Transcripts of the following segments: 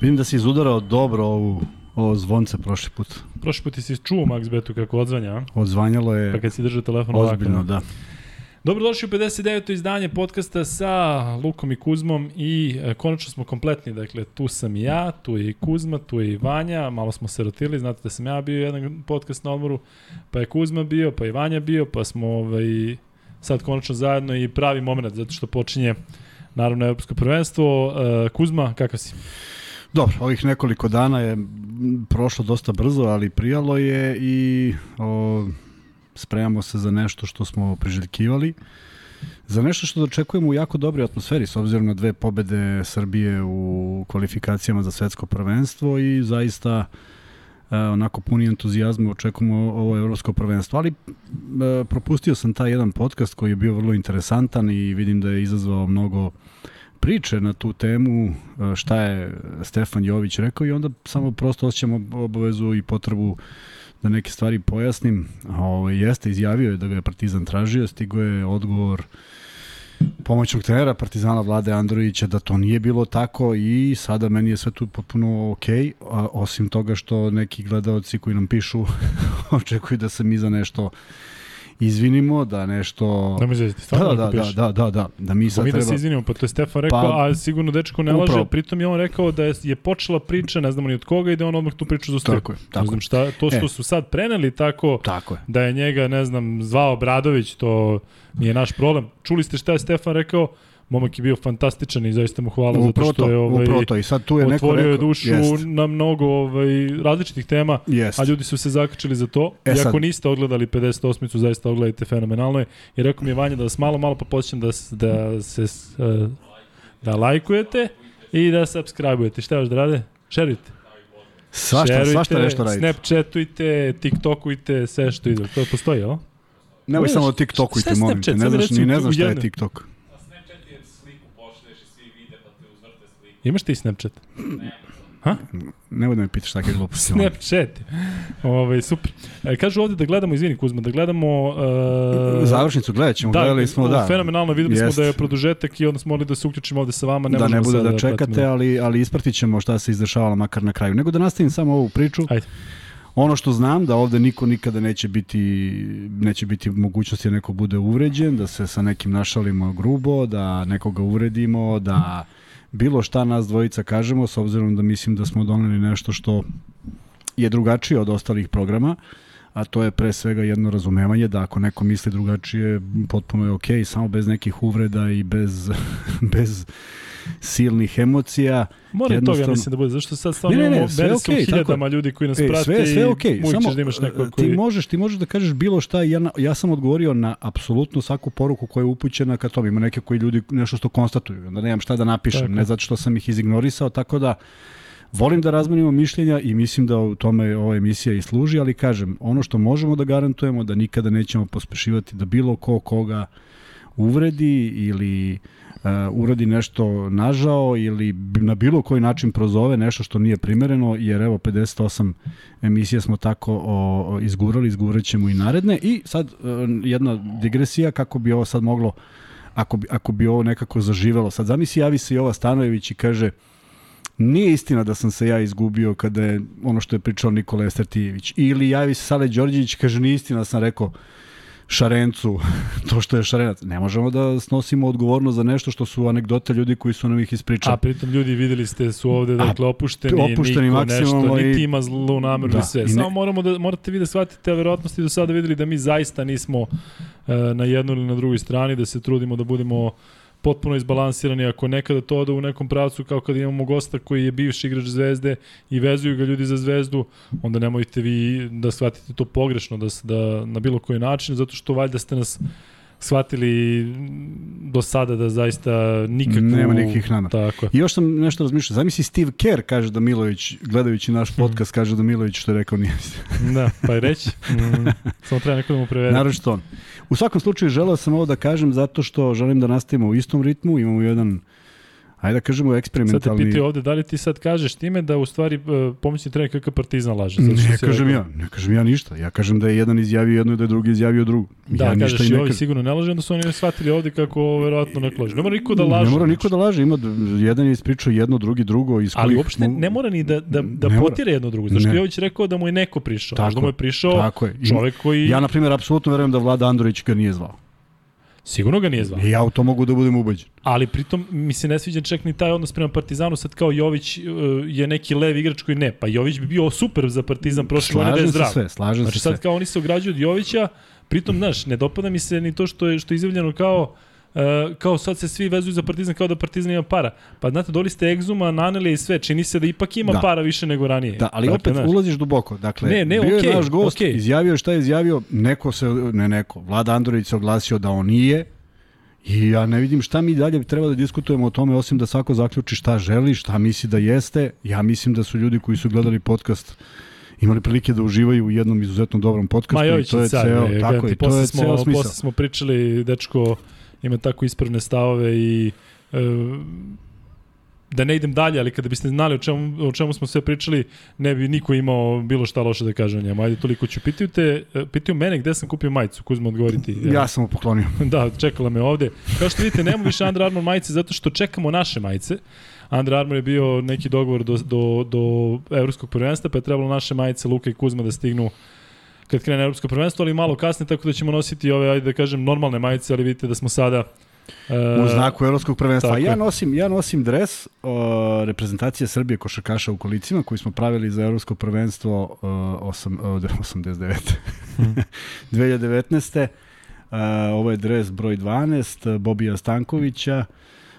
Vidim da si izudarao dobro ovu, ovo zvonce prošli put. Prošli put si čuo Max Betu kako odzvanja, a? Odzvanjalo je Pa kad si držao telefon ozbiljno, ovako. da. Dobrodošli u 59. izdanje podcasta sa Lukom i Kuzmom i e, konačno smo kompletni, dakle tu sam i ja, tu je i Kuzma, tu je i Vanja, malo smo se rotili, znate da sam ja bio jedan podcast na odmoru, pa je Kuzma bio, pa i Vanja bio, pa smo ovaj, sad konačno zajedno i pravi moment, zato što počinje naravno evropsko prvenstvo. E, Kuzma, kakav si? Dobro, ovih nekoliko dana je prošlo dosta brzo, ali prijalo je i o, spremamo se za nešto što smo priželjkivali. Za nešto što dočekujemo u jako dobroj atmosferi, s obzirom na dve pobede Srbije u kvalifikacijama za svetsko prvenstvo i zaista e, onako puni entuzijazma očekujemo ovo evropsko prvenstvo. Ali e, propustio sam taj jedan podcast koji je bio vrlo interesantan i vidim da je izazvao mnogo priče na tu temu e, šta je Stefan Jović rekao i onda samo prosto osjećam obavezu i potrebu da neke stvari pojasnim. Ovo, jeste, izjavio je da ga je Partizan tražio, stigo je odgovor pomoćnog trenera Partizana Vlade Androvića da to nije bilo tako i sada meni je sve tu potpuno ok, a, osim toga što neki gledaoci koji nam pišu očekuju da se mi za nešto izvinimo, da nešto... Da mi zvezdi, Da, stvarno da, da, da, da, da, da mi sad mi da treba... se izvinimo, pa to je Stefan rekao, Pa- a sigurno dečko ne laže, Upravo. pritom je on rekao da je, je počela priča, ne znamo ni od koga, i da on odmah tu priču zaustavio. Tako je, Ne tako znam je. šta, to što E. su sad preneli tako Tako je. da je njega, ne znam, zvao Bradović, to nije naš problem. Čuli ste šta je Stefan rekao? Momak je bio fantastičan i zaista mu hvala Upravo zato što to, je ovaj, upravo to. I sad tu je neko otvorio je rekao... dušu Jest, na mnogo ovaj, različitih tema, jest. a ljudi su se zakačili za to. E I sad- niste ogledali 58-icu, zaista ogledajte fenomenalno je. I rekao mi je Vanja da vas malo, malo popoćem da, s- da se e, da lajkujete i da subscribe-ujete. Šta još da rade? Šerujte. Svašta, Šerujte, svašta nešto radite. Snapchatujte, TikTokujte, sve što ide. To postoji, jel? Nemoj samo TikTokujte, je molim te. Ne znaš, ni ne znaš šta je. TikTok. Na Snapchat je sliku pošleš i svi vide pa te uzvrte sliku. Imaš ti Snapchat? Nemoj da me pitaš takve gluposti. Snapchat. Ovaj, super. E, kažu ovde da gledamo, izvini Kuzma, da gledamo... Uh, Završnicu gledat ćemo, gledali smo, da. Fenomenalno, videli Jest. smo da je produžetak i onda smo morali da se uključimo ovde sa vama. Ne da ne bude da čekate, ali, ali ispratit ćemo šta se izdešavalo makar na kraju. Nego da nastavim samo ovu priču. Ajde. Ono što znam da ovde niko nikada neće biti neće biti mogućnosti da neko bude uvređen, da se sa nekim našalimo grubo, da nekoga uvredimo, da bilo šta nas dvojica kažemo s obzirom da mislim da smo doneli nešto što je drugačije od ostalih programa a to je pre svega jedno razumevanje da ako neko misli drugačije potpuno je okej, samo bez nekih uvreda i bez, bez silnih emocija. Mora toga, jednostavno- mislim da bude, zašto sad stvarno Ne, ne, ne, imamo sve su tako hiljadama je. ljudi koji nas E, prate sve, sve i okej, uvijek samo da imaš neko e, koji... ti možeš, ti možeš da kažeš bilo šta, ja, na- ja sam odgovorio na apsolutno svaku poruku koja je upućena ka tome. Ima neke koji ljudi nešto što konstatuju, onda nemam šta da napišem, Tako. ne zato što sam ih izignorisao, tako da volim da razmenimo mišljenja i mislim da u tome ova emisija i služi, ali kažem, ono što možemo da garantujemo da nikada nećemo pospešivati da bilo ko koga uvredi ili uh, uradi nešto nažao ili na bilo koji način prozove nešto što nije primereno, jer evo 58 emisija smo tako o, o, izgurali, izgurat ćemo i naredne i sad uh, jedna digresija kako bi ovo sad moglo ako bi, ako bi ovo nekako zaživelo. Sad zamisli javi se Jova Stanojević i kaže nije istina da sam se ja izgubio kada je ono što je pričao Nikola Estertijević. Ili javi se Sale Đorđević kaže nije istina da sam rekao Šarencu to što je Šarenac. Ne možemo da snosimo odgovornost za nešto što su anegdote ljudi koji su nam ih ispričali. A pritom ljudi videli ste su ovde dakle opušteni, opušteni niko nešto, i- niti ima zlu nameru Da, i sve. i ne- Samo moramo da morate vi da shvatite, a verovatno ste do sada videli da mi zaista nismo e, na jednoj ili na drugoj strani, da se trudimo da budemo potpuno izbalansirani. Ako nekada to ode u nekom pravcu kao kad imamo gosta koji je bivši igrač Zvezde i vezuju ga ljudi za Zvezdu, onda nemojte vi da shvatite to pogrešno da, da na bilo koji način, zato što valjda ste nas shvatili do sada da zaista nikakvu... Nema nikakvih namera. Tako je. I još sam nešto razmišljao. Zamisli Steve Kerr kaže da Milović, gledajući naš podcast, kaže da Milović što je rekao nije. Da, pa i reći. Mm, samo treba neko da mu prevede. Naravno on. U svakom slučaju želeo sam ovo da kažem zato što želim da nastavimo u istom ritmu. Imamo jedan ajde da kažemo Sad te eksperimentalni... pitaju ovde, da li ti sad kažeš time da u stvari uh, pomoćni trener kakav partizan laže? Zato Ne kažem rekao- ja, ne kažem ja ništa. Ja kažem da je jedan izjavio jedno i da je drugi izjavio drugo. Da, ja kažeš ništa i ne ovi sigurno ne laže, onda su oni shvatili ovde kako verovatno ne laže. Ne mora niko da laže. Ne mora znači. niko da laže, ima jedan je ispričao jedno, drugi drugo. Iz Ali uopšte ne mora ni da, da, da Ne potire jedno drugo. Zašto je Jović rekao da mu je neko prišao? Tako Možda mu je prišao Tako je. I čovek koji Ja, na primjer, apsolutno verujem da Vlada Andorović ga nije zvao. Sigurno ga nije zvao. I ja u to mogu da budem ubeđen. Ali pritom mi se ne sviđa čak ni taj odnos prema Partizanu, sad kao Jović uh, je neki lev igrač koji ne. Pa Jović bi bio super za Partizan prošle godine da je Slažem se zdrav. sve, slažem Znači se sve. sad kao oni se ograđuju od Jovića, pritom, znaš, ne dopada mi se ni to što je, što je izjavljeno kao Uh, kao sad se svi vezuju za Partizan kao da Partizan ima para. Pa znate, doli ste Egzuma, Naneli i sve, čini se da ipak ima Da. para više nego ranije. Da, ali Dakle, opet znaš, ulaziš duboko. Dakle, Ne, ne, bio okej, je naš gost, okej. izjavio šta je izjavio, neko se, ne neko, Vlada Andorović se oglasio da on nije, I ja ne vidim šta mi dalje treba da diskutujemo o tome, osim da svako zaključi šta želi, šta misli da jeste. Ja mislim da su ljudi koji su gledali podcast imali prilike da uživaju u jednom izuzetno dobrom podcastu Ma i to je car, ceo, je, tako je, to je ceo smisao. Posle smo pričali, dečko ima tako ispravne stavove i e, da ne idem dalje, ali kada biste znali o čemu, o čemu smo sve pričali, ne bi niko imao bilo šta loše da kaže o njemu. Ajde, toliko ću. Pitaju te, e, pitaju mene gde sam kupio majicu, Kuzma odgovoriti. Ja sam mu poklonio. da, čekala me ovde. Kao što vidite, nemamo više Under Armour majice zato što čekamo naše majice. Under Armour je bio neki dogovor do, do, do evropskog prvenstva, pa je trebalo naše majice Luka i Kuzma da stignu kad krene evropsko prvenstvo, ali malo kasnije, tako da ćemo nositi ove, ajde da kažem, normalne majice, ali vidite da smo sada U znaku evropskog prvenstva. tako Ja nosim, ja nosim dres o, reprezentacije Srbije košarkaša u kolicima koji smo pravili za evropsko prvenstvo o, osam, o, 89. 2019. Uh, ovo je dres broj 12 Bobija Stankovića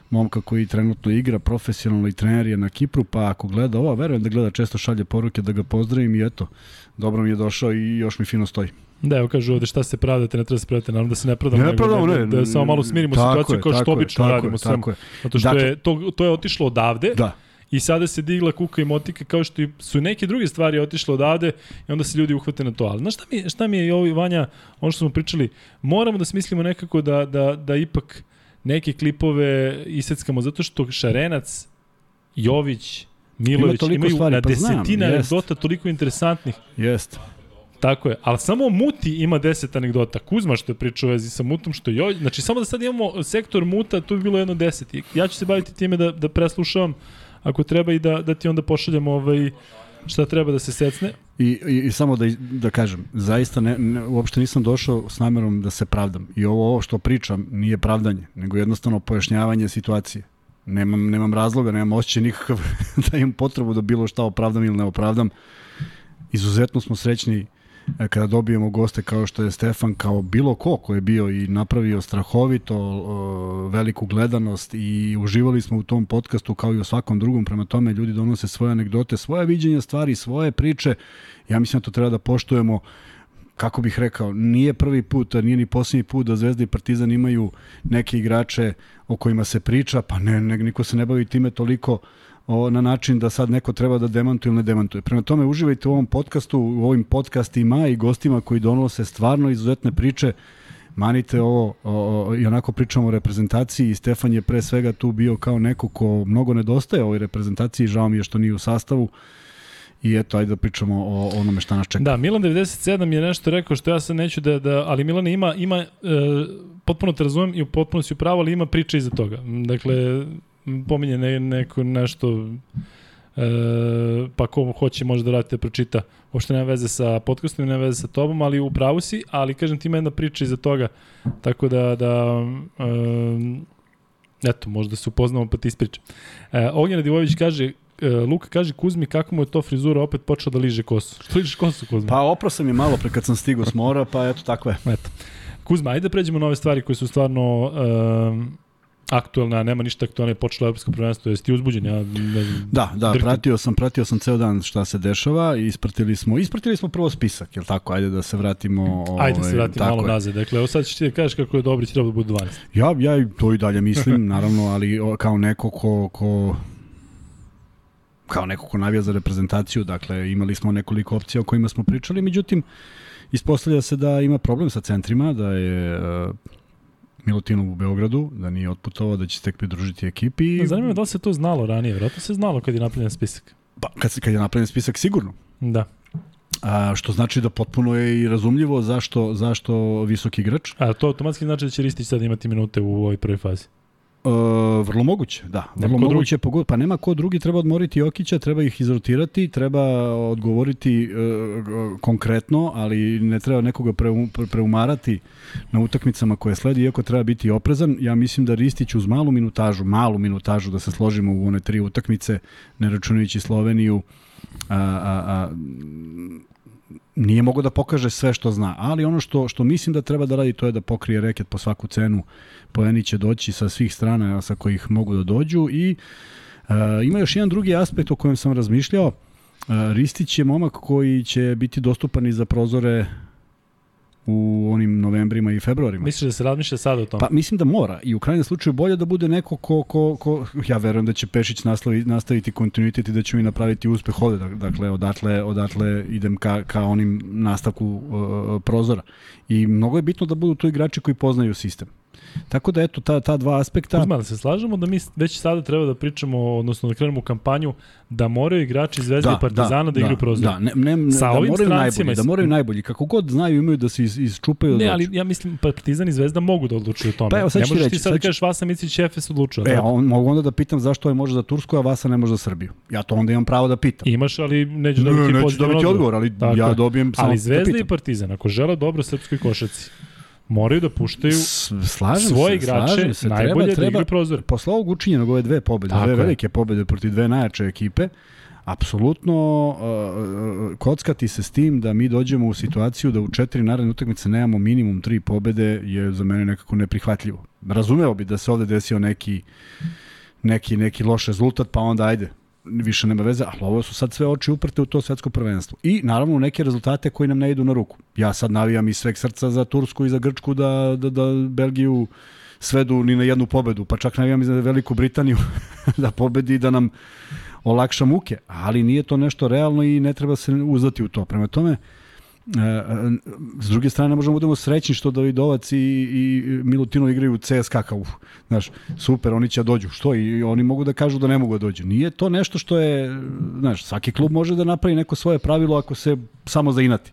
momka koji trenutno igra profesionalno i trener je na Kipru, pa ako gleda ovo, verujem da gleda često šalje poruke da ga pozdravim i eto, dobro mi je došao i još mi fino stoji. Da, evo kažu ovde šta se pravdate, ne treba se pravdate, naravno da se ne prodamo. Ne prodamo, da, ne. Da, samo malo smirimo situaciju je, kao što je, obično radimo sve. Tako je. Zato što Dakle- je, to, to je otišlo odavde. Da, I sada se digla kuka i motika kao što su neke druge stvari otišle odavde i onda se ljudi uhvate na to. Ali znaš šta mi, šta mi je i ovo Vanja, ono što smo pričali, moramo da smislimo nekako da, da, da ipak neke klipove iseckamo, zato što Šarenac, Jović, Milović toliko imaju stvari, na pa znam, desetine jest. anegdota toliko interesantnih. jest. Tako je, ali samo Muti ima 10 anegdota. Kuzma što je pričao vezi sa Mutom, što Jović. Znači samo da sad imamo sektor Muta, tu bi bilo jedno 10. I Ja ću se baviti time da, da preslušavam ako treba i da, da ti onda pošaljemo ovaj, šta treba da se secne. I, i, i samo da, da kažem, zaista ne, ne, uopšte nisam došao s namerom da se pravdam. I ovo, ovo što pričam nije pravdanje, nego jednostavno pojašnjavanje situacije. Nemam, nemam razloga, nemam osjećaj nikakav da imam potrebu da bilo šta opravdam ili ne opravdam. Izuzetno smo srećni e, kada dobijemo goste kao što je Stefan, kao bilo ko ko je bio i napravio strahovito o, veliku gledanost i uživali smo u tom podcastu kao i u svakom drugom, prema tome ljudi donose svoje anegdote, svoje viđenja stvari, svoje priče, ja mislim da to treba da poštujemo kako bih rekao, nije prvi put, a nije ni posljednji put da Zvezda i Partizan imaju neke igrače o kojima se priča, pa ne, ne niko se ne bavi time toliko o, na način da sad neko treba da demantuje ili ne demantuje. Prema tome, uživajte u ovom podcastu, u ovim podcastima i gostima koji donose stvarno izuzetne priče. Manite ovo, o, o, i onako pričamo o reprezentaciji i Stefan je pre svega tu bio kao neko ko mnogo nedostaje ovoj reprezentaciji, žao mi je što nije u sastavu. I eto, ajde da pričamo o onome šta nas čeka. Da, Milan 97 je nešto rekao što ja sad neću da, da ali Milan ima, ima e, potpuno te razumem i potpuno si u pravu, ali ima priče iza toga. Dakle, pominje ne, neko nešto e, pa ko hoće može da radite pročita. Uopšte nema veze sa podcastom, nema veze sa tobom, ali u pravu si, ali kažem ti ima jedna priča iza toga. Tako da, da e, eto, možda se upoznamo pa ti ispričam. E, Ognjen Radivojević kaže, Luka kaže Kuzmi kako mu je to frizura opet počeo da liže kosu. Što ližeš kosu Kuzma? Pa opro sam je malo pre kad sam stigao s mora, pa eto tako je. Eto. Kuzma, ajde da pređemo na ove stvari koje su stvarno um, aktuelne, a nema ništa aktuelne, počelo evropsko prvenstvo, jesi ti uzbuđen? Ja ne znam. Da, da, Drhti. pratio sam, pratio sam ceo dan šta se dešava i ispratili smo, ispratili smo prvo spisak, jel tako? Ajde da se vratimo. Ajde da se ovaj, vratimo malo je. nazad. Dakle, evo sad ćeš ti da kažeš kako je dobro će treba da bude 12. Ja, ja to i dalje mislim, naravno, ali kao neko ko, ko kao neko ko navija za reprezentaciju, dakle imali smo nekoliko opcija o kojima smo pričali, međutim ispostavlja se da ima problem sa centrima, da je uh, Milutinov u Beogradu, da nije otputovao, da će se tek pridružiti ekipi. Da, Zanima me da li se to znalo ranije, vjerojatno se znalo kad je napravljen spisak. Pa, kad, kad je napravljen spisak, sigurno. Da. A, što znači da potpuno je i razumljivo zašto, zašto visok igrač. A to automatski znači da će Ristić sad imati minute u ovoj prvoj fazi. E, vrlo moguće, da. Nema Vrlo ko moguće, pogod, pa nema ko drugi, treba odmoriti Jokića, treba ih izrotirati, treba odgovoriti e, konkretno, ali ne treba nekoga preu, pre- preumarati na utakmicama koje sledi, iako treba biti oprezan. Ja mislim da Ristić uz malu minutažu, malu minutažu da se složimo u one tri utakmice, ne računajući Sloveniju, a, a, a, nije mogao da pokaže sve što zna, ali ono što što mislim da treba da radi to je da pokrije reket po svaku cenu. Poeni će doći sa svih strana sa kojih mogu da dođu i uh, ima još jedan drugi aspekt o kojem sam razmišljao. Uh, Ristić je momak koji će biti dostupan i za prozore u onim novembrima i februarima. Misliš da se razmišlja sada o tome? Pa mislim da mora i u krajnjem slučaju bolje da bude neko ko, ko, ko ja verujem da će Pešić nastavi, nastaviti kontinuitet i da će mi napraviti uspeh ovde. Dak- Dakle, odatle, odatle idem ka, ka onim nastavku uh, prozora. I mnogo je bitno da budu tu igrači koji poznaju sistem. Tako da eto ta ta dva aspekta Kuzma, da se slažemo da mi već sada treba da pričamo, odnosno da krenemo u kampanju da moraju igrači Zvezde i Partizana da, igraju prozor. Da, ne, ne, ne, Sa da ovim moraju najbolji, da i- moraju najbolji. Kako god znaju imaju da se iz, isčupaju Ne, od ali ja mislim Partizan i Zvezda mogu da odlučuju o tome. Pa evo, sad ne možeš reći, ti sad da sad ću- kažeš Vasa Micić i Efes odlučuju. E, da? on, mogu onda da pitam zašto je može za Tursku, a Vasa ne može za Srbiju. Ja to onda imam pravo da pitam. Imaš, ali nećeš Ne, dobiti neću pozitivan dobiti odgovor, ali Tako ja je. dobijem samo Ali da Zvezda i pitam. Partizan, ako žele dobro srpskoj košaci, moraju da puštaju slažem svoje se, igrače se. najbolje treba, da treba, igraju prozor. Posle ovog učinjenog ove dve pobede, Tako dve velike pobede protiv dve najjače ekipe, apsolutno uh, kockati se s tim da mi dođemo u situaciju da u četiri naredne utakmice nemamo minimum tri pobede je za mene nekako neprihvatljivo. Razumeo bi da se ovde desio neki neki neki loš rezultat, pa onda ajde, više nema veze, ali ovo su sad sve oči uprte u to svetsko prvenstvo. I naravno neke rezultate koji nam ne idu na ruku. Ja sad navijam iz sveg srca za Tursku i za Grčku da, da, da Belgiju svedu ni na jednu pobedu, pa čak navijam i za Veliku Britaniju da pobedi da nam olakša muke, ali nije to nešto realno i ne treba se uzdati u to. Prema tome, e, s druge strane možemo da budemo srećni što Davidovac i, i Milutino igraju CSKA kao, znaš, super, oni će da dođu. Što? I oni mogu da kažu da ne mogu da dođu. Nije to nešto što je, znaš, svaki klub može da napravi neko svoje pravilo ako se samo zainati.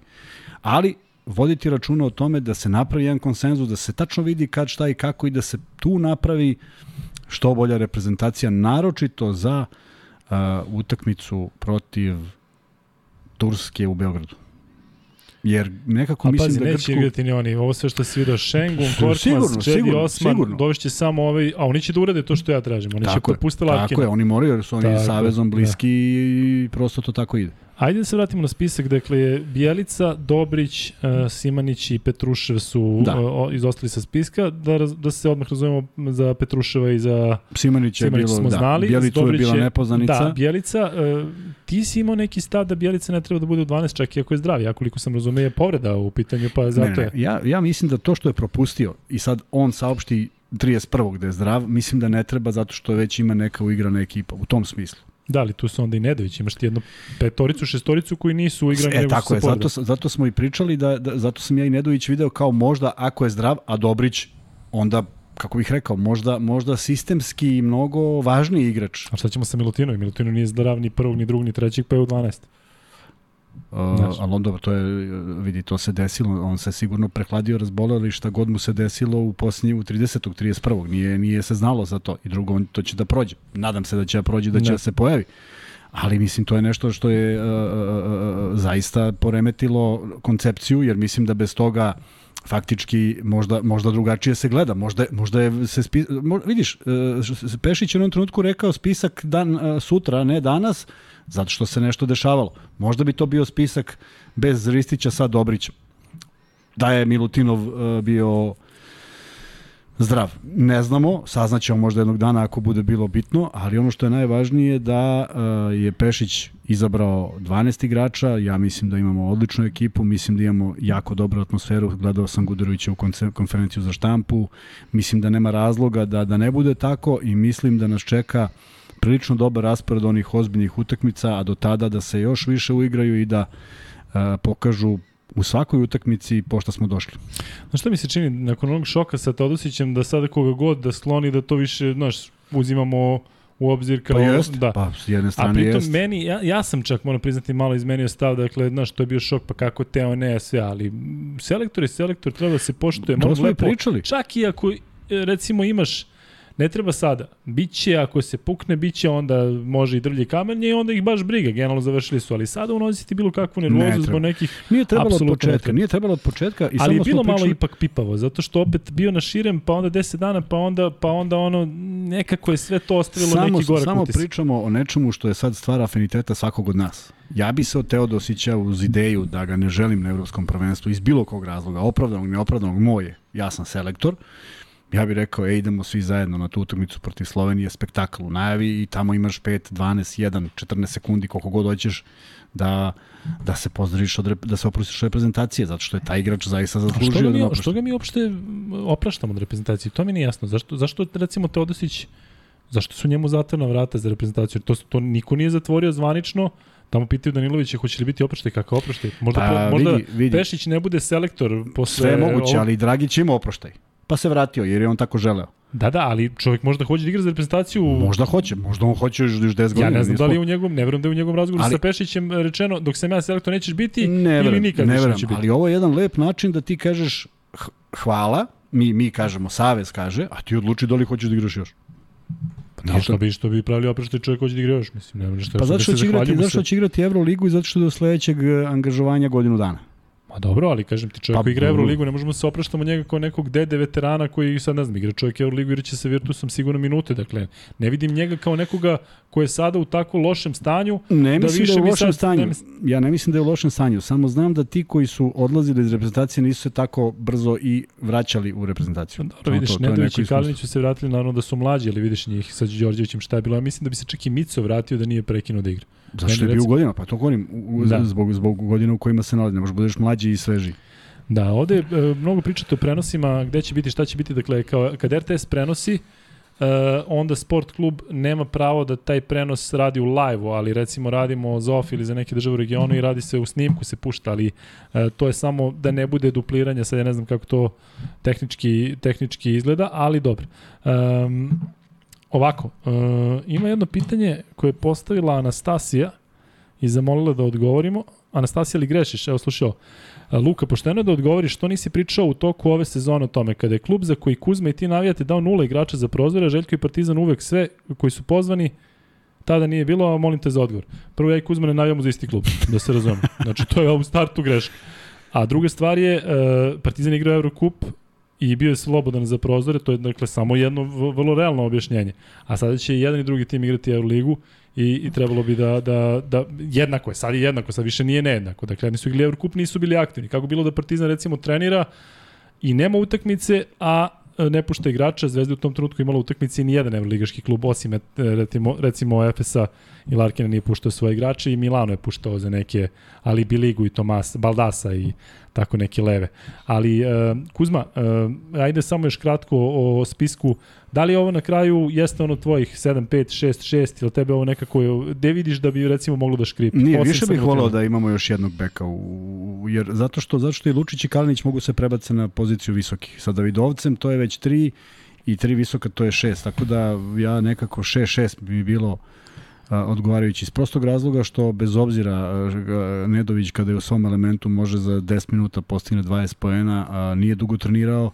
Ali voditi računa o tome da se napravi jedan konsenzus, da se tačno vidi kad, šta i kako i da se tu napravi što bolja reprezentacija, naročito za uh, utakmicu protiv Turske u Beogradu. Jer nekako A mislim pazi, da neće Grčku... igrati ni oni. Ovo sve što si vidio, Sigurno, Korkmaz, Čedi sigurno, Osman, sigurno. dovešće samo ovaj, a oni će da urade to što ja tražim. Oni će Tako je, popustiti Latkina. tako je, oni moraju jer su oni Tako, savezom da. bliski i prosto to tako ide. Ajde da se vratimo na spisak. Dakle, je Bjelica, Dobrić, uh, Simanić i Petrušev su Da. uh, izostali sa spiska. Da, raz, da se odmah razumemo za Petruševa i za Simanić je bilo, smo da, znali. Bjelicu je Dobrić bila nepoznanica. Da, Bjelica, uh, ti si imao neki stav da Bjelica ne treba da bude u 12 čak i ako je zdrav. Ja koliko sam razumeo je povreda u pitanju, pa zato Ne, ne, je. ne. Ja, ja mislim da to što je propustio i sad on saopšti 31. da je zdrav, mislim da ne treba zato što već ima neka uigrana ekipa u tom smislu. Da, ali tu su onda i Nedović, imaš ti jednu petoricu, šestoricu koji nisu uigrani. E, tako je, zato, zato smo i pričali, da, da, zato sam ja i Nedović video kao možda ako je zdrav, a Dobrić, onda kako bih rekao, možda, možda sistemski mnogo važniji igrač. A šta ćemo sa Milutinom? Milutino nije zdrav ni prvog, ni drugog, ni trećeg, pa je u 12. Uh, ali on dobro, to je, vidi, to se desilo, on se sigurno prehladio, razboleo ili šta god mu se desilo u posljednji, u 30. 31. Nije, nije se znalo za to. I drugo, on to će da prođe. Nadam se da će da prođe, da će Ne. da se pojavi. Ali mislim, to je nešto što je uh, uh, uh, zaista poremetilo koncepciju, jer mislim da bez toga faktički možda, možda drugačije se gleda. Možda, možda je se spi, mo, vidiš, uh, Pešić je u jednom trenutku rekao spisak dan, uh, sutra, ne danas, zato što se nešto dešavalo. Možda bi to bio spisak bez Ristića sa Dobrićem. Da je Milutinov uh, bio zdrav. Ne znamo, saznaćemo možda jednog dana ako bude bilo bitno, ali ono što je najvažnije da uh, je Pešić izabrao 12 igrača, ja mislim da imamo odličnu ekipu, mislim da imamo jako dobru atmosferu, gledao sam Guderovića u konferenciju za štampu, mislim da nema razloga da, da ne bude tako i mislim da nas čeka prilično dobar raspored onih ozbiljnih utakmica, a do tada da se još više uigraju i da uh, pokažu u svakoj utakmici pošto smo došli. Znaš šta mi se čini, nakon onog šoka sa Todosićem, da sada koga god da skloni, da to više, znaš, uzimamo u obzir kao... Pa jest, da. pa s jedne A strane pritom jest. meni, ja, ja sam čak, moram priznati, malo izmenio stav, dakle, znaš, to je bio šok, pa kako Teo ne, sve, ali selektor je selektor, treba da se poštuje. To smo i lepo- pričali. Čak i ako, recimo, imaš Ne treba sada. Biće, ako se pukne, biće onda može i drlje kamenje i onda ih baš briga. Generalno završili su, ali sada unositi bilo kakvu Ne nervozu treba. zbog nekih Nije trebalo od ne početka, nije trebalo od početka i ali je samo bilo smo malo pričali, ipak pipavo, zato što opet bio na širem, pa onda 10 dana, pa onda, pa onda ono, nekako je sve to ostavilo samo, neki gorak samo utis. pričamo o nečemu što je sad stvar afiniteta svakog od nas. Ja bi se od Teodosića uz ideju da ga ne želim na evropskom prvenstvu iz bilo kog razloga, opravdanog, neopravdanog, moje, ja sam selektor, ja bih rekao, ej, idemo svi zajedno na tu utakmicu protiv Slovenije, spektakl u najavi i tamo imaš 5, 12, 1, 14 sekundi, koliko god hoćeš da, da se pozdraviš, od, da se oprostiš od reprezentacije, zato što je taj igrač zaista A što zaslužio ga, da mi, oprosti. što ga mi uopšte opraštamo od reprezentacije? To mi nije jasno. Zašto, zašto recimo Teodosić, zašto su njemu zatvorena vrata za reprezentaciju? To, to niko nije zatvorio zvanično, Tamo pitaju Danilovića hoće li biti oproštaj, kakav oproštaj? Možda, Pa, možda vidi, vidi. Pešić ne bude selektor posle... Sve je moguće, ovog- ali Dragić ima oproštaj. Pa se vratio, jer je on tako želeo. Da, da, ali čovjek možda hoće da igra za reprezentaciju... Možda hoće, možda on hoće još još 10 godina. Ja ne znam da li je u njegovom, ne verujem da je u njegovom razgovoru Ali- sa Pešićem rečeno dok sam ja selektor nećeš biti ne ili verujem, nikad ne verujem, neće biti. ali ovo je jedan lep način da ti kažeš hvala, mi, mi kažemo, Savez kaže, a ti odluči da li hoćeš da igraš još. Pa Da, što bi, što bi pravili oproštaj čovjek hoće da igra još, mislim, ne može što Pa što da se će igrati, što se. će igrati Euroligu i zato što do sledećeg e, angažovanja godinu dana. Ma dobro, ali kažem ti, čovjek Pa, koji igra dobro. Euroligu, ne možemo se opraštamo njega kao nekog dede veterana koji sad ne znam, igra čovjek Euroligu, igraće sa Virtusom sigurno minute, dakle, ne vidim njega kao nekoga ko je sada u tako lošem stanju, Ne Da mislim da, je u lošem sad- stanju. ne mis- Ja ne mislim da je u lošem stanju, samo znam da ti koji su odlazili iz reprezentacije nisu se tako brzo i vraćali u reprezentaciju. Dobro, Samo vidiš, to, Nedović i. Kalinić su se vratili, naravno da su mlađi, ali vidiš njih sa Đorđevićem šta je bilo. Ja mislim da bi se čak i Mico vratio da nije prekinuo da igra. Zašto je bio godinama? Pa to govorim, Da. zbog, zbog godina u kojima se nalazi. Ne možeš budeš mlađi i sveži. Da, ovde e, mnogo pričate o prenosima, gde će biti, šta će biti, dakle, kao, kad RTS prenosi, e, onda sport klub nema pravo da taj prenos radi u live-u, ali recimo radimo za OF ili za neke države u regionu i radi se u snimku, se pušta, ali e, to je samo da ne bude dupliranja, sad ja ne znam kako to tehnički, tehnički izgleda, ali dobro. Um, ovako, e, ima jedno pitanje koje je postavila Anastasija i zamolila da odgovorimo. Anastasija, li grešiš? Evo, slušaj ovo. A, Luka, pošteno je da odgovoriš što nisi pričao u toku ove sezone o tome. Kada je klub za koji Kuzma i ti navijate dao nula igrača za prozore, Željko i Partizan uvek sve koji su pozvani, tada nije bilo, a molim te za odgovor. Prvo, ja i Kuzma ne navijamo za isti klub, da se razumemo. Znači, to je u startu greška. A druga stvar je, uh, Partizan igrao Eurocup i bio je slobodan za prozore, to je dakle samo jedno vrlo realno objašnjenje. A sada će jedan i drugi tim igrati Euroligu i, i trebalo bi da, da, da jednako je, sad je jednako, sad više nije nejednako. Dakle, jedni su igrali Eurocup, nisu bili aktivni. Kako bilo da Partizan recimo trenira i nema utakmice, a e, ne pušta igrača, Zvezda u tom trenutku imala utakmice i nijedan evroligaški klub, osim e, recimo, recimo Efesa i Larkina nije puštao svoje igrače i Milano je puštao za neke ali Biligu i Tomas, Baldasa i tako neke leve. Ali e, Kuzma, e, ajde samo još kratko o, o spisku. Da li ovo na kraju jeste ono tvojih 7, 5, 6, 6 ili tebe ovo nekako, gde vidiš da bi recimo moglo da škripi? Nije, Osim više bih volao da imamo još jednog beka u, jer zato što zato što i Lučić i Kalinić mogu se prebace na poziciju visokih. Sa Davidovcem to je već 3 i 3 visoka to je 6. Tako da ja nekako 6 6 bi bilo odgovarajući iz prostog razloga što bez obzira Nedović kada je u svom elementu može za 10 minuta postigne 20 poena, a nije dugo trenirao,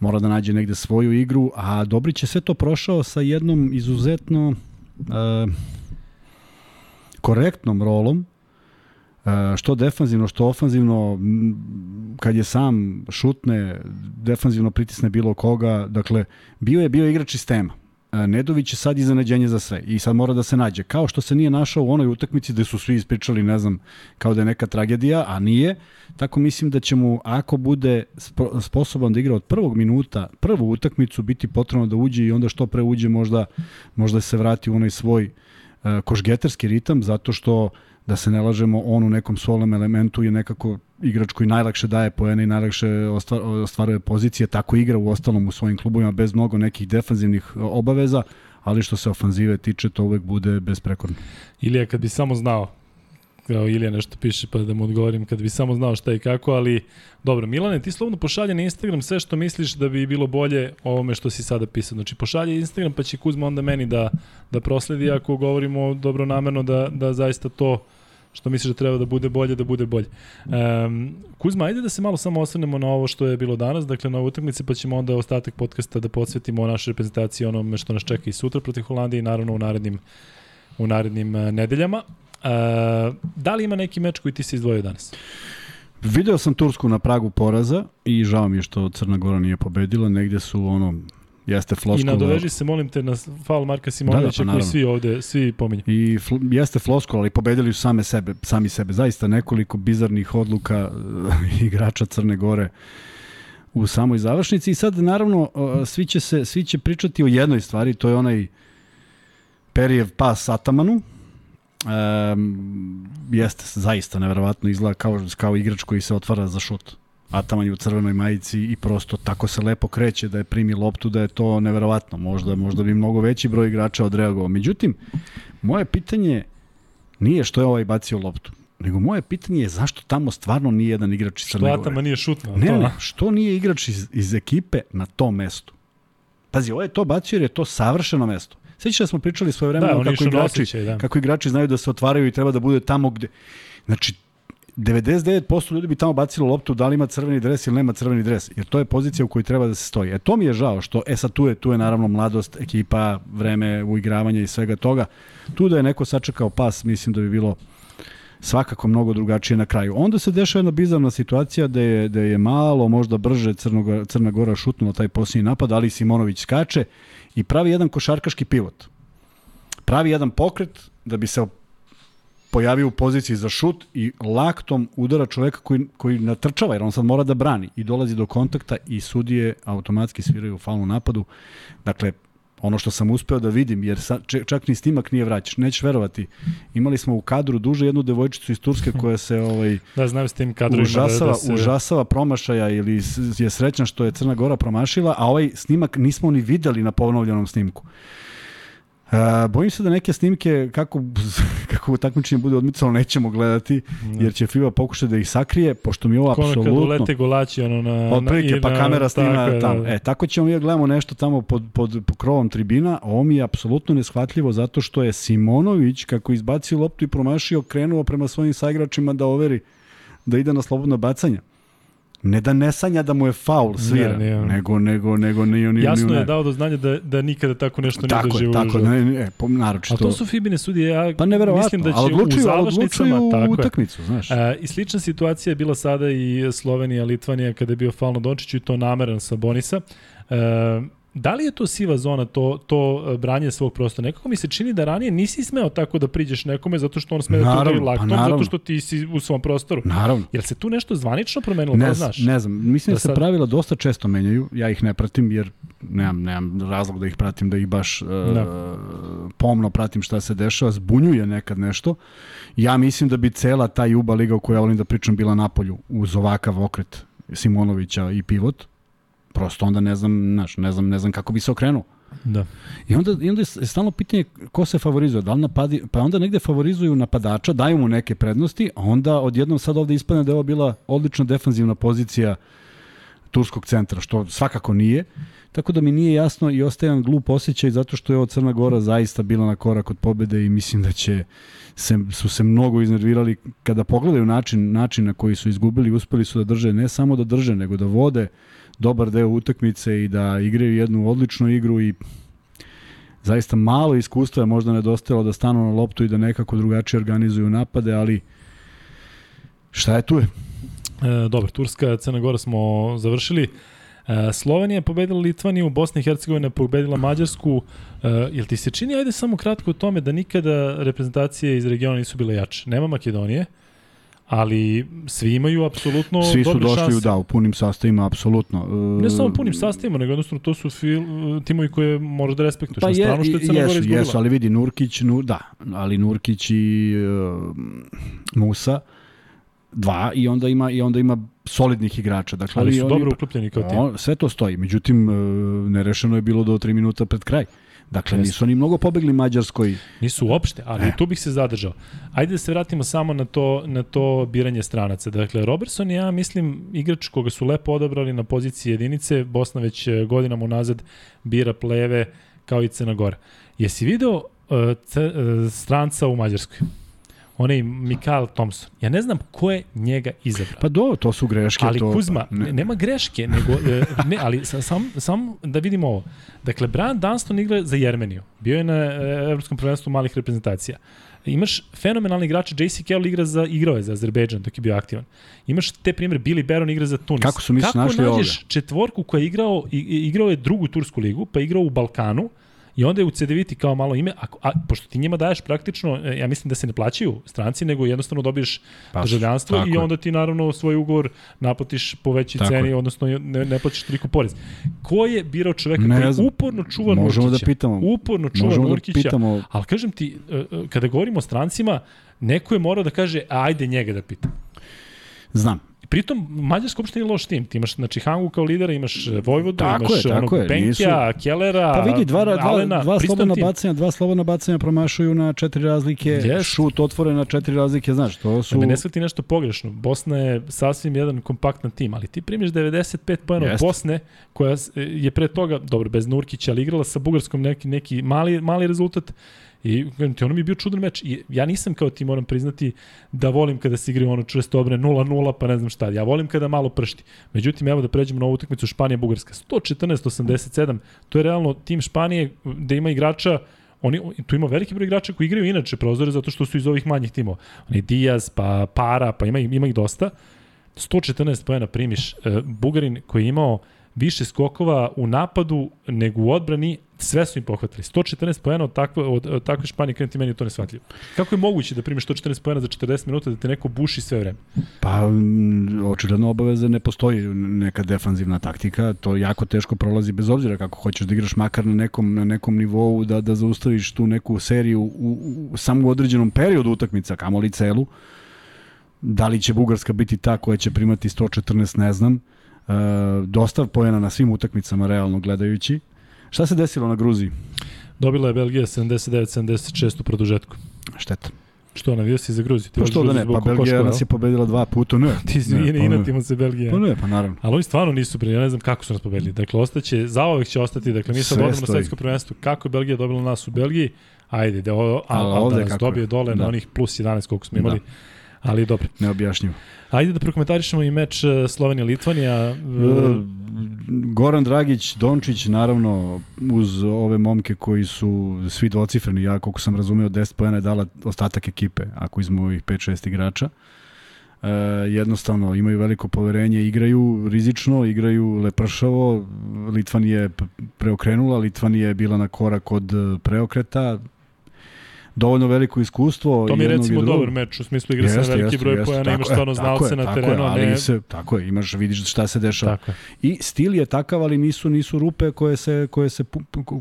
mora da nađe negde svoju igru, a Dobrić je sve to prošao sa jednom izuzetno korektnom rolom što defanzivno, što ofanzivno, kad je sam šutne, defanzivno pritisne bilo koga, dakle, bio je bio igrač sistema. E, Nedović je sad iznenađenje za sve i sad mora da se nađe. Kao što se nije našao u onoj utakmici gde su svi ispričali, ne znam, kao da je neka tragedija, a nije, tako mislim da će mu, ako bude spo- sposoban da igra od prvog minuta, prvu utakmicu, biti potrebno da uđe i onda što pre uđe možda, možda se vrati u onaj svoj e, košgeterski ritam, zato što da se ne lažemo, on u nekom svolom elementu je nekako igrač koji najlakše daje poene i najlakše ostvar, ostvaruje pozicije, tako igra u ostalom u svojim klubovima bez mnogo nekih defanzivnih obaveza, ali što se ofanzive tiče, to uvek bude besprekorno. Ilija, kad bi samo znao, kao Ilija nešto piše pa da mu odgovorim kad bi samo znao šta i kako, ali dobro, Milane, ti slobodno pošalje na Instagram sve što misliš da bi bilo bolje ovome što si sada pisao. Znači, pošalje Instagram pa će Kuzma onda meni da, da prosledi ako govorimo dobro namerno da, da zaista to što misliš da treba da bude bolje, da bude bolje. Um, Kuzma, ajde da se malo samo osvrnemo na ovo što je bilo danas, dakle na utakmici, pa ćemo onda ostatak podcasta da podsvetimo o našoj reprezentaciji onome što nas čeka i sutra protiv Holandije i naravno u narednim, u narednim uh, nedeljama. Uh, da li ima neki meč koji ti se izdvojio danas? Video sam Tursku na pragu poraza i žao mi je što Crna Gora nije pobedila. Negde su ono Jeste floskula. I nadoveži se, molim te, na faul Marka Simonovića da, da, pa koji svi ovde, svi pominju. I fl, jeste floskula, ali pobedili su same sebe, sami sebe. Zaista nekoliko bizarnih odluka igrača Crne Gore u samoj završnici. I sad, naravno, svi će, se, svi će pričati o jednoj stvari, to je onaj Perijev pas Atamanu, Um, jeste zaista neverovatno izgleda kao, kao igrač koji se otvara za šut. Ataman je u crvenoj majici i prosto tako se lepo kreće da je primi loptu, da je to neverovatno. Možda, možda bi mnogo veći broj igrača odreagovao. Međutim, moje pitanje nije što je ovaj bacio loptu, nego moje pitanje je zašto tamo stvarno nije jedan igrač iz Crne Gore. Što Ataman nije šutno? Ne, ne, što nije igrač iz, iz ekipe na tom mestu? Pazi, ovo je to bacio jer je to savršeno mesto. Sveći da smo pričali svoje vreme da, kako, igrači, osjećaj, da. kako igrači znaju da se otvaraju i treba da bude tamo gde... Znači, 99% ljudi bi tamo bacilo loptu da li ima crveni dres ili nema crveni dres, jer to je pozicija u kojoj treba da se stoji. E to mi je žao što, e sad tu je, tu je naravno mladost, ekipa, vreme uigravanja i svega toga. Tu da je neko sačekao pas, mislim da bi bilo svakako mnogo drugačije na kraju. Onda se dešava jedna bizarna situacija da je, da je malo, možda brže Crnoga, Crna Gora šutnula taj posljednji napad, ali Simonović skače i pravi jedan košarkaški pivot. Pravi jedan pokret da bi se pojavio u poziciji za šut i laktom udara čoveka koji, koji natrčava, jer on sad mora da brani i dolazi do kontakta i sudije automatski sviraju u falnu napadu. Dakle, ono što sam uspeo da vidim, jer sa, čak ni snimak nije vraćaš, nećeš verovati. Imali smo u kadru duže jednu devojčicu iz Turske koja se ovaj da znam s tim kadrovima užasava, da, da se... užasava promašaja ili je srećna što je Crna Gora promašila, a ovaj snimak nismo ni videli na ponovljenom snimku. Uh, bojim se da neke snimke kako, kako takmičenje bude odmicalo nećemo gledati, ne. jer će FIBA pokušati da ih sakrije, pošto mi ovo apsolutno... Ono kad ulete golači ono na... Otprilike, pa kamera snima tako, tamo. Da. E, tako ćemo mi da gledamo nešto tamo pod, pod, pod krovom tribina, a ovo mi je apsolutno neshvatljivo zato što je Simonović, kako izbacio loptu i promašio, krenuo prema svojim saigračima da overi da ide na slobodno bacanje ne da ne sanja da mu je faul svira, ne, ne, nego, nego, nego nije ni Jasno je dao do znanja da, da nikada tako nešto tako ne doživo. Tako je, tako, ne, ne, naročito. A to su Fibine sudije, ja pa mislim da će odlučuju, u završnicama, tako utakmicu, znaš. A, I slična situacija je bila sada i Slovenija, Litvanija kada je bio faul na Dončiću i to nameran sa Bonisa. A, Da li je to siva zona, to, to e, branje svog prostora? Nekako mi se čini da ranije nisi smeo tako da priđeš nekome zato što on sme da ti udari laktom, pa zato što ti si u svom prostoru. Naravno. Jel se tu nešto zvanično promenilo, ne, da znaš? Ne znam, mislim da, da se sad... pravila dosta često menjaju, ja ih ne pratim jer nemam, nemam razlog da ih pratim, da ih baš uh, da. pomno pratim šta se dešava, zbunjuje nekad nešto. Ja mislim da bi cela ta Juba liga o kojoj ja volim da pričam bila na polju uz ovakav okret Simonovića i pivot, Prosto onda ne znam, znaš, ne znam, ne znam kako bi se okrenuo. Da. I onda, I onda je stalno pitanje ko se favorizuje, da li napadi, pa onda negde favorizuju napadača, daju mu neke prednosti, a onda odjednom sad ovde ispadne da je ovo bila odlična defanzivna pozicija turskog centra, što svakako nije. Tako da mi nije jasno i ostaje jedan glup osjećaj zato što je ovo Crna Gora zaista bila na korak od pobede i mislim da će se, su se mnogo iznervirali kada pogledaju način, način na koji su izgubili, uspeli su da drže, ne samo da drže, nego da vode dobar deo utakmice i da igraju jednu odličnu igru i zaista malo iskustva je možda nedostajalo da stanu na loptu i da nekako drugačije organizuju napade, ali šta je tu je? E, dobro, Turska, Crna Gora smo završili. E, Slovenija je pobedila Litvaniju, Bosna i Hercegovina je pobedila Mađarsku. E, jel ti se čini, ajde samo kratko o tome, da nikada reprezentacije iz regiona nisu bile jače? Nema Makedonije, ali svi imaju apsolutno Svi su došli šanse. da, u punim sastavima, apsolutno. Ne samo punim sastavima, nego jednostavno to su fil, timovi koje možeš da respektuješ. Pa je, na stranu što je Crna Gora izgubila. Jesu, ali vidi, Nurkić, nu, da, ali Nurkić i uh, Musa dva i onda ima i onda ima solidnih igrača. Dakle, Ali su oni- dobro uklopljeni kao tim. Sve to stoji. Međutim, e, nerešeno je bilo do 3 minuta pred kraj. Dakle, Jeste. nisu oni mnogo pobegli Mađarskoj. Nisu uopšte, ali Ne. tu bih se zadržao. Ajde da se vratimo samo na to, na to biranje stranaca. Dakle, Robertson je, ja mislim, igrač koga su lepo odabrali na poziciji jedinice. Bosna već e, godinama unazad bira pleve kao i Crna Gora. Jesi video uh, c, uh, stranca u Mađarskoj? Onaj Mikael Thompson. Ja ne znam ko je njega izabrao. Pa do, to su greške. Ali to, Kuzma, pa, ne. nema greške, nego, e, ne, ali sa- sam, sam da vidimo ovo. Dakle, Brian Dunston igra za Jermeniju. Bio je na e, Evropskom prvenstvu malih reprezentacija. Imaš fenomenalni igrač, JC Carroll igra za, igrao je za Azerbejdžan dok je bio aktivan. Imaš te primjer, Billy Baron igra za Tunis. Kako su mi Kako našli nađeš četvorku koja je igrao, igrao je drugu tursku ligu, pa je igrao u Balkanu, I onda je u CDViti kao malo ime, a, a, pošto ti njima daješ praktično, e, ja mislim da se ne plaćaju stranci, nego jednostavno dobiješ Pa, državljanstvo i onda ti naravno svoj ugovor naplatiš po većoj ceni, je. odnosno ne, ne plaćaš toliko porez. Ko je birao čoveka Ne koji znam. uporno čuva Možemo Nurkića? da pitamo. Uporno čuva Možemo da Nurkića. pitamo. Ali kažem ti, e, e, kada govorimo o strancima, neko je morao da kaže, ajde njega da pitam. Znam. Pritom, Mađarska uopšte nije loš tim. Ti imaš znači, Hangu kao lidera, imaš e, Vojvodu, Tako imaš je, tako onog je, Penkja, nisu- Kellera, Pa vidi, dva, dva, Alena, dva slobodna tim. bacanja, dva slobodna bacanja promašaju na četiri razlike, Jest. šut otvore na četiri razlike, znaš, to su... Da me ne shvati nešto pogrešno. Bosna je sasvim jedan kompaktan tim, ali ti primiš 95 pojena od Jeste. Bosne, koja je pre toga, dobro, bez Nurkića, ali igrala sa Bugarskom neki, neki mali, mali rezultat. I ti, ono mi je bio čudan meč. I ja nisam kao ti, moram priznati, da volim kada se igraju ono čvrsto obrane 0-0, pa ne znam šta. Ja volim kada malo pršti. Međutim, evo da pređemo na ovu utakmicu Španija-Bugarska. 114-87, to je realno tim Španije gde ima igrača Oni, tu ima veliki broj igrača koji igraju inače prozore zato što su iz ovih manjih timova. Oni Diaz, pa Para, pa ima, ima ih dosta. 114 pojena primiš. E, Bugarin koji je imao više skokova u napadu nego u odbrani, sve su im pohvatili. 114 pojena od takve, od, od takve Španije, krenuti meni je to nesvatljivo. Kako je moguće da primiš 114 pojena za 40 minuta da te neko buši sve vreme? Pa, mm, očigledno obaveze ne postoji neka defanzivna taktika, to jako teško prolazi bez obzira kako hoćeš da igraš makar na nekom, na nekom nivou da, da zaustaviš tu neku seriju u, u, samo u određenom periodu utakmica, kamoli celu. Da li će Bugarska biti ta koja će primati 114, ne znam. E, dosta pojena na svim utakmicama, realno gledajući. Šta se desilo na Gruziji? Dobila je Belgija 79-76 u produžetku. Šteta. Što, navio si za Gruziju? Ti Pa što da ne, pa Belgija nas je pobedila dva puta, ne. Ti si ne, pa inatimo se Belgija. Pa ne, pa naravno. Ali oni stvarno nisu pre, ja ne znam kako su nas pobedili. Dakle, ostaće, zaovek će ostati, dakle, mi sad odemo na svetsko prvenstvo. Kako je Belgija dobila nas u Belgiji? Ajde, da, a, a, ovde da nas kako dobije je? dole Da. na onih plus 11 koliko smo imali. Da. Ali dobro. Neobjašnjivo. Ajde da prokomentarišemo i meč e, Slovenija-Litvanija. E, Goran Dragić, Dončić, naravno, uz ove momke koji su svi dvocifreni, ja koliko sam razumeo, 10 pojena je dala ostatak ekipe, ako izmo ovih 5-6 igrača. E, jednostavno, imaju veliko poverenje, igraju rizično, igraju lepršavo, Litvan je preokrenula, Litvan je bila na korak od preokreta, dovoljno veliko iskustvo. to mi je recimo dobar meč, u smislu igra se na veliki broj pojena, imaš stvarno znalce na terenu, je, ali ne... se, tako je, imaš, vidiš šta se dešava. Tako je. I stil je takav, ali nisu nisu rupe koje se koje se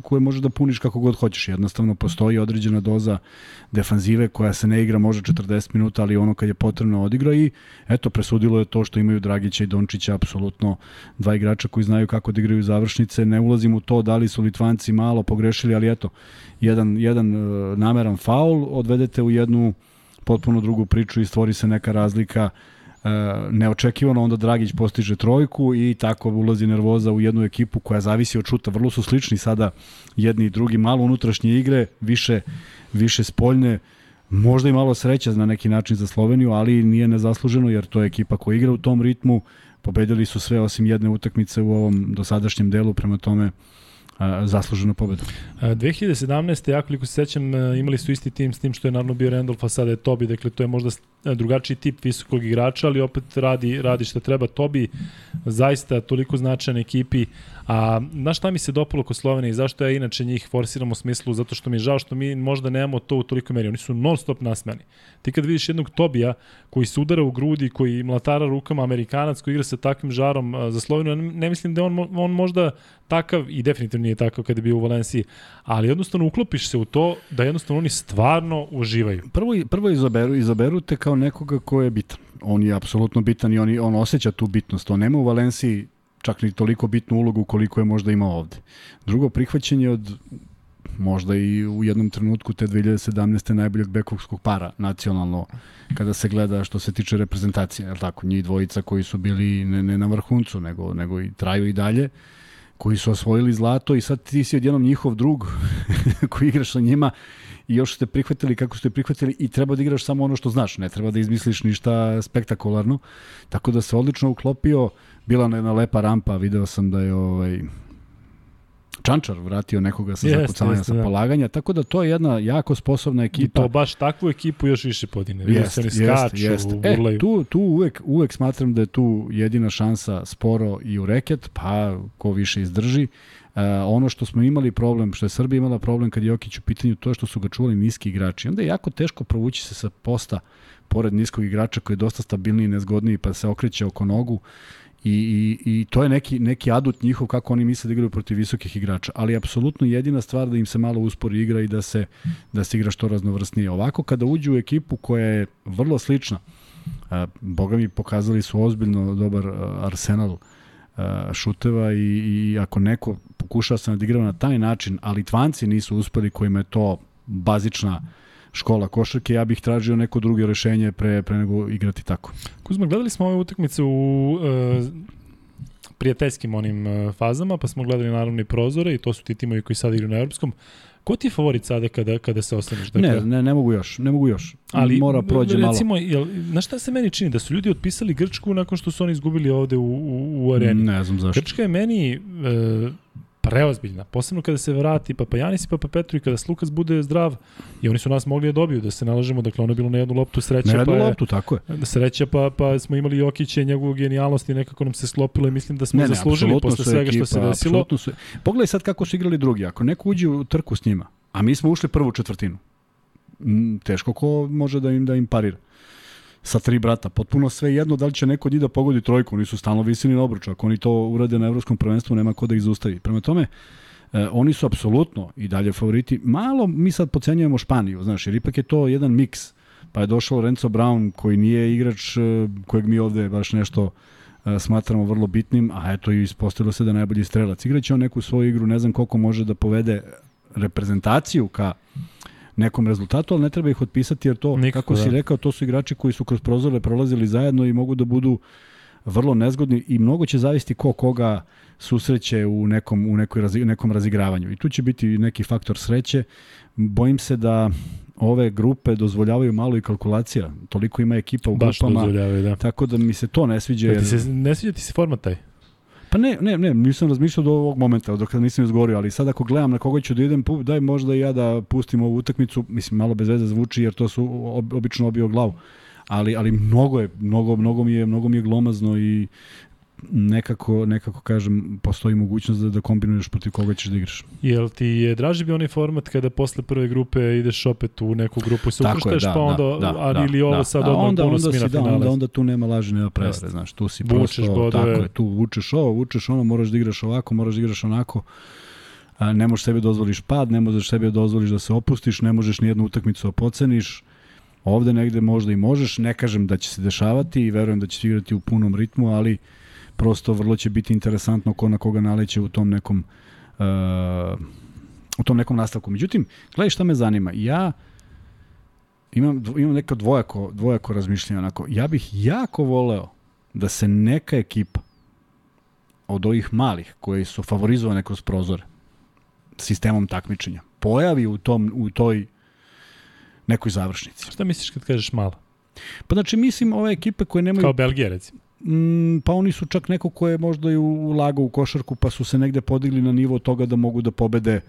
koje možeš da puniš kako god hoćeš. Jednostavno postoji određena doza defanzive koja se ne igra može 40 minuta, ali ono kad je potrebno odigra i eto presudilo je to što imaju Dragića i Dončića apsolutno dva igrača koji znaju kako da igraju završnice. Ne ulazim u to da li su Litvanci malo pogrešili, ali eto jedan jedan e, nameran faul odvedete u jednu potpuno drugu priču i stvori se neka razlika e, neočekivano, onda Dragić postiže trojku i tako ulazi nervoza u jednu ekipu koja zavisi od šuta. Vrlo su slični sada jedni i drugi, malo unutrašnje igre, više, više spoljne, možda i malo sreća na neki način za Sloveniju, ali nije nezasluženo jer to je ekipa koja igra u tom ritmu, pobedili su sve osim jedne utakmice u ovom dosadašnjem delu, prema tome pobeda. A, 2017. ja koliko se sećam e, imali su isti tim s tim što je naravno bio Randolph, a sada je Tobi, dakle to je možda drugačiji tip visokog igrača, ali opet radi, radi šta treba. Tobi zaista toliko značajan ekipi, a znaš šta mi se dopalo kod Slovenije i zašto ja inače njih forsiram u smislu, zato što mi je žao što mi možda nemamo to u toliko meri, oni su non stop nasmeni. Ti kad vidiš jednog Tobija koji se udara u grudi, koji mlatara rukama Amerikanac, koji igra sa takvim žarom za Sloveniju, ne- mislim da on, on možda takav, i definitivno nije takav kada je bio u Valenciji, ali jednostavno uklopiš se u to da jednostavno oni stvarno uživaju. Prvo, prvo izaberu, izaberu te kao nekoga ko je bitan. On je apsolutno bitan i on, on osjeća tu bitnost. On nema u Valenciji čak ni toliko bitnu ulogu koliko je možda imao ovde. Drugo, prihvaćenje od možda i u jednom trenutku te 2017. najboljeg bekovskog para nacionalno kada se gleda što se tiče reprezentacije, je tako? Njih dvojica koji su bili ne, ne na vrhuncu, nego, nego i traju i dalje, koji su osvojili zlato i sad ti si odjednom njihov drug koji igraš sa njima i još ste prihvatili kako ste prihvatili i treba da igraš samo ono što znaš, ne treba da izmisliš ništa spektakularno. Tako da se odlično uklopio, bila jedna lepa rampa, video sam da je ovaj, Čančar vratio nekoga sa Jeste, zakucavanja sa da. polaganja, tako da to je jedna jako sposobna I ekipa. to baš takvu ekipu još više podine. Vidio se skaču, E, urlaju. tu, tu uvek, uvek smatram da je tu jedina šansa sporo i u reket, pa ko više izdrži. Uh, ono što smo imali problem, što je Srbija imala problem kad je Jokić u pitanju, to je što su ga čuvali niski igrači. Onda je jako teško provući se sa posta pored niskog igrača koji je dosta stabilniji i nezgodniji pa se okreće oko nogu i, i, i to je neki, neki adut njihov kako oni misle da igraju protiv visokih igrača, ali apsolutno jedina stvar da im se malo uspori igra i da se, da se igra što raznovrsnije. Ovako kada uđu u ekipu koja je vrlo slična, a, boga mi pokazali su ozbiljno dobar arsenal šuteva i, i ako neko pokušava se nadigrava na taj način, a Litvanci nisu uspeli kojima je to bazična škola košarke, ja bih tražio neko drugo rešenje pre, pre nego igrati tako. Kuzma, gledali smo ove utakmice u uh, prijateljskim onim uh, fazama, pa smo gledali naravno i prozore i to su ti timovi koji sad igraju na evropskom. Ko ti je favorit sada kada, kada se ostaneš? Dakle, ne, ne, ne mogu još, ne mogu još. Ali Mora prođe recimo, malo. Jel, na šta se meni čini? Da su ljudi otpisali Grčku nakon što su oni izgubili ovde u, u, u areni. Ne znam zašto. Grčka je meni e, preozbiljna, posebno kada se vrati Papa Janis i Papa Petru i kada Slukas bude zdrav i oni su nas mogli da dobiju, da se nalažemo, dakle ono je bilo na jednu loptu sreće. Na jednu pa je, loptu, tako je. Da sreća, pa, pa smo imali Jokića i njegovu genijalnost i nekako nam se sklopilo i mislim da smo ne, ne, zaslužili posle svega ekipa, što se desilo. Su, pogledaj sad kako su igrali drugi. Ako neko uđe u trku s njima, a mi smo ušli prvu četvrtinu, teško ko može da im da im parira sa tri brata. Potpuno sve jedno da li će neko od njih da pogodi trojku, oni su stalno visini na obruču. Ako oni to urade na evropskom prvenstvu, nema ko da ih zaustavi. Prema tome, E, oni su apsolutno i dalje favoriti. Malo mi sad pocenjujemo Španiju, znaš, jer ipak je to jedan miks. Pa je došao Lorenzo Brown koji nije igrač e, kojeg mi ovde baš nešto e, smatramo vrlo bitnim, a eto i ispostavilo se da je najbolji strelac. Igraće on neku svoju igru, ne znam koliko može da povede reprezentaciju ka nekom rezultatu, ali ne treba ih otpisati jer to, Nikako, kako da. si rekao, to su igrači koji su kroz prozore prolazili zajedno i mogu da budu vrlo nezgodni i mnogo će zavisti ko koga susreće u nekom, u nekoj razi, nekom razigravanju. I tu će biti neki faktor sreće. Bojim se da ove grupe dozvoljavaju malo i kalkulacija. Toliko ima ekipa u Baš grupama. da. Tako da mi se to ne sviđa. Jer... Jer... Ti se, ne sviđa ti se format taj? Pa ne, ne, ne, nisam razmišljao do ovog momenta, dok nisam izgovorio, ali sad ako gledam na koga ću da idem, daj možda i ja da pustim ovu utakmicu, mislim malo bez veze zvuči jer to su ob, obično obio glavu. Ali ali mnogo je, mnogo mnogo mi je, mnogo mi je glomazno i nekako, nekako kažem, postoji mogućnost da, da kombinuješ protiv koga ćeš da igraš. Jel ti je draži bi onaj format kada posle prve grupe ideš opet u neku grupu i se ukrštaš, da, pa onda, da, da, a, da, ili ovo da. sad A odmah onda, onda, si, da, onda, onda tu nema laži, nema prevare, Jeste. znaš, tu si Vučeš prosto, bodove. tako je, tu vučeš ovo, vučeš ono, moraš da igraš ovako, moraš da igraš onako, a, ne možeš sebi dozvoliš pad, ne možeš sebi dozvoliš da se opustiš, ne možeš ni jednu utakmicu da poceniš, ovde negde možda i možeš, ne kažem da će se dešavati i verujem da će se igrati u punom ritmu, ali prosto vrlo će biti interesantno ko na koga naleće u tom nekom uh, u tom nekom nastavku. Međutim, gledaj šta me zanima. Ja imam, imam neko dvojako, dvojako razmišljanje. Onako. Ja bih jako voleo da se neka ekipa od ovih malih koji su favorizovane kroz prozore sistemom takmičenja pojavi u, tom, u toj nekoj završnici. Šta misliš kad kažeš malo? Pa znači mislim ove ekipe koje nemaju Kao Belgija recimo. Mm, pa oni su čak neko ko je možda i ulagao u košarku, pa su se negde podigli na nivo toga da mogu da pobede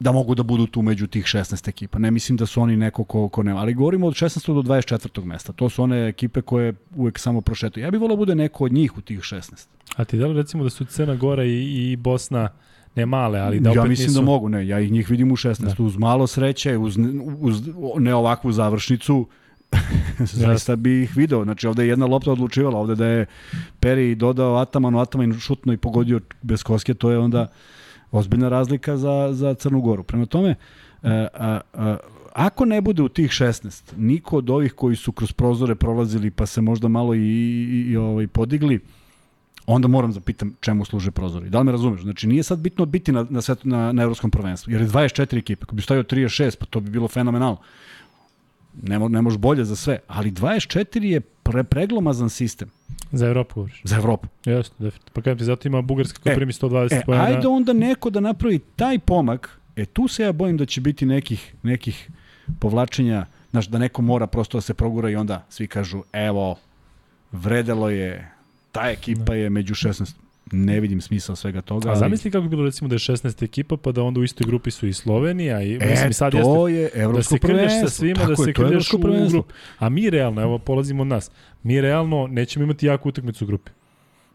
da mogu da budu tu među tih 16 ekipa. Ne mislim da su oni neko ko, ko nema. Ali govorimo od 16. do 24. mesta. To su one ekipe koje uvek samo prošetuju. Ja bih volao bude neko od njih u tih 16. A ti da li recimo da su Crna Gora i, i Bosna ne male, ali da opet ja mislim nisu... da mogu, ne. Ja ih njih vidim u 16. Da. Uz malo sreće, uz, uz ne ovakvu završnicu, zaista bi ih video. Znači ovde je jedna lopta odlučivala, ovde da je Peri dodao Atamanu, Ataman šutno i pogodio bez koske, to je onda ozbiljna razlika za, za Crnu Goru. Prema tome, a, a, a, ako ne bude u tih 16, niko od ovih koji su kroz prozore prolazili pa se možda malo i, i, i ovaj, podigli, onda moram da pitam čemu služe prozori. Da li me razumeš? Znači nije sad bitno biti na, na, svetu, na, na evropskom prvenstvu, jer je 24 ekipe. Ako bi stavio 36, pa to bi bilo fenomenalno. Ne, mo, ne može bolje za sve, ali 24 je pre, preglomazan sistem Za Evropu govoriš. za Evropu. Jeste, definitivno. Pa kažem ti, zato ima Bugarska koja E, primi 120 E, pojena. ajde onda neko da napravi taj pomak, e tu se ja bojim da će biti nekih, nekih povlačenja, znaš, da neko mora prosto da se progura i onda svi kažu, evo, vredelo je, ta ekipa je među 16. Ne vidim smisla svega toga. A ali- zamisli kako bi bilo recimo da je 16 ekipa, pa da onda u istoj grupi su i Slovenija i E, mislim sad to jeste je da se krlješ sa svima, da se krlješ u grupu. A mi realno, evo polazimo od nas, mi realno nećemo imati jaku utakmicu u grupi.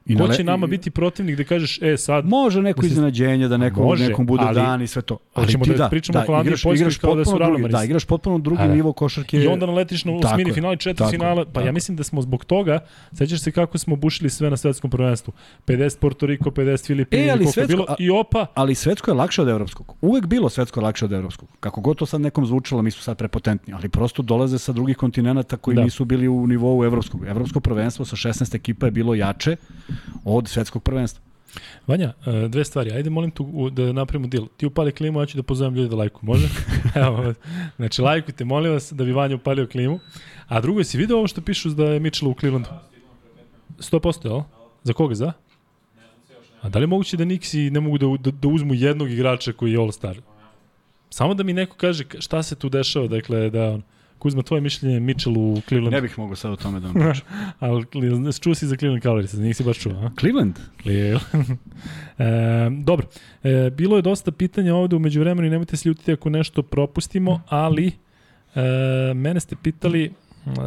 I Ko će nama biti protivnik da kažeš, e sad, Može neko Mislim, iznenađenje da nekom, može, nekom bude ali- dan i sve to. Ali Hoćemo ti da da, pričamo o da, Holandiji i igraš, igraš kao da su potpuno drugi, da, igraš potpuno drugi A, da. nivo košarke. I onda naletiš na osmini i četiri tako je, finala, pa tako ja mislim da smo zbog toga, sećaš se kako smo bušili sve na svetskom prvenstvu. 50 Porto Riko, 50 Filipina, E, ali svetsko- bilo, i opa, ali svetsko je lakše od evropskog. Uvek bilo svetsko je lakše od evropskog. Kako god to sad nekom zvučalo, mi su sad prepotentni, ali prosto dolaze sa drugih kontinenta koji da. nisu bili u nivou evropskog. Evropsko prvenstvo sa 16 ekipa je bilo jače od svetskog prvenstva. Vanja, e, dve stvari. Ajde, molim tu da napravimo deal. Ti upali klimu, ja ću da pozovem ljude da lajkuju. Može? Evo, znači, lajkujte, molim vas, da bi Vanja upalio klimu. A drugo, si vidio ovo što pišu da je Mitchell u Clevelandu? 100%, jel? Za koga, za? A da li je moguće da Nixi ne mogu da, da, da uzmu jednog igrača koji je All-Star? Samo da mi neko kaže ka- šta se tu dešava, dakle, da on... Kuzma, tvoje mišljenje je Mitchell u Clevelandu. Ne bih mogao sad o tome da vam pričam. Ali čuo si za Cleveland Cavaliers, nisi baš čuo, a? Cleveland? Cleveland. e, dobro, e, bilo je dosta pitanja ovde umeđu vremenu i nemojte se ljutiti ako nešto propustimo, ali e, mene ste pitali,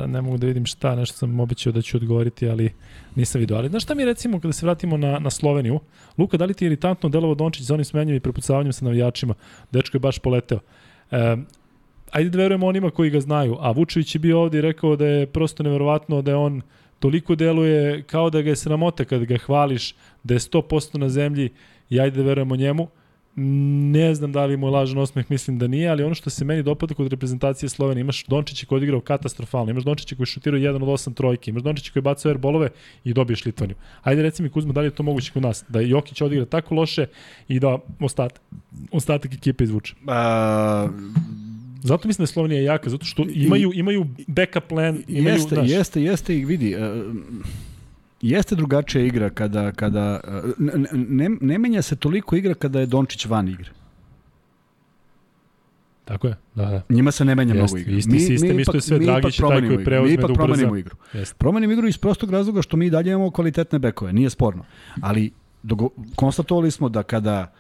ne mogu da vidim šta, nešto sam obećao da ću odgovoriti, ali nisam vidio. Ali znaš šta mi recimo kada se vratimo na, na Sloveniju? Luka, da li ti je iritantno delovo Dončić za onim smenjima i prepucavanjem sa navijačima? Dečko je baš poleteo. E, ajde da verujemo onima koji ga znaju, a Vučević je bio ovde i rekao da je prosto neverovatno da je on toliko deluje kao da ga je sramota kad ga hvališ, da je 100% na zemlji i ajde da verujemo njemu. Ne znam da li mu je lažan osmeh, mislim da nije, ali ono što se meni dopada kod reprezentacije Slovenije, imaš Dončića koji je odigrao katastrofalno, imaš Dončića koji šutirao 1 od 8 trojke, imaš Dončića koji je bacao airbolove i dobiješ Litvaniju. Ajde reci mi Kuzma, da li je to moguće kod nas? Da Jokić odigra tako loše i da ostatak, ostatak ekipe izvuče. A, Zato mislim da je Slovenija jaka, zato što imaju, imaju backup plan, imaju, jeste, znaš, jeste, jeste i vidi. e, Jeste drugačija igra kada, kada ne, ne, ne menja se toliko igra kada je Dončić van igre. Tako je, da, da. Njima se ne menja Jeste, mnogo igra. isti sistem, isto je sve mi Dragić taj koji preuzme Mi ipak da promenimo igru. Jeste. Promenimo igru iz prostog razloga što mi dalje imamo kvalitetne bekove, nije sporno. Ali dogo, konstatovali smo da kada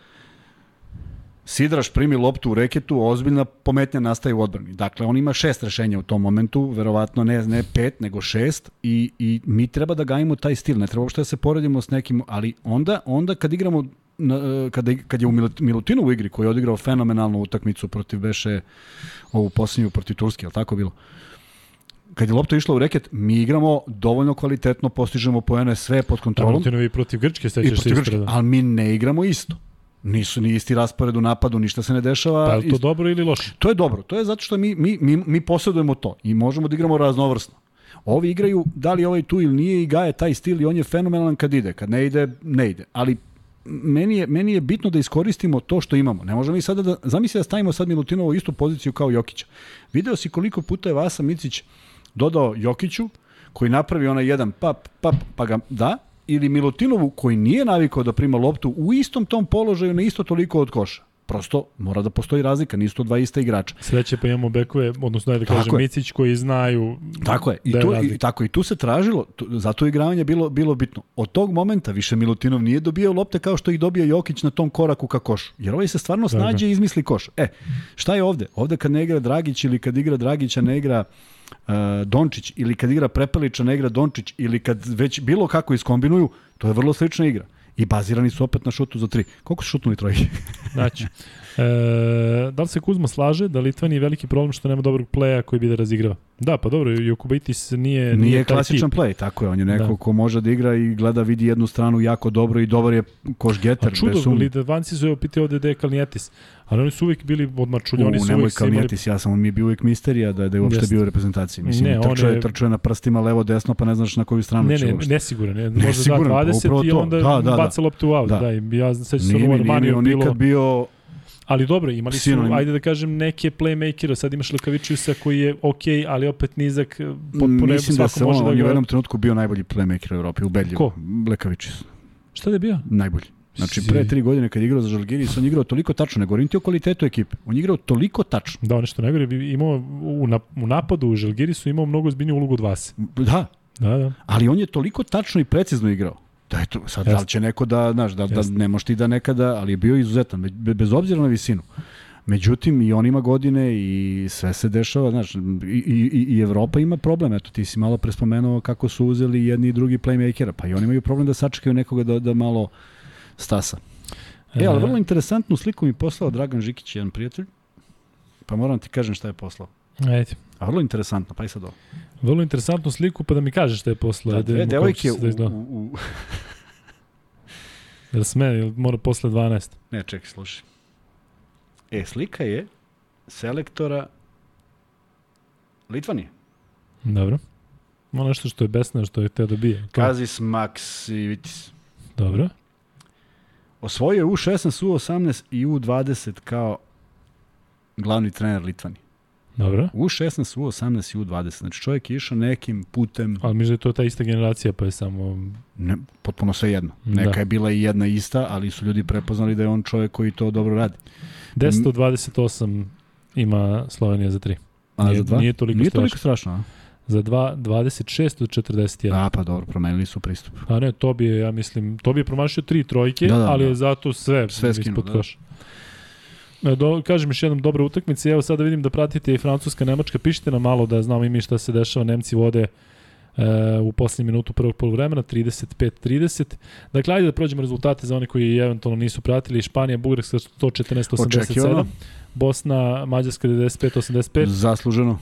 Sidraš primi loptu u reketu, ozbiljna pometnja nastaje u odbrani. Dakle, on ima šest rešenja u tom momentu, verovatno ne, ne pet, nego šest i, i mi treba da gajimo taj stil. Ne treba uopšte da se poredimo s nekim, ali onda, onda kad igramo na, kada, kad je u Milut- Milutinovu igri koji je odigrao fenomenalnu utakmicu protiv Beše ovu posljednju protiv Turske, je tako bilo? kad je lopta išla u reket, mi igramo dovoljno kvalitetno, postižemo poene sve pod kontrolom Milutinovi protiv Grčke, i sećaš se Grčke, ispred. ali mi ne igramo isto. Nisu ni isti raspored u napadu, ništa se ne dešava. Pa je to dobro ili loše? To je dobro, to je zato što mi, mi, mi, mi posjedujemo to i možemo da igramo raznovrsno. Ovi igraju, da li ovaj tu ili nije i gaje taj stil i on je fenomenalan kad ide, kad ne ide, ne ide. Ali meni je, meni je bitno da iskoristimo to što imamo. Ne možemo mi sada da, zamisli da stavimo sad Milutinovu u istu poziciju kao Jokića. Video si koliko puta je Vasa Micić dodao Jokiću, koji napravi onaj jedan pap, pap, pa ga da, ili Milutinovu koji nije navikao da prima loptu u istom tom položaju na isto toliko od koša. Prosto mora da postoji razlika, nisu to dva ista igrača. Sreće pa imamo bekove, odnosno da, da kažem je. Micić koji znaju Tako je. I, da je tu, i, razlika. tako, I tu se tražilo, tu, zato je igravanje bilo, bilo bitno. Od tog momenta više Milutinov nije dobijao lopte kao što ih dobija Jokić na tom koraku ka košu. Jer ovaj se stvarno snađe i izmisli koš. E, šta je ovde? Ovde kad ne igra Dragić ili kad igra Dragića ne igra uh, Dončić ili kad igra Prepelića ne igra Dončić ili kad već bilo kako iskombinuju, to je vrlo slična igra. I bazirani su opet na šutu za tri. Koliko su šutnuli trojke? Znači, E, da li se Kuzma slaže da Litvan je veliki problem što nema dobrog pleja koji bi da razigrava? Da, pa dobro, Jokubaitis nije... Nije, taj klasičan tip. play, tako je. On je neko Da. ko može da igra i gleda, vidi jednu stranu jako dobro i dobar je koš A čudo. Litvanci su evo pitao ovde gde je Kalnijetis, ali oni su uvijek bili odmačulji, oni su uvijek se imali... Kalnijetis, ja sam, on mi je bio uvijek misterija da, da je uopšte Jeste. bio u reprezentaciji. Mislim, Ne, ne, trčuje, je- trčuje na prstima levo, desno, pa ne znaš na koju stranu Ne, će ne, uopšte. nesiguran je. Može da Nesiguran, pa 20 upravo i onda Da, da, da. baca loptu u aut. Da. Da. da ja sećam se Nije ono mi, nije mi Armaniju Ali dobro, imali su, Sinonim. ajde da kažem, neke playmakera. Sad imaš Lekavičiusa koji je okej, ali opet nizak, potpuno Mislim da se on, da on je u jednom trenutku bio najbolji playmaker u Evropi, ubedljivo. Ko? Lekavičius. Šta da je bio? Najbolji. Znači, pre tri godine kad je igrao za Žalgiris, on je igrao toliko tačno, ne govorim ti o kvalitetu ekipe, on je igrao toliko tačno. Da, nešto najgore bi imao u, na, u napadu u Žalgirisu imao mnogo zbiljniju ulogu od vas. Da, Da, da. ali on je toliko tačno i precizno igrao. Da eto, sad da li će neko da, znaš, da, da ne možeš ti da nekada, ali je bio izuzetan, be- bez obzira na visinu. Međutim, i on ima godine i sve se dešava, znaš, i, i, i- i Evropa ima problem, eto, ti si malo prespomenuo kako su uzeli jedni i drugi playmakera, pa i oni imaju problem da sačekaju nekoga da, da malo stasa. E, ali vrlo interesantnu sliku mi poslao Dragan Žikić, jedan prijatelj, pa moram ti kažem šta je poslao. Ajde. A vrlo interesantno, pa i sad ovo. Vrlo interesantnu sliku, pa da mi kažeš šta je posle. Da, Da, dve devojke u... u, Da u, u, Jel sme, jel mora posle 12? Ne, čekaj, slušaj. E, slika je selektora Litvanije. Dobro. Ono nešto što je besno, što je teo da bije. To. Kazis Maksivitis. Dobro. Osvojio je U16, U18 i U20 kao glavni trener Litvanije. Dobro. U16, U18 i U20. Znači čovjek je išao nekim putem, Ali mi da je to ta ista generacija, pa je samo... ne, potpuno sve jedno. Da. Neka je bila i jedna ista, ali su ljudi prepoznali da je on čovjek koji to dobro radi. 10 od 28 ima Slovenija za 3. A Nije- za dva? nije toliko nije strašno. toliko strašno, a? Za 2, 26 od 41. A, pa dobro, promenili su pristup. A ne, to bi je, ja mislim, to bi je promašio tri trojke, Da, da, ali da. je zato sve, Sve ispod skinuo, da. koša. Do, kažem još jednom dobra utakmica. Evo sada vidim da pratite i Francuska, Nemačka. Pišite nam malo da znamo i mi šta se dešava. Nemci vode e, u poslednji minutu prvog polovremena 35-30. Dakle, ajde da prođemo rezultate za one koji eventualno nisu pratili. Španija, Bugarska 114-87. Očekivano. Bosna, Mađarska 95-85. Zasluženo.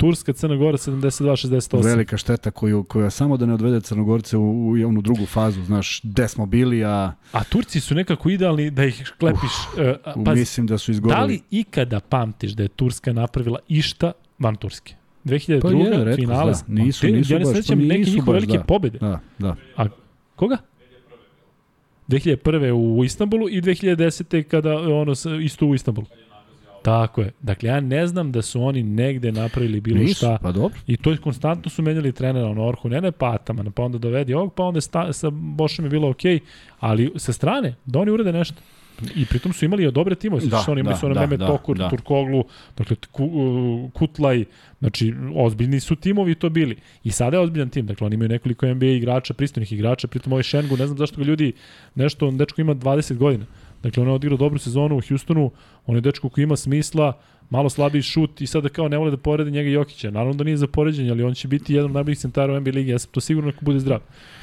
Turska, Crna Gora 72-68. Velika šteta koju, koja samo da ne odvede Crnogorce u, u onu drugu fazu, znaš, gde smo bili, a A Turci su nekako idealni da ih klepiš. Uh, pazi, mislim da su izgorili. da li ikada pamtiš da je Turska napravila išta van Turske? 2002. Pa je, finale. da. Nisu- Ma te- nisu ja ne sećam pa neke nisu njihove velike da. pobede. Da, da. Koga? 2001. u Istanbulu i 2010. kada ono isto u Istanbulu. Tako je. Dakle, ja ne znam da su oni negde napravili bilo Nisu, šta. pa dobro. I to je konstantno su menjali trenera, ono Orhu, ne ne pa Ataman, pa onda dovedi ovog, pa onda sta, sa Bošem je bilo okej, ali sa strane, da oni urade nešto. I pritom su imali i dobre timove, Da, da, oni imali da, su ono da, Mehmet da, Tokur, da. Turkoglu, dakle Ku, uh, Kutlaj, znači ozbiljni su timovi to bili. I sada je ozbiljan tim, dakle oni imaju nekoliko NBA igrača, pristojnih igrača, pritom ovaj Šengu, ne znam zašto ga ljudi, nešto, on dečko ima 20 godina. Dakle, on je odigrao dobru sezonu u Houstonu, on je dečko koji ima smisla, malo slabiji šut i sada kao ne vole da porede njega Jokića. Naravno da nije za poređenje, ali on će biti jedan od najboljih centara u NBA ligi, ja sam to sigurno ako bude zdrav.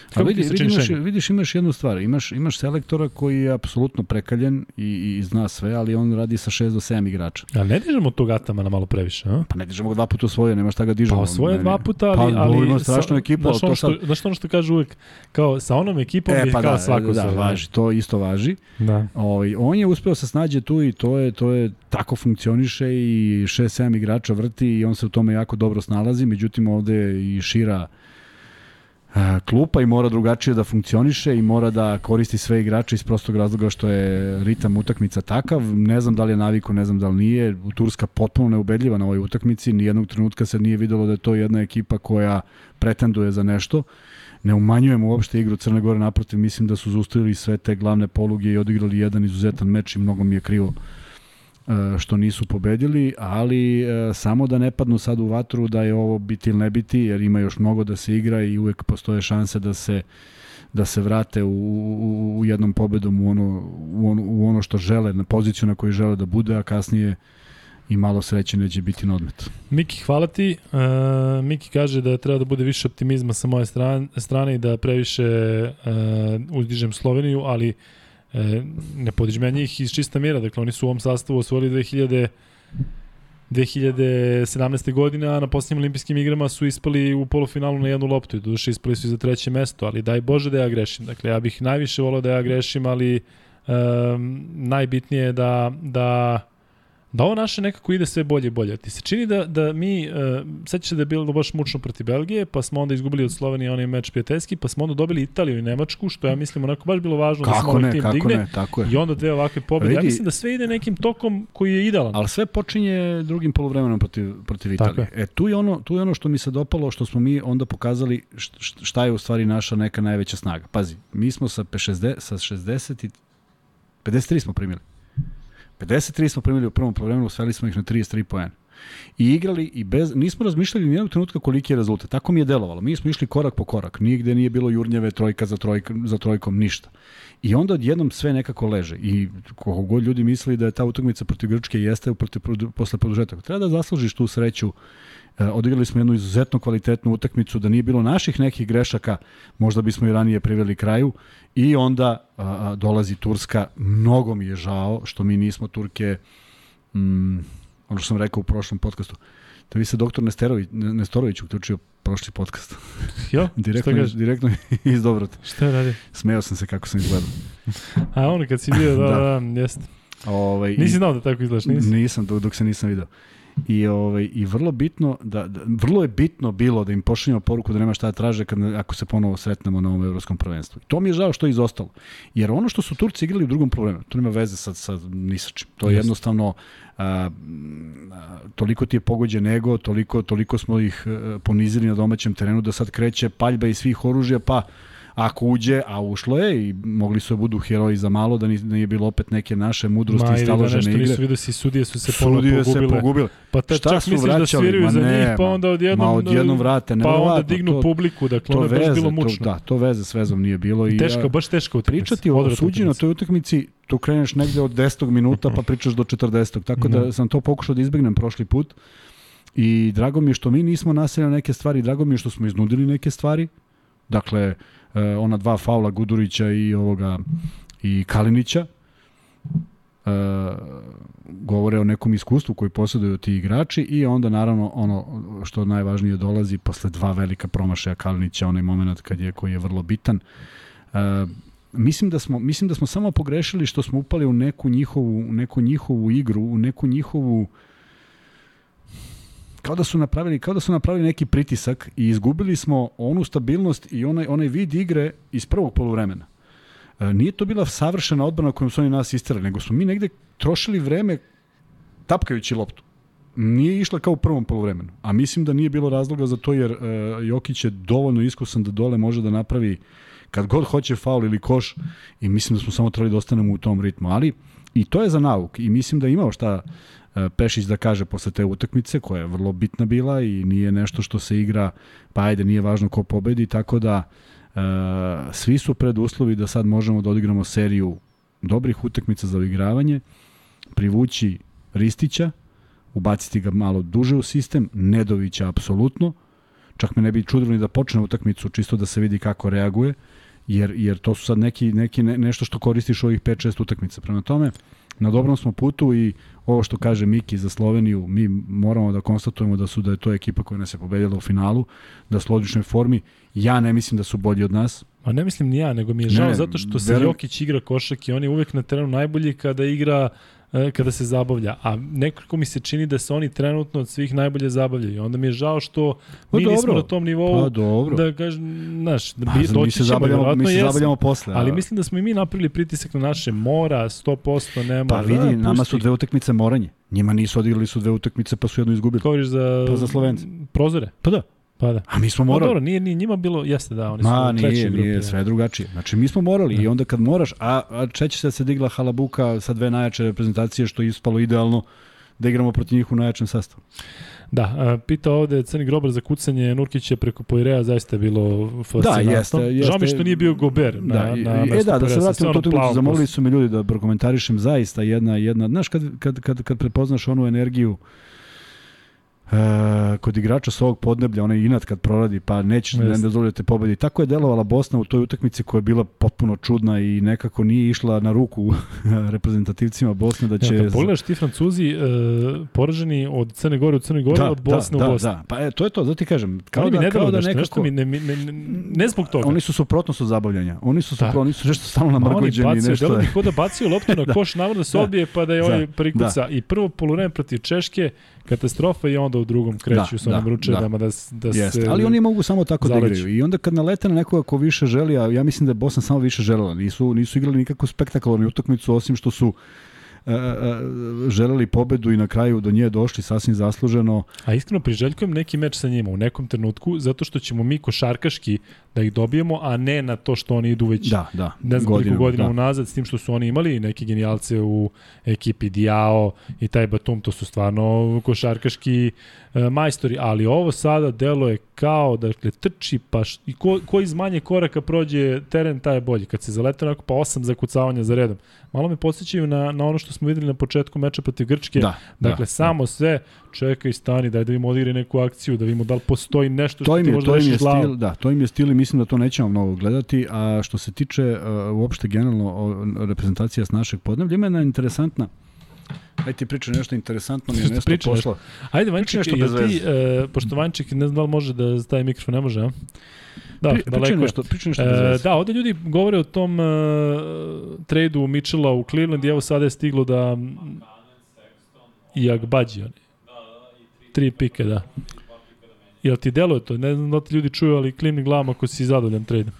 A Kako vidi, se vidi, čini imaš, vidiš, imaš jednu stvar. Imaš, imaš selektora koji je apsolutno prekaljen i, i zna sve, ali on radi sa 6 do 7 igrača. Ali ne dižemo tog Atamana malo previše, a? Pa ne dižemo ga dva puta osvojio, nema šta ga Pa dižemo. osvoje Ne, dva puta, ali... Pa, ali ima strašnu ekipu, Znaš ono, što, sad- znaš ono što kaže uvek, kao sa onom ekipom E, je pa kao da, svako da, se, važi, to isto važi. Da. Ovaj on je uspeo se snađe tu i to je to je tako funkcioniše i 6-7 igrača vrti i on se u tome jako dobro snalazi, međutim ovde i šira klupa i mora drugačije da funkcioniše i mora da koristi sve igrače iz prostog razloga što je ritam utakmica takav. Ne znam da li je naviku, ne znam da li nije. Turska potpuno neubedljiva na ovoj utakmici. Nijednog trenutka se nije videlo da je to jedna ekipa koja pretenduje za nešto. Ne umanjujemo uopšte igru Crne Gore, naprotiv mislim da su zaustavili sve te glavne poluge i odigrali jedan izuzetan meč i mnogo mi je krivo što nisu pobedili, ali e, samo da ne padnu sad u vatru da je ovo biti ili ne biti, jer ima još mnogo da se igra i uvek postoje šanse da se da se vrate u, u, u jednom pobedom u ono, u, ono, u ono što žele, na poziciju na kojoj žele da bude, a kasnije i malo sreće neće biti na odmet. Miki, hvala ti. Uh, Miki kaže da treba da bude više optimizma sa moje strane, strane i da previše uh, uzdižem Sloveniju, ali E, ne podižem ja njih iz čista mira, dakle oni su u ovom sastavu osvojili 2000 2017. godine, a na posljednjim olimpijskim igrama su ispali u polufinalu na jednu loptu i doduše ispali su i za treće mesto, ali daj Bože da ja grešim. Dakle, ja bih najviše volao da ja grešim, ali um, najbitnije je da, da da ovo naše nekako ide sve bolje i bolje. Ti se čini da, da mi, uh, sećaš se da je bilo baš mučno protiv Belgije, pa smo onda izgubili od Slovenije onaj meč prijateljski, pa smo onda dobili Italiju i Nemačku, što ja mislim onako baš bilo važno kako da smo ovaj ne, tim kako digne. ne, tako je. I onda dve ovakve pobjede. Ja Vidi- mislim da sve ide nekim tokom koji je idealan. Ali sve počinje drugim poluvremenom protiv, protiv Italije. E, tu je, ono, tu je ono što mi se dopalo, što smo mi onda pokazali št- št- šta je u stvari naša neka najveća snaga. Pazi, mi smo sa, 60, sa 60 i 53 smo primili. 53 smo primili u prvom poluvremenu, sveli smo ih na 33 poena. I igrali i bez, nismo razmišljali ni jednog trenutka koliki je rezultat. Tako mi je delovalo. Mi smo išli korak po korak. Nigde nije bilo jurnjeve trojka za, trojka, za trojkom, ništa. I onda odjednom sve nekako leže. I koliko god ljudi misli da je ta utakmica protiv Grčke jeste protiv, protiv, posle produžetka. Treba da zaslužiš tu sreću. E, odigrali smo jednu izuzetno kvalitetnu utakmicu, da nije bilo naših nekih grešaka, možda bismo i ranije priveli kraju. I onda a, dolazi Turska. Mnogo mi je žao što mi nismo Turke, mm, ono što sam rekao u prošlom podcastu, da vi se doktor Nesterović, Nestorović uključio prošli podcast. Jo, direktno, šta kaže? direktno iz Dobrota. Šta je radio? Smeo sam se kako sam izgledao. A ono kad si bio, da, Da. da, da jeste. Ovaj, Nisi znao da tako izgledaš, nisi? Nisam, dok, dok se nisam video. I, ovaj, I vrlo bitno, da, da, vrlo je bitno bilo da im pošaljemo poruku da nema šta da traže kad, ako se ponovo sretnemo na ovom evropskom prvenstvu. I to mi je žao što je izostalo. Jer ono što su Turci igrali u drugom problemu, to nema veze sa, sa ni sa čim. To je jednostavno a, a, toliko ti je pogođen ego, toliko, toliko smo ih a, ponizili na domaćem terenu da sad kreće paljba iz svih oružja, pa ako uđe, a ušlo je i mogli su da budu heroji za malo, da ni- da nije bilo opet neke naše mudrosti Ma i ili da staložene nešto igre. nisu vidio si, sudije su se Sudije se pogubile. pogubile. Pa te, Šta čak su misliš da vraćali? sviraju Ma za ne, njih, pa ma- onda odjednom, Ma odjednom vrate, pa nevjerovatno, onda dignu to- publiku, dakle To ono je baš bilo to, mučno. da, to veze s vezom nije bilo. I, Teška, a, baš teška utakmica. Pričati o suđenju na toj utakmici, tu kreneš negde od 10. minuta pa pričaš do 40. Tako da Da. sam to pokušao da izbegnem prošli put. I drago mi je što mi nismo naseljali neke stvari, drago mi je što smo iznudili neke stvari. Dakle, ona dva faula Gudurića i ovoga i Kalinića e, govore o nekom iskustvu koji posjeduju ti igrači i onda naravno ono što najvažnije dolazi posle dva velika promašaja Kalinića, onaj moment kad je koji je vrlo bitan. E, mislim da smo mislim da smo samo pogrešili što smo upali u neku njihovu neku njihovu igru, u neku njihovu kao da su napravili kao da su napravili neki pritisak i izgubili smo onu stabilnost i onaj onaj vid igre iz prvog poluvremena. E, nije to bila savršena odbrana kojom su oni nas isterali, nego smo mi negde trošili vreme tapkajući loptu. Nije išla kao u prvom poluvremenu. A mislim da nije bilo razloga za to jer e, Jokić je dovoljno iskusan da dole može da napravi kad god hoće faul ili koš i mislim da smo samo trebali da ostanemo u tom ritmu. Ali i to je za nauk i mislim da imao šta Pešić da kaže posle te utakmice koja je vrlo bitna bila i nije nešto što se igra pa ajde nije važno ko pobedi tako da e, svi su preduslovi da sad možemo da odigramo seriju dobrih utakmica za uigravanje privući Ristića ubaciti ga malo duže u sistem Nedovića apsolutno čak me ne bi čudilo ni da počne utakmicu čisto da se vidi kako reaguje jer, jer to su sad neki, neki ne, nešto što koristiš u ovih 5-6 utakmica. Prema tome, na dobrom smo putu i ovo što kaže Miki za Sloveniju, mi moramo da konstatujemo da su da je to ekipa koja nas je pobedila u finalu, da su u odličnoj formi. Ja ne mislim da su bolji od nas. Ma ne mislim ni ja, nego mi je žao Ne, zato što se Jokić igra košak i on je uvek na terenu najbolji kada igra kada se zabavlja, a nekako mi se čini da se oni trenutno od svih najbolje zabavljaju. Onda mi je žao što Pa mi nismo dobro. na tom nivou Pa dobro. da kažem, znaš, da Pa, bi, mi doći se ćemo, zabavljamo, mi se zabavljamo posle. Ali a- mislim da smo i mi napravili pritisak na naše mora, 100% ne mora. Pa vidi, Da, nama su dve utakmice moranje. Njima nisu odigrali su dve utakmice pa su jednu izgubili. Govoriš za, Pa za Slovence. prozore? Pa da. Pa da. A mi smo Pa morali. dobro, nije, nije njima bilo, jeste da, oni su Ma, u trećoj nije, grupi. nije, da. sve je drugačije. Znači, mi smo morali Da. i onda kad moraš, a, a čeće se da se digla halabuka sa dve najjače reprezentacije, što je ispalo idealno da igramo protiv njih u najjačem sastavu. Da, pita ovde Crni grobar za kucanje Nurkića preko Poireja, zaista je bilo fascinantno. jeste, jeste. Žao mi što nije bio Gober na, Da, na, i- na e da, da se sve na tu zamolili su me ljudi da prokomentarišem zaista jedna, jedna, znaš kad, kad, kad, kad prepoznaš onu energiju e, kod igrača s ovog podneblja, onaj inat kad proradi, pa nećeš da ne Jeste. dozvolite pobedi. Tako je delovala Bosna u toj utakmici koja je bila potpuno čudna i nekako nije išla na ruku reprezentativcima Bosne da će... Ja, kad pogledaš ti Francuzi e, poraženi od Crne Gore u Crnoj Gori, od Bosne da, u Bosni. Da, pa e, to je to, zato ti kažem. Kao mi da, ne kao da nešto, nekako... nešto mi ne, ne, ne, ne zbog toga. Oni su suprotnost od zabavljanja. Oni su Da. suprotno, oni su nešto stalno Ma oni namrgođeni. bacio, delo kod da bacio loptu na koš, navodno da se Da. odbije pa da je ovaj Da. prikuca. I prvo poluvreme protiv Češke, katastrofa i onda u drugom kreću Da, sa onim da, ručevama da, s- da Jeste, se... ali oni mogu samo tako da zaleđu. igraju. I onda kad nalete na nekoga ko više želi, a ja mislim da je Bosna samo više želela. Nisu, nisu igrali nikakvu spektakularnu utakmicu, osim što su želeli pobedu i na kraju do nje došli sasvim zasluženo. A iskreno priželjkujem neki meč sa njima u nekom trenutku, zato što ćemo mi košarkaški da ih dobijemo, a ne na to što oni idu već Da, da. ne znam koliko godina da. unazad, s tim što su oni imali i neke genijalce u ekipi Diao i taj Batum, to su stvarno košarkaški e, majstori, ali ovo sada delo je kao, dakle, trči, pa š, i ko, ko iz manje koraka prođe teren, taj je bolji. Kad se zalete onako pa osam zakucavanja za redom. Malo me podsjećaju na, na ono što smo videli na početku meča protiv Grčke. Da, Dakle, da, samo sve, čekaj, stani, daj da vidimo odigraj neku akciju, da vidimo da li postoji nešto To što im ti je, možda to im je stil, da, to im je stil i mislim da to nećemo mnogo gledati, a što se tiče uh, uopšte generalno o, reprezentacija s našeg podneblja, ima jedna interesantna Aj ti pričaj nešto interesantno, mi je Što nešto priča pošla. Ajde, Vanček, ti, e, pošto Vanček, ne znam da li može da staje mikrofon, ne može, a? Da, Pri, daleko pričaj je. nešto, pričaj nešto E, da, ovde ljudi govore o tom e, tradu Mitchella u Cleveland i evo sada je stiglo da i Agbađi oni. Tri pike, da. Jel ti deluje to? Ne znam da ti ljudi čuju, ali klimni glavom ako si zadovoljan tradom.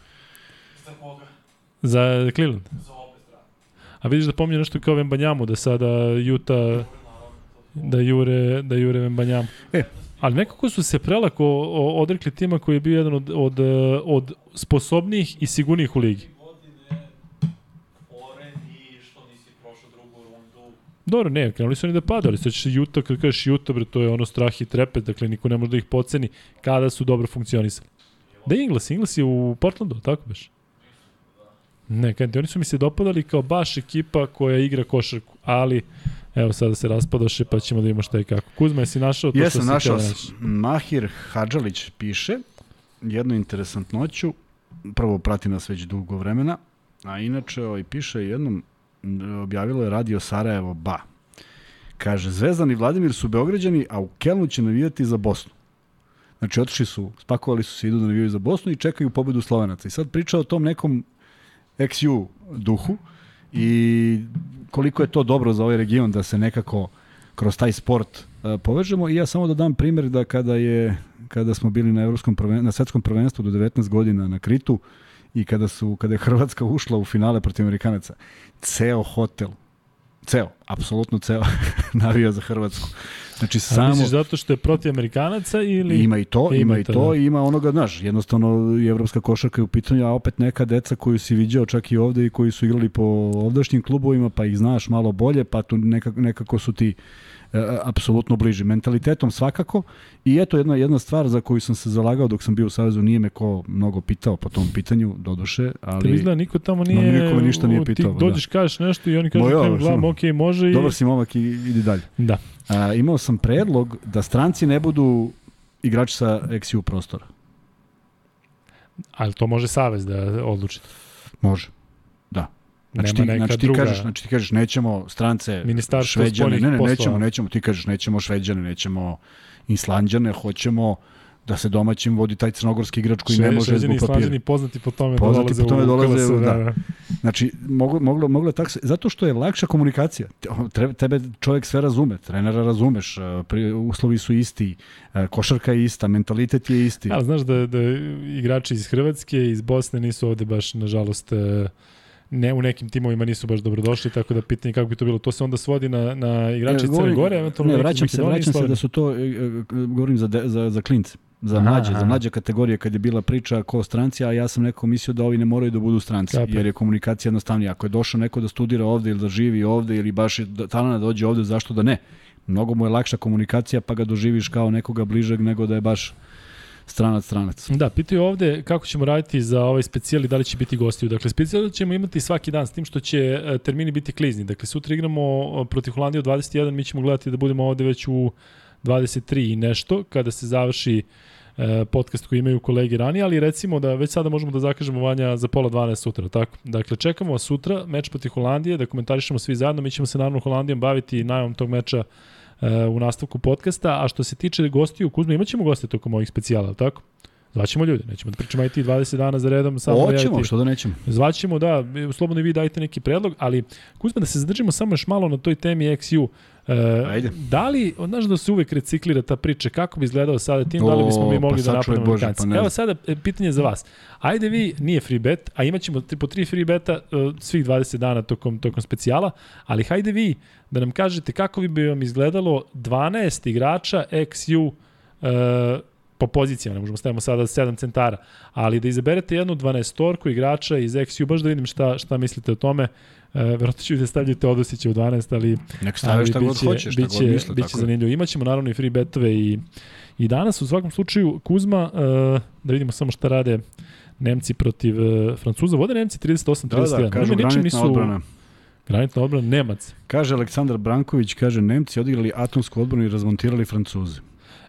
Za koga? Za Cleveland. Za obe strane. A vidiš da pominje nešto kao Vembanjamu, da sada Utah da jure, da jure Vembanjamu. E. Ali nekako su se prelako odrekli tima koji je bio jedan od, od, eh, od sposobnijih i sigurnijih u ligi. Dobro, ne, krenuli su oni da pada, ali sad ćeš Utah, kad kažeš Utah, bre, to je ono strah i trepet, dakle niko ne može da ih poceni kada su dobro funkcionisali. Da je Ingles, Ingles je u Portlandu, tako beš? Ne, kad ti, oni su mi se dopadali kao baš ekipa koja igra košarku, ali evo sada se raspadoše pa ćemo da vidimo šta i kako. Kuzma, jesi našao to Jesam što si našao, hteo da s- Mahir Hadžalić piše jednu interesantnoću, prvo prati nas već dugo vremena, a inače ovaj, piše jednom, objavilo je Radio Sarajevo Ba. Kaže, Zvezdan i Vladimir su Beograđani, a u Kelnu će navijati za Bosnu. Znači, otišli su, spakovali su se, idu da navijaju za Bosnu i čekaju pobedu Slovenaca. I sad priča o tom nekom XU duhu i koliko je to dobro za ovaj region da se nekako kroz taj sport uh, povežemo. I ja samo da dam primjer da kada je kada smo bili na evropskom prven, na svetskom prvenstvu do 19 godina na Kritu i kada su kada je Hrvatska ušla u finale protiv Amerikanaca ceo hotel ceo, apsolutno ceo navija za Hrvatsku. Znači A samo misliš zato što je protiv Amerikanaca ili... Ima i to, Ima ima i i to, to, da. i ima onoga, znaš, jednostavno i evropska košarka je u pitanju, a opet neka deca koju si viđao čak i ovde i koji su igrali po ovdašnjim klubovima, pa ih znaš malo bolje, pa tu nekako, nekako su ti apsolutno bliži. Mentalitetom svakako i eto jedna, jedna stvar za koju sam se zalagao dok sam bio u Savezu, nije me ko mnogo pitao po tom pitanju, doduše, Te ali izgleda niko tamo No, nije... niko me ništa nije pitao, Ti da. dođeš, kažeš nešto i oni kažu Ma ja, glavom, samo- ok, može i... dobar si momak i idi dalje. Da. A, imao sam predlog da stranci ne budu igrači sa XU prostora. Ali to može Savez da odluči. Može. Da. Znači Nema ti, neka znači ti druga... kažeš, znači ti kažeš nećemo strance šveđane, ne, ne, poslova. nećemo, nećemo, ti kažeš nećemo šveđane, nećemo islanđane, hoćemo da se domaćim vodi taj crnogorski igrač koji ne može Šveđani zbog papira. Islanđani poznati po tome Poznati da po tome dolaze dolaze u u- KLS, da. Znači, moglo, moglo, moglo tako, se- zato što je lakša komunikacija. Te- Treba, tebe čovjek sve razume, trenera razumeš, e, pri, uslovi su isti, e, košarka je ista, mentalitet je isti. Ali znaš da, da igrači iz Hrvatske iz Bosne nisu ovde baš, nažalost, e, ne, u nekim timovima nisu baš dobrodošli, tako da pitanje kako bi to bilo. To se onda svodi na, na igrače iz Crne Gore, eventualno ne, vraćam se, vraćam se da su to, e, e, govorim za, de, za, za klince, za Aha, mlađe, za mlađe kategorije kad je bila priča ko stranci, a ja sam nekako mislio da ovi ne moraju da budu stranci, Kapiram. jer je komunikacija jednostavnija. Ako je došao neko da studira ovde ili da živi ovde ili baš je da- talent da dođe ovde, zašto da ne? Mnogo mu je lakša komunikacija pa ga doživiš kao nekoga bližeg nego da je baš stranac stranac. Da, pitaju ovde kako ćemo raditi za ovaj specijal i da li će biti gostiju. Dakle, specijal ćemo imati svaki dan s tim što će e, termini biti klizni. Dakle, sutra igramo e, protiv Holandije u 21, mi ćemo gledati da budemo ovde već u 23 i nešto, kada se završi e, podcast koji imaju kolegi ranije, ali recimo da već sada možemo da zakažemo Vanja za pola 12 sutra, tako? Dakle, čekamo vas sutra, meč protiv Holandije, da komentarišemo svi zajedno, mi ćemo se naravno Holandijom baviti najavom tog meča u nastavku podcasta, a što se tiče gostiju Kuzma, imaćemo goste tokom ovih specijala, tako? Zvaćemo ljude, nećemo da pričamo IT 20 dana za redom samo reality. što da nećemo. Zvaćemo, da, slobodno i vi dajte neki predlog, ali Kuzma da se zadržimo samo još malo na toj temi XU. E, Ajde. Da li, znaš da se uvek reciklira ta priča, kako bi izgledao sada tim, da li bismo mi mogli pa da Bože, Amerikanci? pa Evo sada e, pitanje za vas. Ajde vi, nije free bet, a imaćemo tri- po tri free beta e, svih 20 dana tokom, tokom specijala, ali hajde vi da nam kažete kako bi vam izgledalo 12 igrača XU e, po pozicijama, ne možemo stavimo sada 7 centara, ali da izaberete jednu 12-torku igrača iz XU, baš da vidim šta, šta mislite o tome. E, verovatno ću da stavljate Odosića u 12, ali Nek staviš šta god hoćeš, šta biće, god misle. Biće tako zanimljivo. Imaćemo naravno i free betove i, i danas u svakom slučaju Kuzma, uh, da vidimo samo šta rade Nemci protiv uh, Francuza. Vode Nemci 38-31. Da, da, kažu ničim granitna odbrana. Granitna odbrana Nemac. Kaže Aleksandar Branković, kaže Nemci odigrali atomsku odbranu i razmontirali Francuze.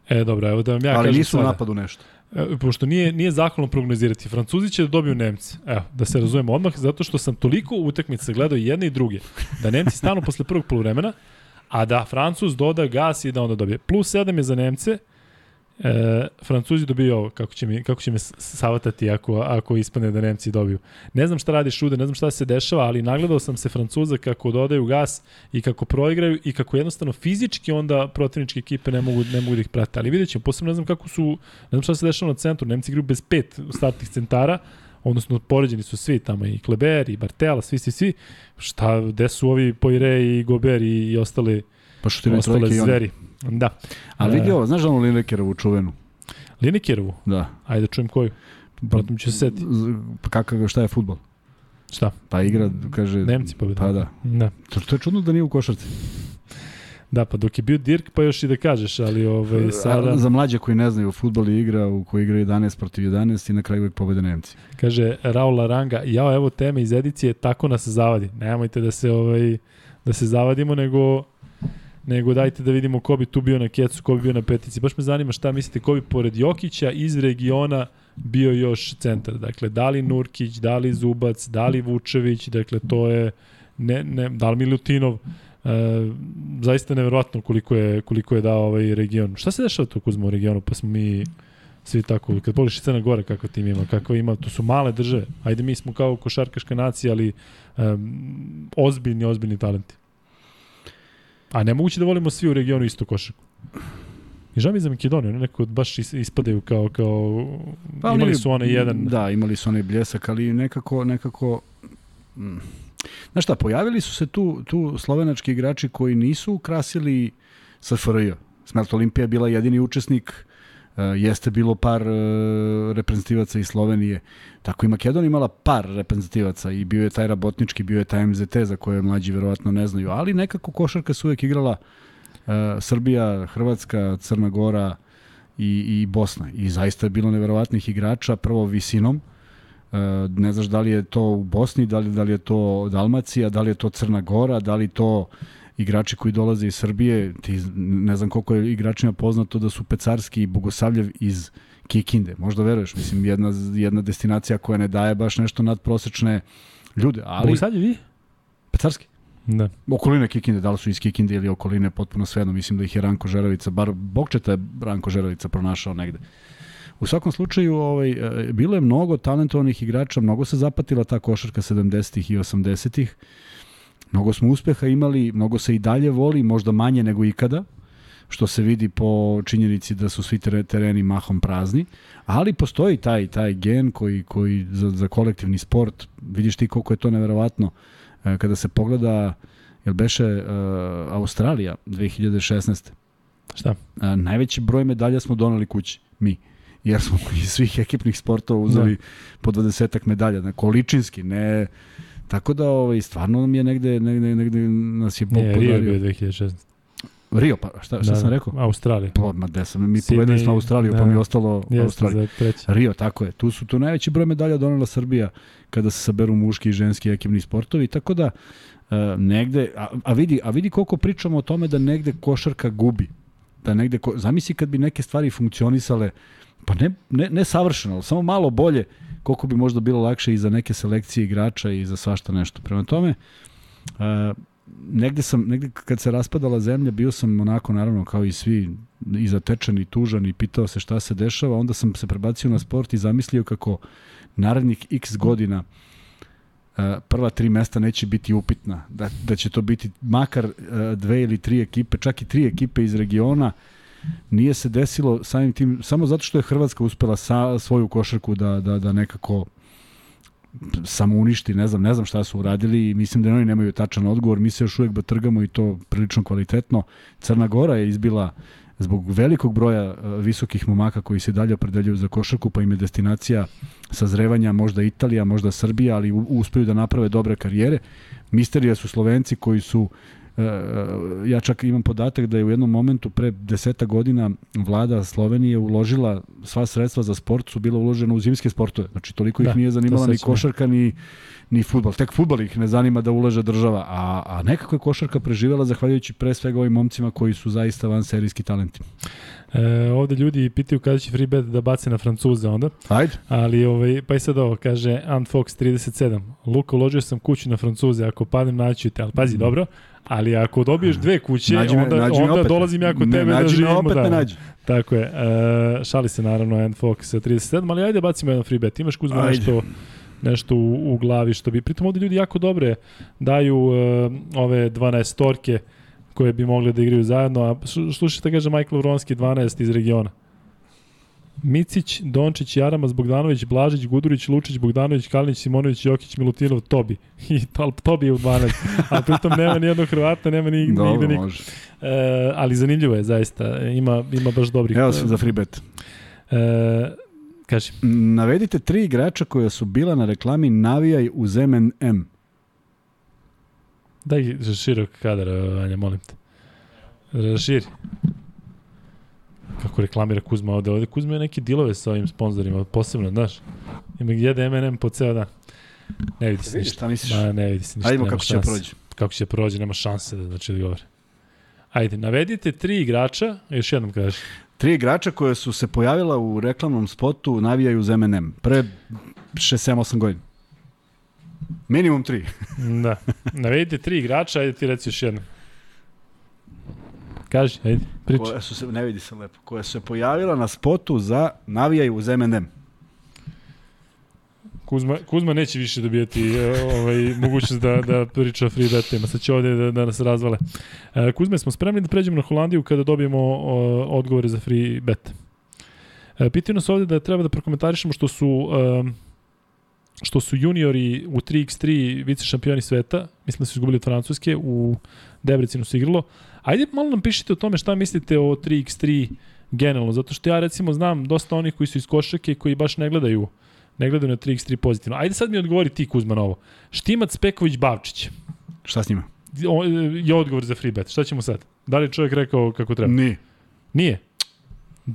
E, dobro, evo da vam ja Ali kažem nisu u sada. napadu nešto. E, pošto nije, nije zahvalno prognozirati. Francuzi će da dobiju Nemci. Evo, da se razumemo odmah, zato što sam toliko utakmica gledao jedne i druge, da Nemci stanu posle prvog poluvremena, a da Francuz doda gas i da onda dobije. Plus 7 je za Nemce, E, Francuzi dobiju ovo, kako će, mi, kako će me savatati ako, ako ispane da Nemci dobiju. Ne znam šta radi Šude, ne znam šta se dešava, ali nagledao sam se Francuza kako dodaju gas i kako proigraju i kako jednostavno fizički onda protivničke ekipe ne mogu, ne mogu da ih prate. Ali vidjet ćemo, posebno ne znam kako su, ne znam šta se dešava na centru, Nemci igraju bez pet startnih centara, odnosno poređeni su svi tamo i Kleber i Bartela, svi, svi, svi. Šta, gde su ovi Poire i Gober i, i ostale, Pa što ti ne ostale trojke i oni. zveri? Da. Ali vidi ovo, znaš da onu Linekerovu čuvenu? Linekerovu, Da. ajde da čujem koju. Potom ću se setiti. Z- Pa kakav, šta je futbol? Šta? Pa igra, kaže... Nemci pobedili. Pa da. Da. To, to je čudno da nije u košarci. Da, pa dok je bio Dirk, pa još i da kažeš, ali ovaj, sada, A, za mlađe koji ne znaju, futbol je igra u kojoj igra 11 protiv 11 i na kraju uvek pobede Nemci. kaže Raul Aranga, jao, evo teme iz edicije, tako nas zavadi. Nemojte da se, ovaj, da se zavadimo, nego nego dajte da vidimo ko bi tu bio na kecu, ko bi bio na petici. Baš me zanima šta mislite, ko bi pored Jokića iz regiona bio još centar. Dakle, da li Nurkić, da li Zubac, da li Vučević, dakle, to je, ne, ne, da li Milutinov, e, zaista neverovatno koliko je, koliko je dao ovaj region. Šta se dešava tu Kuzma u regionu, pa smo mi svi tako, kad pogledaš Crna Gora kako tim ima, kako ima, to su male države. Ajde, mi smo kao košarkaška nacija, ali um, ozbiljni, ozbiljni talenti. A nemoguće da volimo svi u regionu isto košarku. I žao mi za Makedoniju, oni neko baš is- ispadaju kao, kao Pa imali su onaj jedan, Da, imali su onaj bljesak, ali nekako, nekako... mm. Znaš šta, pojavili su se tu, tu slovenački igrači koji nisu ukrasili SFRJ. Smelt Olimpija je bila jedini učesnik, jeste bilo par e, reprezentativaca iz Slovenije. Tako i Makedonija imala par reprezentativaca i bio je taj Rabotnički, bio je taj MZT za koje mlađi verovatno ne znaju, ali nekako košarka se uvek igrala e, Srbija, Hrvatska, Crna Gora, i, i Bosna. I zaista je bilo neverovatnih igrača, prvo visinom, ne znaš da li je to u Bosni, da li, da li je to Dalmacija, da li je to Crna Gora, da li to igrači koji dolaze iz Srbije, ti, ne znam koliko je igračima poznato da su Pecarski i Bogosavljev iz Kikinde, možda veruješ, mislim, jedna, jedna destinacija koja ne daje baš nešto nadprosečne ljude, ali... je vi? Pecarski? Da. Okoline Kikinde, da li su iz Kikinde ili okoline, potpuno svejedno. Mislim da ih je Ranko Žerovica, bar Bokčeta je Ranko Žerovica pronašao negde. U svakom slučaju, ovaj, e, bilo je mnogo talentovanih igrača, mnogo se zapatila ta košarka 70-ih i 80-ih. Mnogo smo uspeha imali, mnogo se i dalje voli, možda manje nego ikada, što se vidi po činjenici da su svi tere- tereni mahom prazni, ali postoji taj taj gen koji koji za, za kolektivni sport, vidiš ti koliko je to neverovatno e, kada se pogleda jel beše uh, Australija 2016. Šta? Uh, najveći broj medalja smo doneli kući, mi. Jer smo iz svih ekipnih sportova uzeli da. po 20 medalja, na količinski, ne... Tako da ovaj, stvarno nam je negde, negde, negde nas je Bog Ne, Rio je podario. bio 2016. Rio, pa šta, šta da, sam rekao? Australija. Pa, ma gde sam, mi Sydney, pobedili smo Australiju, da. pa mi je ostalo Jeste Australija. za treći. Rio, tako je. Tu su tu najveći broj medalja donela Srbija kada se saberu muški i ženski ekipni sportovi, tako da uh, negde, a, a, vidi, a vidi koliko pričamo o tome da negde košarka gubi. da negde, ko, zamisli kad bi neke stvari funkcionisale, pa ne, ne, ne savršeno, ali samo malo bolje, koliko bi možda bilo lakše i za neke selekcije igrača i za svašta nešto. Prema tome, uh, negde sam, negde kad se raspadala zemlja, bio sam onako, naravno, kao i svi, i zatečen i tužan i pitao se šta se dešava, onda sam se prebacio na sport i zamislio kako narednih x godina prva tri mesta neće biti upitna, da, da će to biti makar dve ili tri ekipe, čak i tri ekipe iz regiona, nije se desilo samim tim, samo zato što je Hrvatska uspela sa, svoju košarku da, da, da nekako samo uništi, ne znam, ne znam šta su uradili i mislim da oni nemaju tačan odgovor, mi se još uvek batrgamo i to prilično kvalitetno. Crna Gora je izbila zbog velikog broja e, visokih momaka koji se dalje opredeljuju za košarku, pa im je destinacija sazrevanja možda Italija, možda Srbija, ali uspeju da naprave dobre karijere. Misterija su Slovenci koji su ja čak imam podatak da je u jednom momentu pre deseta godina vlada Slovenije uložila sva sredstva za sport su bila uložena u zimske sportove. Znači toliko da, ih nije zanimala ni košarka ni ni futbal. Tek futbal ih ne zanima da ulaže država, a, a nekako je košarka preživela zahvaljujući pre svega ovim momcima koji su zaista van serijski talenti. E, ovde ljudi pitaju kada će Freebet da baci na Francuze onda. Ajde. Ali ovaj, pa i sad ovo, kaže Antfox 37. Luka, uložio sam kuću na Francuze, ako padnem naću te, ali pazi, mm. dobro, ali ako dobiješ dve kuće, nađi me, onda, nađi onda opet. dolazim ja kod tebe ne, da živimo. Opet da. nađi. Tako je. E, šali se naravno Antfox 37, ali ajde bacimo jedan Freebet. Imaš Kuzma ajde. nešto nešto u, u glavi što bi pritom ovde ljudi jako dobre daju uh, ove 12 torke koje bi mogli da igraju zajedno, a slušajte kaže Michael Vronski 12 iz regiona. Micić, Dončić, Jaramas, Bogdanović, Blažić, Gudurić, Lučić, Bogdanović, Kalinić, Simonović, Jokić, Milutinov, Tobi. I Tobi je u 12. A pritom nema ni jednog Hrvata, nema ni, Dobro, nigde nikog. E, ali zanimljivo je, zaista. Ima, ima baš dobrih... Evo se za free bet. E, Kaži. Navedite tri igrača koja su bila na reklami Navijaj uz M&M. Daj širok kadar, Vanja, molim te. Raširi. Kako reklamira Kuzma ovde. Ovde Kuzma je neke dilove sa ovim sponsorima, posebno, znaš. Ima jede M&M po ceo dan. Ne vidi se ništa. Šta misliš? Ma, ne vidi se ništa. Ajde kako će prođe. Kako će prođe, nema šanse da znači odgovore. Ajde, navedite tri igrača, još jednom kažeš. Tri igrača koje su se pojavila u reklamnom spotu navijaju uz M&M. Pre 6-7-8 godina. Minimum tri. da. Navedite tri igrača, ajde ti reci još jedno. Kaži, ajde, priča. Koje su se, ne vidi se lepo, koja su se pojavila na spotu za navijaju uz M&M. Kuzma, Kuzma neće više dobijati e, ovaj, mogućnost da, da priča o free betima. Sad će ovde da, da nas razvale. E, Kuzme, smo spremni da pređemo na Holandiju kada dobijemo o, odgovore za free bet. E, pitaju nas ovde da treba da prokomentarišemo što su e, što su juniori u 3x3 vice šampioni sveta, mislim da su izgubili od Francuske, u Debrecinu se igralo. Ajde malo nam pišite o tome šta mislite o 3x3 generalno, zato što ja recimo znam dosta onih koji su iz košake koji baš ne gledaju ne gledaju na 3x3 pozitivno. Ajde sad mi odgovori ti Kuzma na ovo. Štimac Peković Bavčić. Šta s njima? O, je odgovor za free bet. Šta ćemo sad? Da li je čovjek rekao kako treba? Nije. Nije?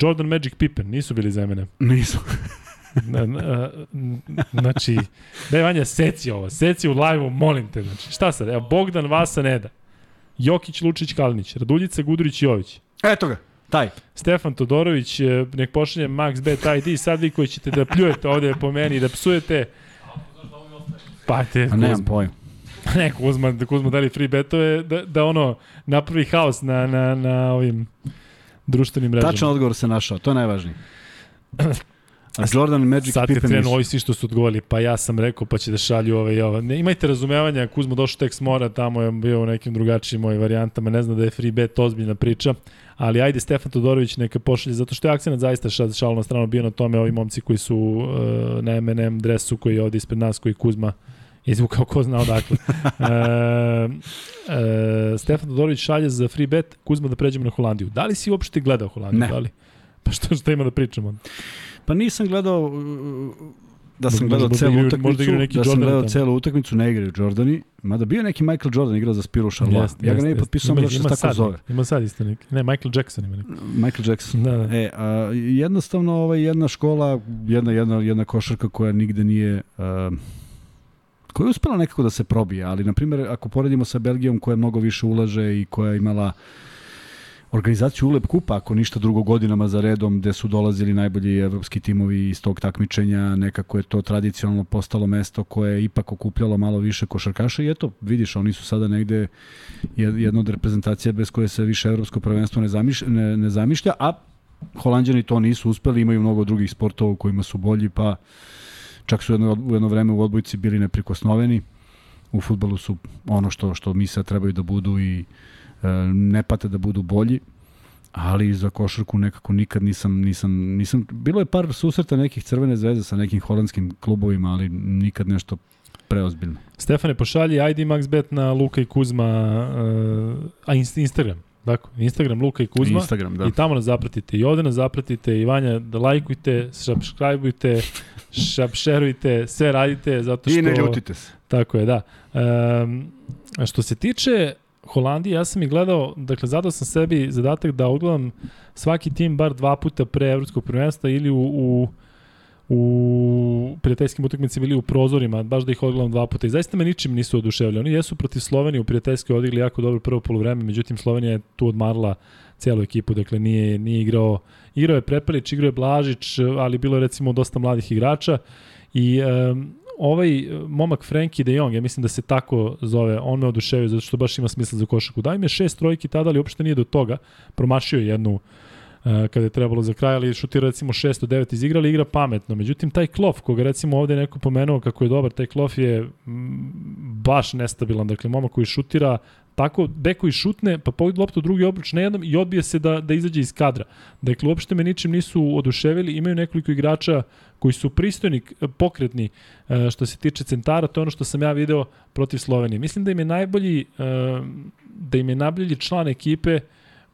Jordan Magic Pippen nisu bili za mene. Nisu. Na, na, znači, daj Vanja, seci ovo, seci u live-u, molim te. Znači, šta sad? Evo, Bogdan Vasa Neda, Jokić, Lučić, Kalinić, Raduljica, Gudurić, Jović. Eto ga. Taj. Stefan Todorović, e, nek pošalje MaxBet ID, sad vi koji ćete da pljujete ovde po meni, da psujete. Pa te, A nemam pojem. Ne, Kuzma, da Kuzma dali free betove, da, da ono, napravi haos na, na, na ovim društvenim mrežama. Tačan odgovor se našao, to je najvažnije. A Jordan Magic Sad Pippen krenu ovi svi što su odgovorili, pa ja sam rekao pa će da šalju ove i ove. Ne, imajte razumevanja, Kuzmo došao tek s mora, tamo je bio u nekim drugačijim ovim varijantama, ne zna da je free bet ozbiljna priča, ali ajde Stefan Todorović neka pošalje, zato što je akcija zaista šal na stranu bio na tome, ovi momci koji su uh, na M&M dresu koji je ovde ispred nas, koji Kuzma izvukao ko zna odakle. e, e, Stefan Todorović šalje za free bet, Kuzma da pređemo na Holandiju. Da li si uopšte gledao Holandiju? Ne. Da li? Pa što, što ima da pričamo? Pa nisam gledao da sam gledao celu utakmicu, da sam gledao celu utakmicu, ne igraju Jordani, mada bio neki Michael Jordan igrao za Spiru Charlotte. Yes, ja ga ne bih potpisao, da se tako sad, zove. Ima sad isto neki. Ne, Michael Jackson ima neki. Michael Jackson. Da, da. E, a, jednostavno ovaj, jedna škola, jedna, jedna, jedna košarka koja nigde nije... A, koja je uspela nekako da se probije, ali na primjer ako poredimo sa Belgijom koja mnogo više ulaže i koja je imala organizaciju Ulep Kupa, ako ništa drugo godinama za redom, gde su dolazili najbolji evropski timovi iz tog takmičenja, nekako je to tradicionalno postalo mesto koje je ipak okupljalo malo više košarkaša i eto, vidiš, oni su sada negde jedna od reprezentacija bez koje se više evropsko prvenstvo ne, zamišlja, ne, ne zamišlja, a Holandjani to nisu uspeli, imaju mnogo drugih sportova u kojima su bolji, pa čak su jedno, u jedno vreme u odbojci bili neprikosnoveni. U futbolu su ono što što mi sad trebaju da budu i ne pate da budu bolji ali za košarku nekako nikad nisam, nisam, nisam, bilo je par susreta nekih crvene zvezde sa nekim holandskim klubovima, ali nikad nešto preozbiljno. Stefane, pošalji ID MaxBet na Luka i Kuzma, uh, a Instagram. Dakle, Instagram Luka i Kuzma. Instagram, da. I tamo nas zapratite. I ovde nas zapratite. I Vanja, da lajkujte, subscribeujte, šerujte, sve radite. Zato što, I ne ljutite se. Tako je, da. Um, što se tiče Holandije, ja sam i gledao, dakle, zadao sam sebi zadatak da odgledam svaki tim bar dva puta pre evropskog prvenstva ili u, u u prijateljskim utakmicama ili u prozorima, baš da ih odgledam dva puta. I zaista me ničim nisu oduševili. Oni jesu protiv Slovenije u prijateljskoj odigli jako dobro prvo polovreme, međutim Slovenija je tu odmarla celu ekipu, dakle nije, nije igrao, igrao je Prepelić, igrao je Blažić, ali bilo je recimo dosta mladih igrača i um, ovaj e, momak Frankie de Jong, ja mislim da se tako zove, on me oduševio zato što baš ima smisla za košarku. Daj me šest trojki tada, ali uopšte nije do toga. Promašio je jednu uh, kada je trebalo za kraj, ali šutira recimo 6 od 9 iz igra, ali igra pametno. Međutim, taj Klof, koga recimo ovde neko pomenuo kako je dobar, taj Klof je baš nestabilan. Dakle, momak koji šutira tako beko i šutne, pa pogled loptu drugi obruč na jednom i odbije se da, da izađe iz kadra. Dakle, uopšte me ničim nisu oduševili, imaju nekoliko igrača koji su pristojni, pokretni e, što se tiče centara, to je ono što sam ja video protiv Slovenije. Mislim da im je najbolji, e, da im je najbolji član ekipe,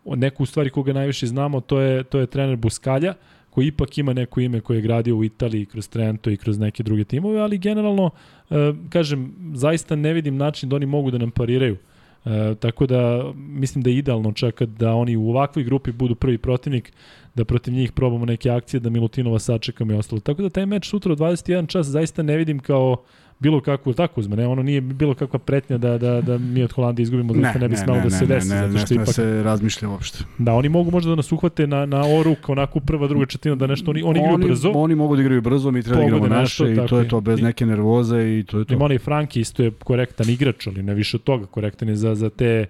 neku u stvari koga najviše znamo, to je, to je trener Buskalja, koji ipak ima neko ime koje je gradio u Italiji kroz Trento i kroz neke druge timove, ali generalno, e, kažem, zaista ne vidim način da oni mogu da nam pariraju. E, tako da mislim da je idealno čak da oni u ovakvoj grupi budu prvi protivnik, da protiv njih probamo neke akcije, da Milutinova sačekamo i ostalo. Tako da taj meč sutra u 21 čas zaista ne vidim kao bilo kakvu tako uzme, ne, ono nije bilo kakva pretnja da, da, da mi od Holandije izgubimo, da ne, ne bi smelo da se ne, desi. Ne, zato što ne, ipak, se razmišlja uopšte. Da, oni mogu možda da nas uhvate na, na oruk, onako prva, druga četina, da nešto, oni, oni igraju oni, brzo. Oni mogu da igraju brzo, mi treba da igramo naše nešto, i to je to, bez neke nervoze i to je to. Ima onaj Franki isto je korektan igrač, ali ne više od toga, korektan je za, za te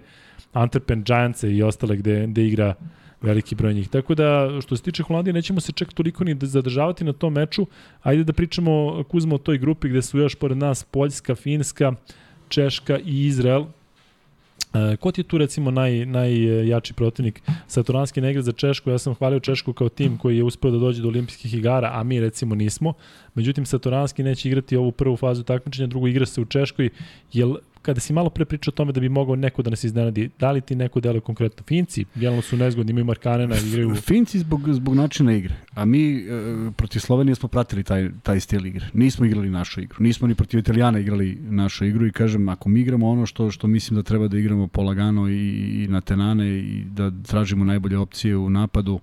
Antwerpen Giants i ostale gde, gde igra veliki broj njih. Tako da, što se tiče Holandije, nećemo se čak toliko ni zadržavati na tom meču. Ajde da pričamo, Kuzmo, o toj grupi gde su još pored nas Poljska, Finska, Češka i Izrael. E, ko ti je tu recimo naj, najjači protivnik? Saturanski ne igra za Češku, ja sam hvalio Češku kao tim koji je uspeo da dođe do olimpijskih igara, a mi recimo nismo. Međutim, Saturanski neće igrati ovu prvu fazu takmičenja, drugo igra se u Češkoj, jer kada si malo pre pričao o tome da bi mogao neko da nas iznenadi, da li ti neko deluje konkretno? Finci, jelno su nezgodni, imaju Markanena, igraju... Finci zbog, zbog načina igre, a mi e, protiv Slovenije smo pratili taj, taj stil igre. Nismo igrali našu igru, nismo ni protiv Italijana igrali našu igru i kažem, ako mi igramo ono što, što mislim da treba da igramo polagano i, i na tenane i da tražimo najbolje opcije u napadu,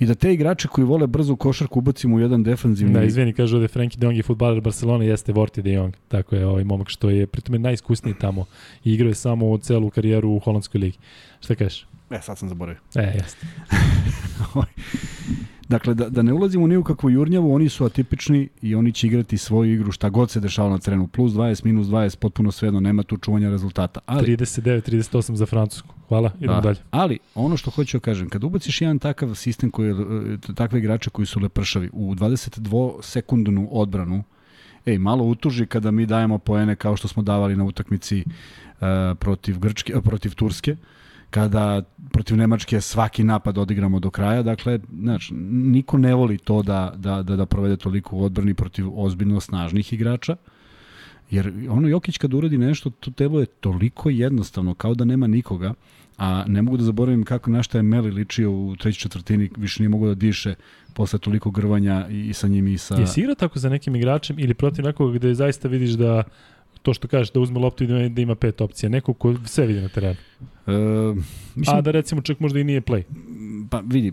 i da te igrače koji vole brzo košarku ubacimo u jedan defanzivni... Da, izvini, kaže ovde Frenkie de Jong je futbaler Barcelona, jeste Vorti de Jong. Tako je, ovaj momak što je pritom je najiskusniji tamo i igrao je samo celu karijeru u holandskoj ligi. Šta kažeš? E, sad sam zaboravio. E, jeste. Dakle, da, da ne ulazimo ni u kakvu jurnjavu, oni su atipični i oni će igrati svoju igru šta god se dešava na terenu. Plus 20, minus 20, potpuno svejedno, nema tu čuvanja rezultata. Ali, 39-38 za Francusku. Hvala, idemo da, dalje. Ali, ono što hoću da kažem, kad ubaciš jedan takav sistem, koji, e, takve igrače koji su lepršavi, u 22 sekundnu odbranu, ej, malo utuži kada mi dajemo poene kao što smo davali na utakmici uh, protiv, Grčke, uh, protiv Turske, uh, kada protiv Nemačke svaki napad odigramo do kraja, dakle, znači, niko ne voli to da, da, da, da provede toliko odbrani protiv ozbiljno snažnih igrača, jer ono Jokić kad uradi nešto, to telo je toliko jednostavno, kao da nema nikoga, a ne mogu da zaboravim kako našta je Meli ličio u trećoj četvrtini, više nije mogu da diše posle toliko grvanja i, i sa njim i sa... Jesi igrao tako za nekim igračem ili protiv nekoga gde zaista vidiš da to što kažeš da uzme loptu i da, da ima pet opcija, neko ko sve vidi na terenu. E, mislim, A da recimo čak možda i nije play. Pa vidi,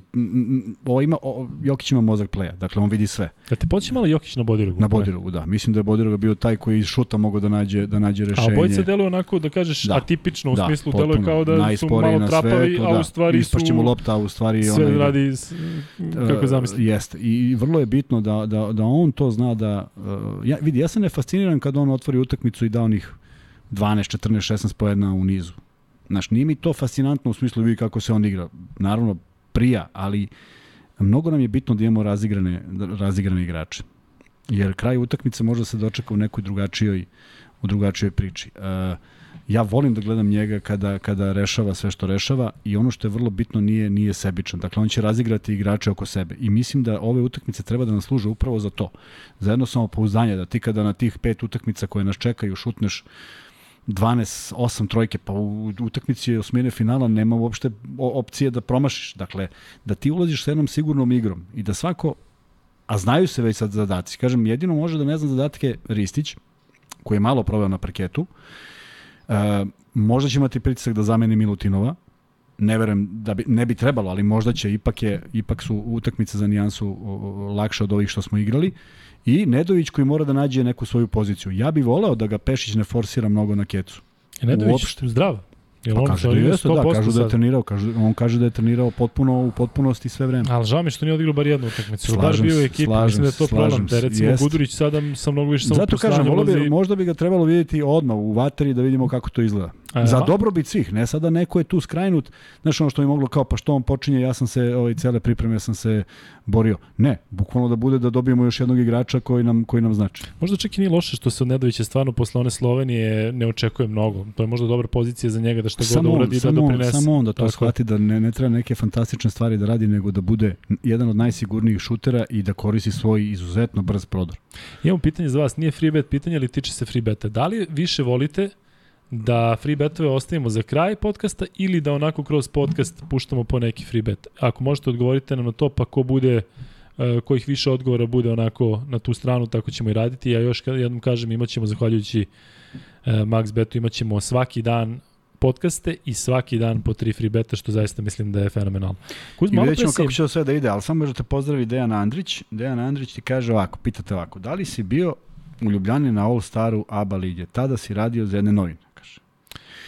ovo ima, o, Jokić ima mozak playa, dakle on vidi sve. Da te podsjeća malo Jokić na Bodirogu? Na Bodirogu, da. Mislim da je Bodiroga bio taj koji iz šuta mogao da nađe, da nađe A rešenje. obojica deluje onako, da kažeš, Da. atipično, u Da, smislu potpuno. deluje kao da su malo trapavi, svetu, a da. u stvari su... Ispašće mu lopta, a u stvari Sve onaj- radi, s- kako Uh, zamisli. Jeste. I vrlo je bitno da, da, da on to zna da... Uh, ja, vidi, ja sam ne fasciniran kad on otvori utakmicu i da onih 12, 14, 16 pojedna u nizu. Znaš, nije mi to fascinantno u smislu vidi kako se on igra. Naravno, prija, ali mnogo nam je bitno da imamo razigrane, razigrane igrače. Jer kraj utakmice može da se dočeka u nekoj drugačijoj, u drugačijoj priči. Uh, ja volim da gledam njega kada, kada rešava sve što rešava i ono što je vrlo bitno nije nije sebičan. Dakle, on će razigrati igrače oko sebe. I mislim da ove utakmice treba da nas služe upravo za to. Za jedno samopouzdanje, da ti kada na tih pet utakmica koje nas čekaju šutneš 12, 8 trojke, pa u utakmici osmine finala nema uopšte opcije da promašiš. Dakle, da ti ulaziš sa jednom sigurnom igrom i da svako, a znaju se već sad zadaci, kažem, jedino može da ne zna zadatke Ristić, koji je malo proveo na parketu, Uh, možda će imati pritisak da zameni Milutinova. Ne verujem da bi, ne bi trebalo, ali možda će, ipak, je, ipak su utakmice za nijansu lakše od ovih što smo igrali. I Nedović koji mora da nađe neku svoju poziciju. Ja bih voleo da ga Pešić ne forsira mnogo na kecu. Nedović uopšte. zdrav? Jel Pa on kaže da jeste, da, 100% kažu da je trenirao, kažu, on kaže da je trenirao potpuno u potpunosti sve vreme. Ali žao mi što nije odigrao bar jednu utakmicu. Bar bio u ekipi, slažem mislim da je to problem. Da recimo jest. Gudurić sada sa mnogo više Zato kažem, volio bi, ulazi. možda bi ga trebalo vidjeti odmah u vateri da vidimo kako to izgleda. A, Za dobrobit svih, ne sada neko je tu skrajnut, znaš ono što mi moglo kao pa što on počinje, ja sam se, ovaj, cele pripreme sam se borio. Ne, bukvalno da bude da dobijemo još jednog igrača koji nam, koji nam znači. Možda čak i nije loše što se od Nedovića stvarno posle one Slovenije ne očekuje mnogo. To je možda dobra pozicija za njega da god da Samo on, uradi da doprinese. samo on da to Tako shvati da ne, ne treba neke fantastične stvari da radi, nego da bude jedan od najsigurnijih šutera i da koristi svoj izuzetno brz prodor. Imamo pitanje za vas, nije free bet pitanje, ali tiče se free beta. Da li više volite da free betove ostavimo za kraj podcasta ili da onako kroz podcast puštamo po neki free bet? Ako možete odgovorite nam na to, pa ko bude uh, kojih više odgovora bude onako na tu stranu, tako ćemo i raditi. Ja još jednom kažem, imat ćemo, zahvaljujući uh, Max Betu, imat ćemo svaki dan podcaste i svaki dan po tri free beta, što zaista mislim da je fenomenalno. Kuz, I vidjet ćemo si, kako će sve da ide, ali samo možete pozdravi Dejan Andrić. Dejan Andrić ti kaže ovako, pitate ovako, da li si bio u Ljubljani na All Staru ABA lige? Tada si radio za jedne novine.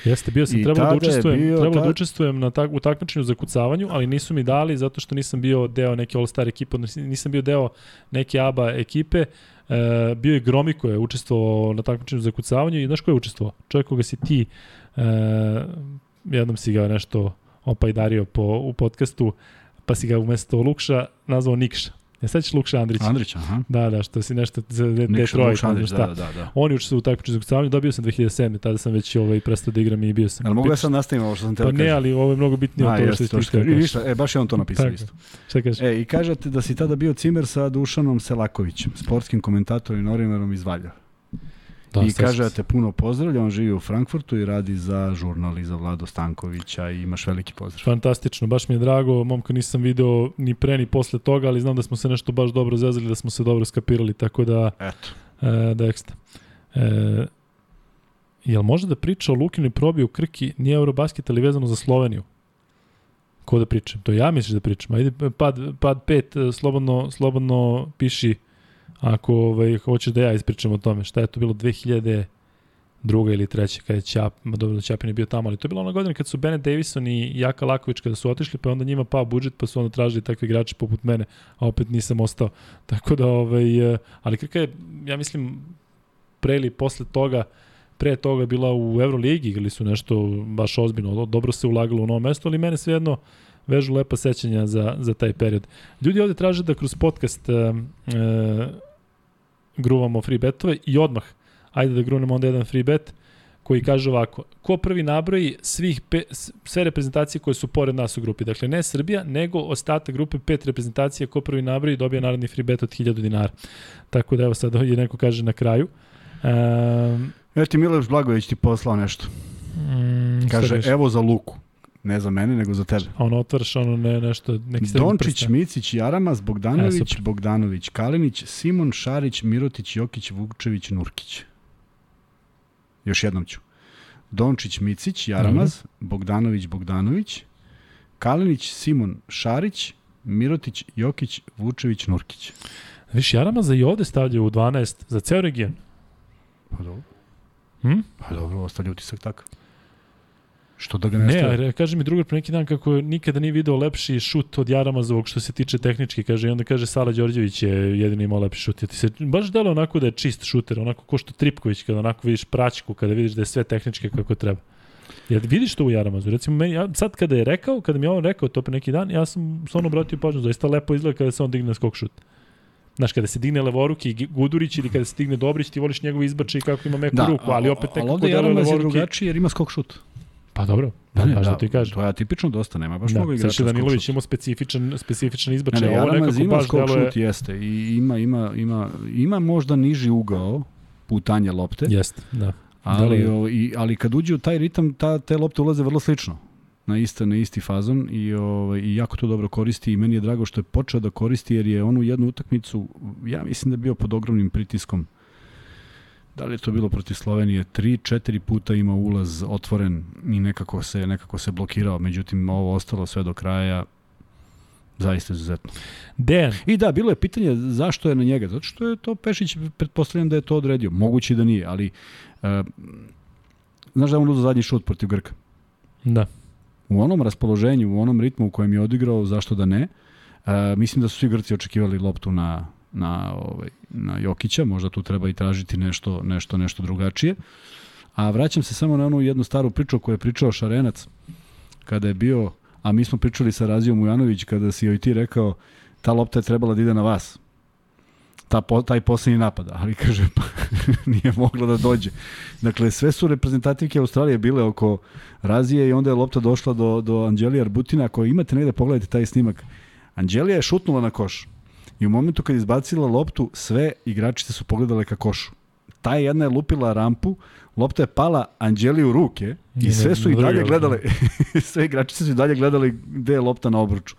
Jeste, bio sam, I trebalo da tada je učestvujem, bio trebalo da tad- učestvujem na tak, u takmičenju za kucavanju, ali nisu mi dali zato što nisam bio deo neke All-Star ekipe, nisam bio deo neke ABA ekipe. E, bio je Gromi koji je učestvovao na takmičenju za kucavanje i znaš ko je učestvovao? Čovjek koga si ti, e, jednom si ga nešto opajdario po, u podcastu, pa si ga umesto Lukša nazvao Nikša. Ja sad ćeš Lukša Andrić. Andrić, aha. Da, da, što si nešto za Detroit, Andrić, šta. da, da, da. On je učestvovao u takmičenju za kucavanje, dobio sam 2007. Tada sam već ovaj, prestao da igram i bio sam. Ali mogu ja sad nastavim ovo što sam teo Pa da ne, ali ovo je mnogo bitnije od toga što ti što htio kaže. da e, baš je on to napisao Tako. isto. Šta kažeš? E, i kažete da si tada bio cimer sa Dušanom Selakovićem, sportskim komentatorom i novinarom iz Valjeva. Da, I kaže da te puno pozdravlja, on živi u Frankfurtu i radi za žurnal i za Vlado Stankovića i imaš veliki pozdrav. Fantastično, baš mi je drago, momka nisam video ni pre ni posle toga, ali znam da smo se nešto baš dobro zezali, da smo se dobro skapirali, tako da, Eto. e, da ekstra. E, jel može da priča o Lukinoj probi u Krki, nije Eurobasket, ali vezano za Sloveniju? Ko da pričam? To ja misliš da pričam. Ajde, pad, pad pet, e, slobodno, slobodno piši ako ovaj, hoćeš da ja ispričam o tome. Šta je to bilo 2000 druga ili treća kada je Ćap, ma dobro da Ćapin je bio tamo, ali to je bilo ona godina kad su Bennett Davison i Jaka Laković kada su otišli, pa onda njima pao budžet, pa su onda tražili takve igrače poput mene, a opet nisam ostao. Tako da, ovaj, eh, ali Krka je, ja mislim, pre ili posle toga, pre toga bila u Euroligi, ili su nešto baš ozbiljno, dobro se ulagalo u novo mesto, ali mene svejedno vežu lepa sećanja za, za taj period. Ljudi ovde traže da kroz podcast e, e, gruvamo free betove i odmah ajde da grunemo onda jedan free bet koji kaže ovako, ko prvi nabroji svih pe, sve reprezentacije koje su pored nas u grupi, dakle ne Srbija, nego ostatak grupe pet reprezentacija, ko prvi nabroji dobija narodni free bet od 1000 dinara. Tako da evo sad je neko kaže na kraju. Um, Evo ti Miloš Blagović ti poslao nešto. mm, Kaže, kažeš? evo za Luku. Ne za mene, nego za tebe. A ono otvaraš ono ne, nešto, neki Dončić. Micić, Jaramas, E, Bogdanović, super. Bogdanović, Kalinić, Simon, Šarić, Mirotić, Jokić, Vukčević, Nurkić. Još jednom ću. Dončić, Micić, Jaramaz, Bogdanović, Bogdanović, Kalinić, Simon, Šarić, Mirotić, Jokić, Vučević, Nurkić. Viš, Jaramaza i ovde stavlja u 12 za ceo region. Pa dobro. Hm? Pa dobro, ostavlja utisak takav. Što da ga ne, Ne, stavlja? kaže mi drugar pre neki dan kako nikada nije video lepši šut od Jaramazovog što se tiče tehnički, kaže, i onda kaže Sala Đorđević je jedini imao lepši šut. Ja ti se baš delo onako da je čist šuter, onako ko što Tripković, kada onako vidiš praćku, kada vidiš da je sve tehnički kako treba. Jel vidiš to u Jaramazu? Recimo, meni, ja, sad kada je rekao, kada mi je on rekao to pre neki dan, ja sam stvarno obratio pažnju, zaista lepo izgleda kada se on digne na skok šut. Znaš, kada se digne levoruki i Gudurić ili kada se digne Dobrić, ti voliš njegove izbače i kako ima meku ruku, ali opet ali nekako ovde deluje Jaramaz je drugačiji jer ima skok šut. Pa dobro, da, baš da, ti kažem. To je atipično dosta, nema baš Da, mnogo igrača Saša skok Danilović imao specifičan, specifičan Ne, izbačaj, ne, a ovo nekako ima baš skok šut, jeste. I ima, ima, ima, ima možda niži ugao putanja lopte, Jeste, da. ali, deluje. o, i, ali kad uđe u taj ritam, ta, te lopte ulaze vrlo slično na isti, na isti fazon i, o, i jako to dobro koristi i meni je drago što je počeo da koristi jer je onu jednu utakmicu, ja mislim da je bio pod ogromnim pritiskom da li je to bilo protiv Slovenije, tri, četiri puta ima ulaz otvoren i nekako se, nekako se blokirao, međutim ovo ostalo sve do kraja zaista izuzetno. Dejan, I da, bilo je pitanje zašto je na njega, zato što je to Pešić, pretpostavljam da je to odredio, moguće da nije, ali uh, znaš da je on uzao zadnji šut protiv Grka? da. U onom raspoloženju, u onom ritmu u kojem je odigrao, zašto da ne, uh, mislim da su svi Grci očekivali loptu na, na, ovaj, na Jokića, možda tu treba i tražiti nešto, nešto, nešto drugačije. A vraćam se samo na onu jednu staru priču koju je pričao Šarenac, kada je bio, a mi smo pričali sa Razijom Ujanović, kada si joj ti rekao, ta lopta je trebala da ide na vas. Ta, po, taj poslednji napad, ali kaže, pa, nije mogla da dođe. Dakle, sve su reprezentativke Australije bile oko Razije i onda je lopta došla do, do Anđelija Arbutina. Ako imate negde, pogledajte taj snimak. Anđelija je šutnula na koš. I u momentu kad je izbacila loptu, sve igračice su pogledale ka košu. Ta jedna je lupila rampu, lopta je pala Anđeli u ruke i sve su i dalje gledale, sve igračice su i dalje gledali gde je lopta na obruču.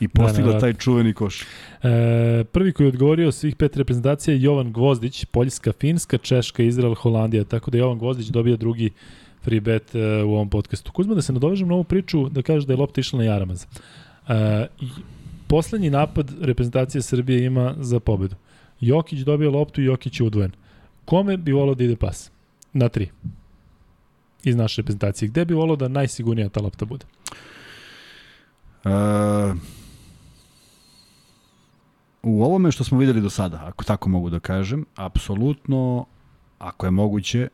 I postigla da. taj čuveni koš. E, prvi koji je odgovorio svih pet reprezentacija je Jovan Gvozdić, Poljska, Finska, Češka, Izrael, Holandija. Tako da Jovan Gvozdić dobija drugi free bet e, u ovom podcastu. Kuzma, da se nadovežem na ovu priču, da kažeš da je lopta išla na Jaramaz. E, poslednji napad reprezentacije Srbije ima za pobedu. Jokić dobija loptu i Jokić je udvojen. Kome bi volao da ide pas? Na tri. Iz naše reprezentacije. Gde bi volao da najsigurnija ta lopta bude? E, u ovome što smo videli do sada, ako tako mogu da kažem, apsolutno, ako je moguće,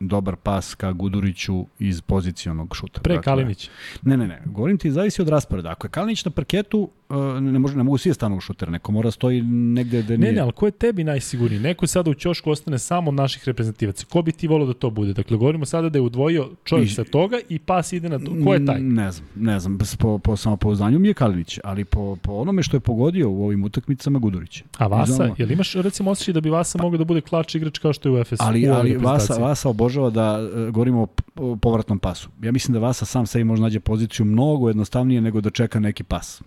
dobar pas ka Guduriću iz pozicionog šuta. Pre Dakle, Kalinić. Ne, ne, ne. Govorim ti, zavisi od rasporeda. Ako je Kalinić na parketu, uh, ne, može, ne mogu svi da stanu u šuter. Neko mora stoji negde gde Ne, nije. ne, ali ko je tebi najsigurniji? Neko sada u ćošku ostane samo od naših reprezentativaca. Ko bi ti volio da to bude? Dakle, govorimo sada da je udvojio čovjek I- sa toga i pas ide na to. Ko je taj? Ne znam, ne znam. Po, po samopouzdanju mi je Kalinić, ali po, po onome što je pogodio u ovim utakmicama Gudurić. A Vasa, Znamo. jel imaš recimo osjećaj da bi Vasa mogao da bude klač igrač kao što je u FS? Ali, ali Vasa? Vasa obožava da uh, govorimo o povratnom pasu. Ja mislim da Vasa sam sebi može nađe poziciju mnogo jednostavnije nego da čeka neki pas.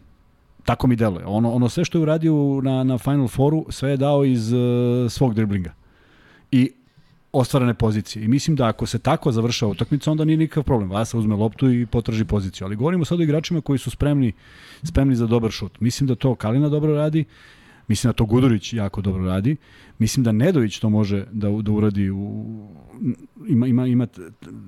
Tako mi deluje. Ono, ono sve što je uradio na, na Final Fouru, sve je dao iz uh, svog driblinga. I ostvarane pozicije. I mislim da ako se tako završava utakmica, onda nije nikakav problem. Vasa uzme loptu i potraži poziciju. Ali govorimo sad o igračima koji su spremni, spremni za dobar šut. Mislim da to Kalina dobro radi, mislim da to Gudurić jako dobro radi, mislim da Nedović to može da, da uradi u, ima, ima, ima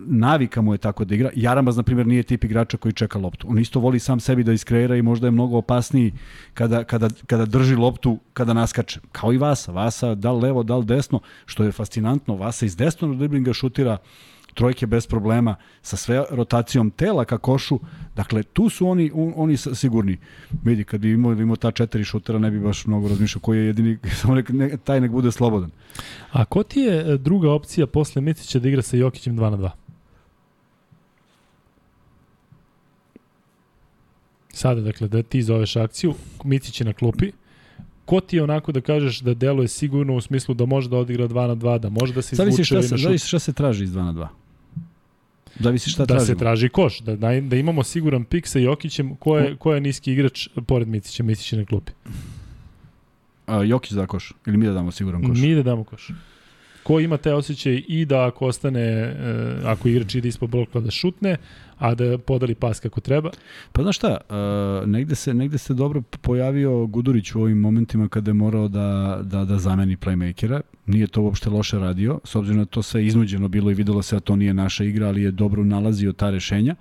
navika mu je tako da igra. Jaramaz, na primjer, nije tip igrača koji čeka loptu. On isto voli sam sebi da iskreira i možda je mnogo opasniji kada, kada, kada drži loptu, kada naskače. Kao i Vasa. Vasa da li levo, da li desno, što je fascinantno. Vasa iz desnog driblinga šutira trojke bez problema, sa sve rotacijom tela ka košu, dakle tu su oni, on- oni sigurni. Vidi, kad bi imao, imao ta četiri šutera, ne bi baš mnogo razmišljao koji je jedini, samo nek, ne, taj nek bude slobodan. A ko ti je e, druga opcija posle Micića da igra sa Jokićem 2 na 2? Sada, dakle, da ti zoveš akciju, Micić je na klupi, ko ti je onako da kažeš da deluje sigurno u smislu da može da odigra 2 na 2, da može da se izvuče šta, na šut, zavisi šta se traži iz 2 na 2. Zavisi šta da tražimo. se traži koš, da, da, da imamo siguran pik sa Jokićem, ko je, ko je niski igrač pored Micića, Micić je na klupi. A, Jokić da koš, ili mi da damo siguran koš. Mi da damo koš. ko ima taj osjećaj i da ako ostane, e, ako igrač ide ispod blokla da šutne, a da podali pas kako treba. Pa znaš šta, uh, negde, se, negde se dobro pojavio Gudurić u ovim momentima kada je morao da, da, da zameni playmakera. Nije to uopšte loše radio, s obzirom na to sve iznuđeno bilo i videlo se da to nije naša igra, ali je dobro nalazio ta rešenja.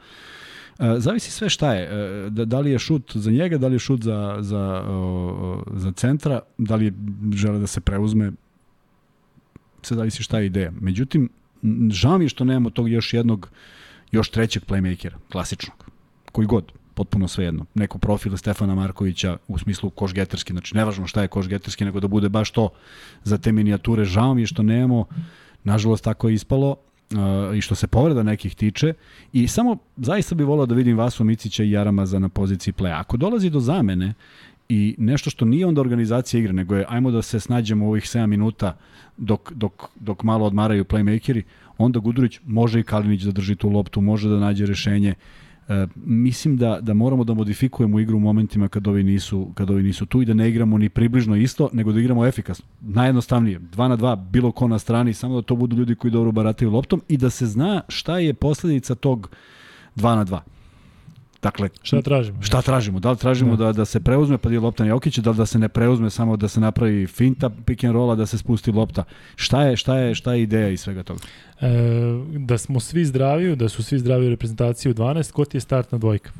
Uh, zavisi sve šta je, uh, da, da li je šut za njega, da li je šut za, za, za centra, da li žele da se preuzme, sve zavisi šta je ideja. Međutim, žao mi je što nemamo tog još jednog uh, još trećeg playmakera, klasičnog, koji god, potpuno svejedno. Neko profil Stefana Markovića u smislu košgeterski, znači nevažno šta je košgeterski, nego da bude baš to za te minijature. Žao mi je što nemamo, nažalost tako je ispalo, uh, i što se povreda nekih tiče i samo zaista bih volao da vidim Vasu Micića i Jaramaza na poziciji playa. Ako dolazi do zamene i nešto što nije onda organizacija igre, nego je ajmo da se snađemo u ovih 7 minuta dok, dok, dok malo odmaraju playmakeri, onda Gudurić može i Kalinić da drži tu loptu, može da nađe rešenje. E, mislim da da moramo da modifikujemo igru u momentima kad ovi nisu kad ovi nisu tu i da ne igramo ni približno isto, nego da igramo efikasno. Najjednostavnije, 2 na 2, bilo ko na strani, samo da to budu ljudi koji dobro barataju loptom i da se zna šta je posledica tog 2 na 2. Dakle, šta tražimo? Šta tražimo? Da li tražimo da, da, da se preuzme pa je lopta Jokić, da li da se ne preuzme samo da se napravi finta pick and rolla, da se spusti lopta? Šta je, šta je, šta je ideja iz svega toga? E, da smo svi zdravi, da su svi zdravi u reprezentaciji u 12, ko ti je startna dvojka?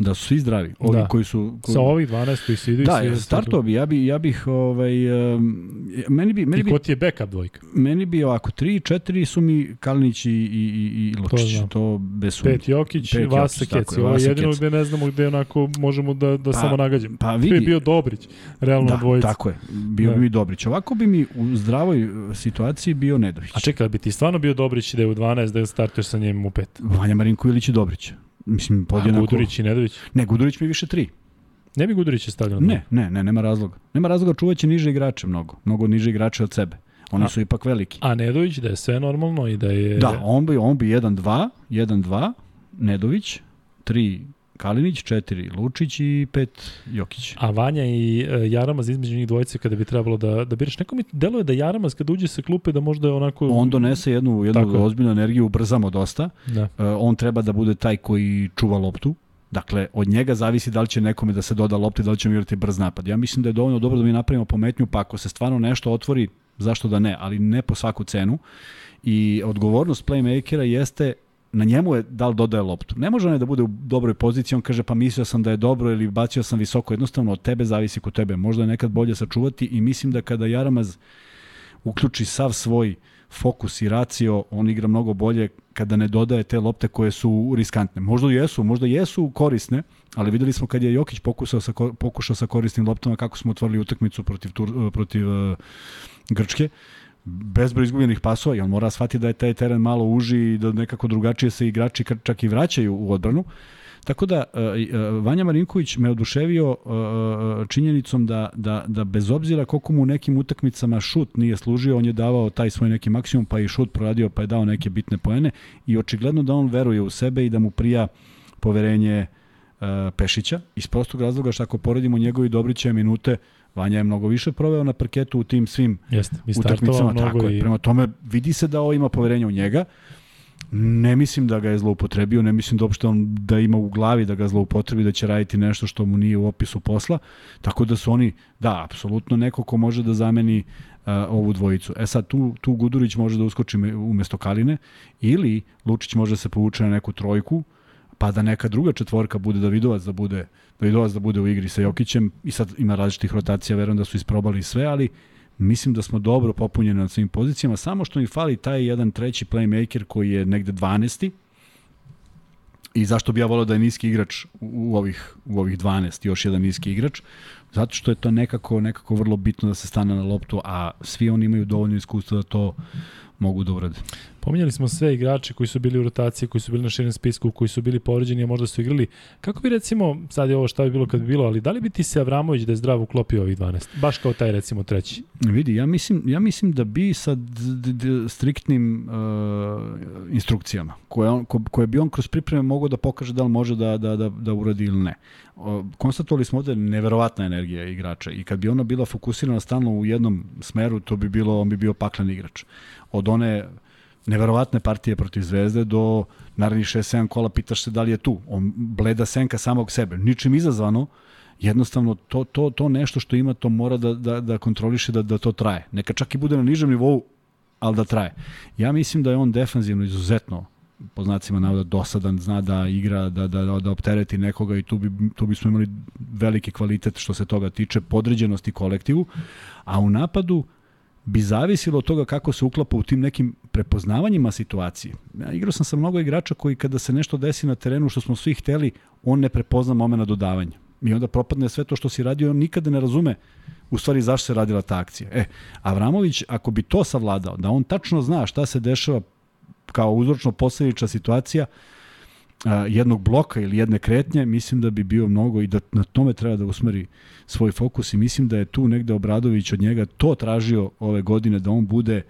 Da su svi zdravi, ovi da. koji su koji... sa ovih 12 koji se idu da, ja startovao bi, ja bih ja bih ovaj um, meni bi meni I ko ti je backup dvojka? Meni bi ovako 3 4 su mi Kalinić i i i Lučić, to, to bez sumnje. Pet Jokić, Pet Vasa Keci, ovo je jedino gde ne znamo gde onako možemo da da pa, samo nagađamo. Pa vidi, bi bio Dobrić, realno da, dvojica. tako je. Bio da. bi mi Dobrić. Ovako bi mi u zdravoj situaciji bio Nedović. A čekaj, bi ti stvarno bio Dobrić da je u 12 da startuješ sa njim u 5? Vanja Marinko Ilić i Dobrić. Mislim, podjednako... A Gudurić i Nedović? Ne, Gudurić mi više tri. Ne bi Gudurić je stavljeno? Ne, ne, ne, nema razloga. Nema razloga, čuvaće niže igrače mnogo. Mnogo niže igrače od sebe. Oni a, su ipak veliki. A Nedović da je sve normalno i da je... Da, on bi, on bi 1-2, 1-2, Nedović, 3 Kalinić, 4 Lučić i 5 Jokić. A Vanja i e, Jaramaz između njih dvojice kada bi trebalo da, da biraš. Neko mi deluje da Jaramaz kad uđe sa klupe da možda je onako... On donese jednu, jednu Tako ozbiljnu energiju, ubrzamo dosta. Da. Uh, on treba da bude taj koji čuva loptu. Dakle, od njega zavisi da li će nekome da se doda lopti, da li ćemo igrati brz napad. Ja mislim da je dovoljno dobro da mi napravimo pometnju, pa ako se stvarno nešto otvori, zašto da ne, ali ne po svaku cenu. I odgovornost playmakera jeste na njemu je da li dodaje loptu. Ne može on da bude u dobroj poziciji, on kaže pa mislio sam da je dobro ili bacio sam visoko, jednostavno od tebe zavisi kod tebe. Možda je nekad bolje sačuvati i mislim da kada Jaramaz uključi sav svoj fokus i racio, on igra mnogo bolje kada ne dodaje te lopte koje su riskantne. Možda jesu, možda jesu korisne, ali videli smo kad je Jokić pokušao sa, pokušao sa korisnim loptama kako smo otvorili utakmicu protiv, protiv uh, Grčke bezbroj izgubljenih pasova i on mora shvatiti da je taj teren malo uži i da nekako drugačije se igrači čak i vraćaju u odbranu. Tako da e, e, Vanja Marinković me oduševio e, činjenicom da, da, da bez obzira koliko mu u nekim utakmicama šut nije služio, on je davao taj svoj neki maksimum, pa i šut proradio, pa je dao neke bitne poene i očigledno da on veruje u sebe i da mu prija poverenje Pešića iz prostog razloga što ako poredimo njegovi Dobrićeve minute, Vanja je mnogo više proveo na parketu u tim svim utakmicama. Tako i... je. Prema tome vidi se da ovo ima poverenje u njega. Ne mislim da ga je zloupotrebio, ne mislim da uopšte on da ima u glavi da ga zloupotrebi, da će raditi nešto što mu nije u opisu posla. Tako da su oni, da, apsolutno neko ko može da zameni uh, ovu dvojicu. E sad, tu, tu Gudurić može da uskoči umesto Kaline ili Lučić može da se povuče na neku trojku, uh, pa da neka druga četvorka bude Davidovac da bude Davidovac da bude u igri sa Jokićem i sad ima različitih rotacija, verujem da su isprobali sve, ali mislim da smo dobro popunjeni na svim pozicijama, samo što mi fali taj jedan treći playmaker koji je negde 12. I zašto bi ja volao da je niski igrač u ovih, u ovih 12, još jedan niski igrač, zato što je to nekako, nekako vrlo bitno da se stane na loptu, a svi oni imaju dovoljno iskustva da to mogu da urade. Pominjali smo sve igrače koji su bili u rotaciji, koji su bili na širem spisku, koji su bili povređeni, a možda su igrali. Kako bi recimo, sad je ovo šta bi bilo kad bi bilo, ali da li bi ti se Avramović da je zdrav uklopio ovih 12? Baš kao taj recimo treći. Vidi, ja mislim, ja mislim da bi sa striktnim uh, instrukcijama, koje, on, ko, koje bi on kroz pripreme mogao da pokaže da li može da, da, da, da uradi ili ne. O, konstatovali smo ovde neverovatna energija igrača i kad bi ona bila fokusirana stalno u jednom smeru, to bi bilo, on bi bio paklen igrač. Od one neverovatne partije protiv Zvezde do narednih 6-7 kola pitaš se da li je tu. On bleda senka samog sebe. Ničim izazvano, jednostavno to, to, to nešto što ima, to mora da, da, da kontroliše da, da to traje. Neka čak i bude na nižem nivou, ali da traje. Ja mislim da je on defanzivno izuzetno po znacima navoda dosadan, zna da igra, da, da, da, da optereti nekoga i tu, bi, tu bismo imali veliki kvalitet što se toga tiče, podređenosti kolektivu, a u napadu bi zavisilo od toga kako se uklapa u tim nekim prepoznavanjima situacije. Ja igrao sam sa mnogo igrača koji kada se nešto desi na terenu što smo svi hteli, on ne prepozna momena dodavanja. I onda propadne sve to što si radio, on nikada ne razume u stvari zašto se radila ta akcija. E, Avramović, ako bi to savladao, da on tačno zna šta se dešava kao uzročno posledična situacija a, jednog bloka ili jedne kretnje, mislim da bi bio mnogo i da na tome treba da usmeri svoj fokus i mislim da je tu negde Obradović od njega to tražio ove godine da on bude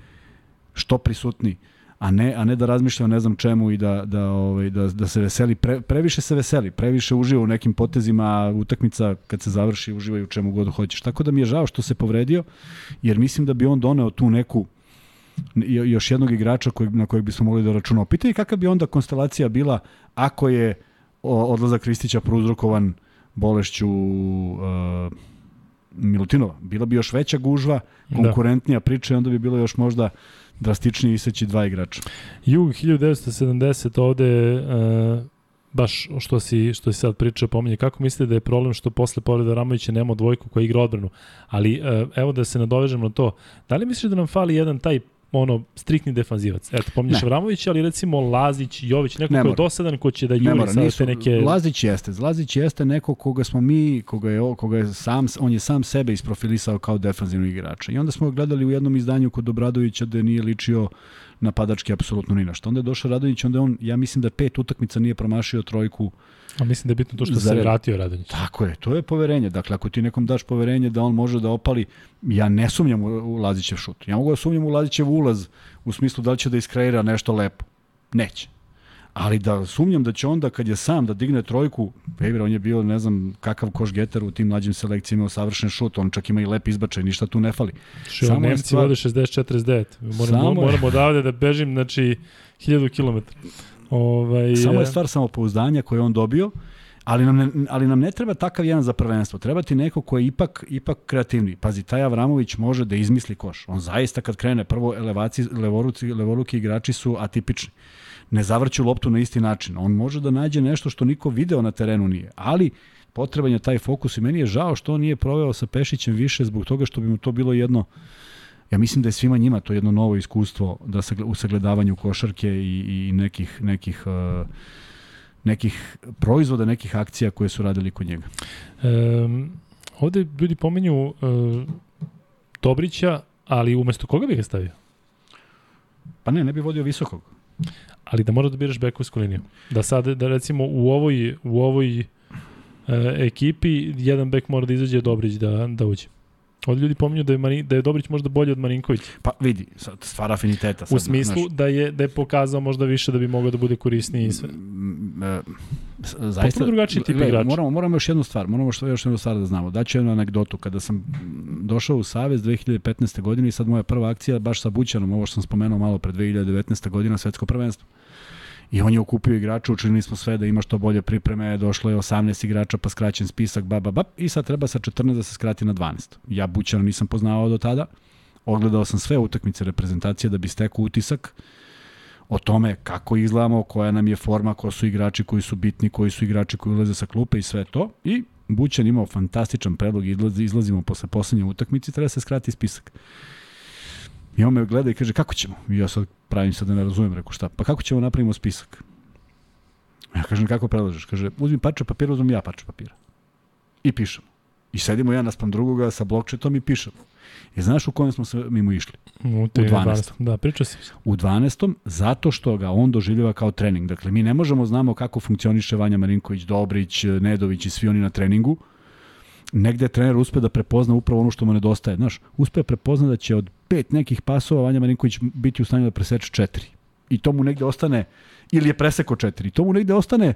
što prisutniji a ne a ne da razmišlja o ne znam čemu i da da ovaj da da se veseli pre, previše se veseli, previše uživa u nekim potezima, a utakmica kad se završi uživa u čemu god hoćeš. Tako da mi je žao što se povredio jer mislim da bi on doneo tu neku još jednog igrača kojeg, na kojeg bismo mogli da računamo. Pitanje kakva bi onda konstelacija bila ako je odlazak Kristića prouzrokovan bolešću uh, Milutinova. Bila bi još veća gužva, konkurentnija da. priča i onda bi bilo još možda drastičnije iseći dva igrača. Jug 1970 ovde uh, baš što si, što si sad pričao pominje, kako mislite da je problem što posle povreda Ramovića nema dvojku koja igra odbranu, ali uh, evo da se nadovežemo na to, da li misliš da nam fali jedan taj ono striktni defanzivac. Eto, pominješ Vramović, ali recimo Lazić, Jović, neko ko je dosadan ko će da juri mora, sada te neke... Lazić jeste, Lazić jeste neko koga smo mi, koga je, koga je sam, on je sam sebe isprofilisao kao defanzivnog igrača. I onda smo ga gledali u jednom izdanju kod Obradovića da nije ličio napadački apsolutno ni na što. Onda je došao Radović, onda on, ja mislim da pet utakmica nije promašio trojku A mislim da je bitno to što se vratio Radonjić. Tako je, to je poverenje. Dakle, ako ti nekom daš poverenje da on može da opali, ja ne sumnjam u Lazićev šut. Ja mogu da sumnjam u Lazićev ulaz u smislu da li će da iskreira nešto lepo. Neće. Ali da sumnjam da će onda kad je sam da digne trojku, Weber on je bio ne znam kakav koš getar u tim mlađim selekcijama, savršen šut, on čak ima i lep izbačaj, ništa tu ne fali. Što Samo Nemci stvar... vode 60-49. Moramo, Samo moramo odavde da bežim, znači 1000 km. Ovaj, Samo je stvar samopouzdanja koje on dobio, ali nam, ne, ali nam ne treba takav jedan za prvenstvo. Treba ti neko ko je ipak, ipak kreativni. Pazi, taj Avramović može da izmisli koš. On zaista kad krene prvo elevaci, levoruci, levoruki igrači su atipični. Ne zavrću loptu na isti način. On može da nađe nešto što niko video na terenu nije. Ali potreban je taj fokus i meni je žao što on nije proveo sa Pešićem više zbog toga što bi mu to bilo jedno ja mislim da je svima njima to jedno novo iskustvo da se u sagledavanju košarke i, i nekih nekih uh, nekih proizvoda, nekih akcija koje su radili kod njega. Um, ovde ljudi pomenju uh, Dobrića, ali umesto koga bih ga stavio? Pa ne, ne bi vodio visokog. Ali da moraš da biraš bekovsku liniju. Da sad, da recimo u ovoj, u ovoj uh, ekipi jedan bek mora da izađe Dobrić da, da uđe. Ovdje ljudi pominju da je, Mari, da je Dobrić možda bolji od Marinkovića. Pa vidi, sad, stvar afiniteta. Sad, u smislu znaš, da, je, da je pokazao možda više da bi mogao da bude korisniji i sve. Zaista, Potpuno drugačiji tip igrača. Moramo, moramo još jednu stvar, moramo što još jednu stvar da znamo. Daću jednu anegdotu. Kada sam došao u Savez 2015. godine i sad moja prva akcija baš sa Bućanom, ovo što sam spomenuo malo pre 2019. godina, svetsko prvenstvo. I on je okupio igrača, učinili smo sve da ima što bolje pripreme, došlo je 18 igrača pa skraćen spisak, ba, ba, ba, i sad treba sa 14 da se skrati na 12. Ja Bućana nisam poznavao do tada, ogledao sam sve utakmice reprezentacije da bi stekao utisak o tome kako izgledamo, koja nam je forma, ko su igrači koji su bitni, koji su igrači koji ulaze sa klupe i sve to. I Bućan imao fantastičan predlog, izlazi, izlazimo posle poslednje utakmice, treba da se skrati spisak. I on me gleda i kaže, kako ćemo? I ja sad pravim sad da ne razumem, reku šta, pa kako ćemo napravimo spisak? Ja kažem, kako predlažeš? Kaže, uzmi parče papira, uzmem ja parče papira. I pišem. I sedimo jedan naspram drugoga sa blokčetom i pišemo. I znaš u kojem smo se mimo išli? U, U 12. Da, pričao si. U 12. zato što ga on doživljava kao trening. Dakle, mi ne možemo znamo kako funkcioniše Vanja Marinković, Dobrić, Nedović i svi oni na treningu. Negde trener uspe da prepozna upravo ono što mu nedostaje. Znaš, uspe prepozna da će od pet nekih pasova Vanja Marinković biti u stanju da preseče četiri. I to mu negde ostane, ili je preseko četiri. To mu negde ostane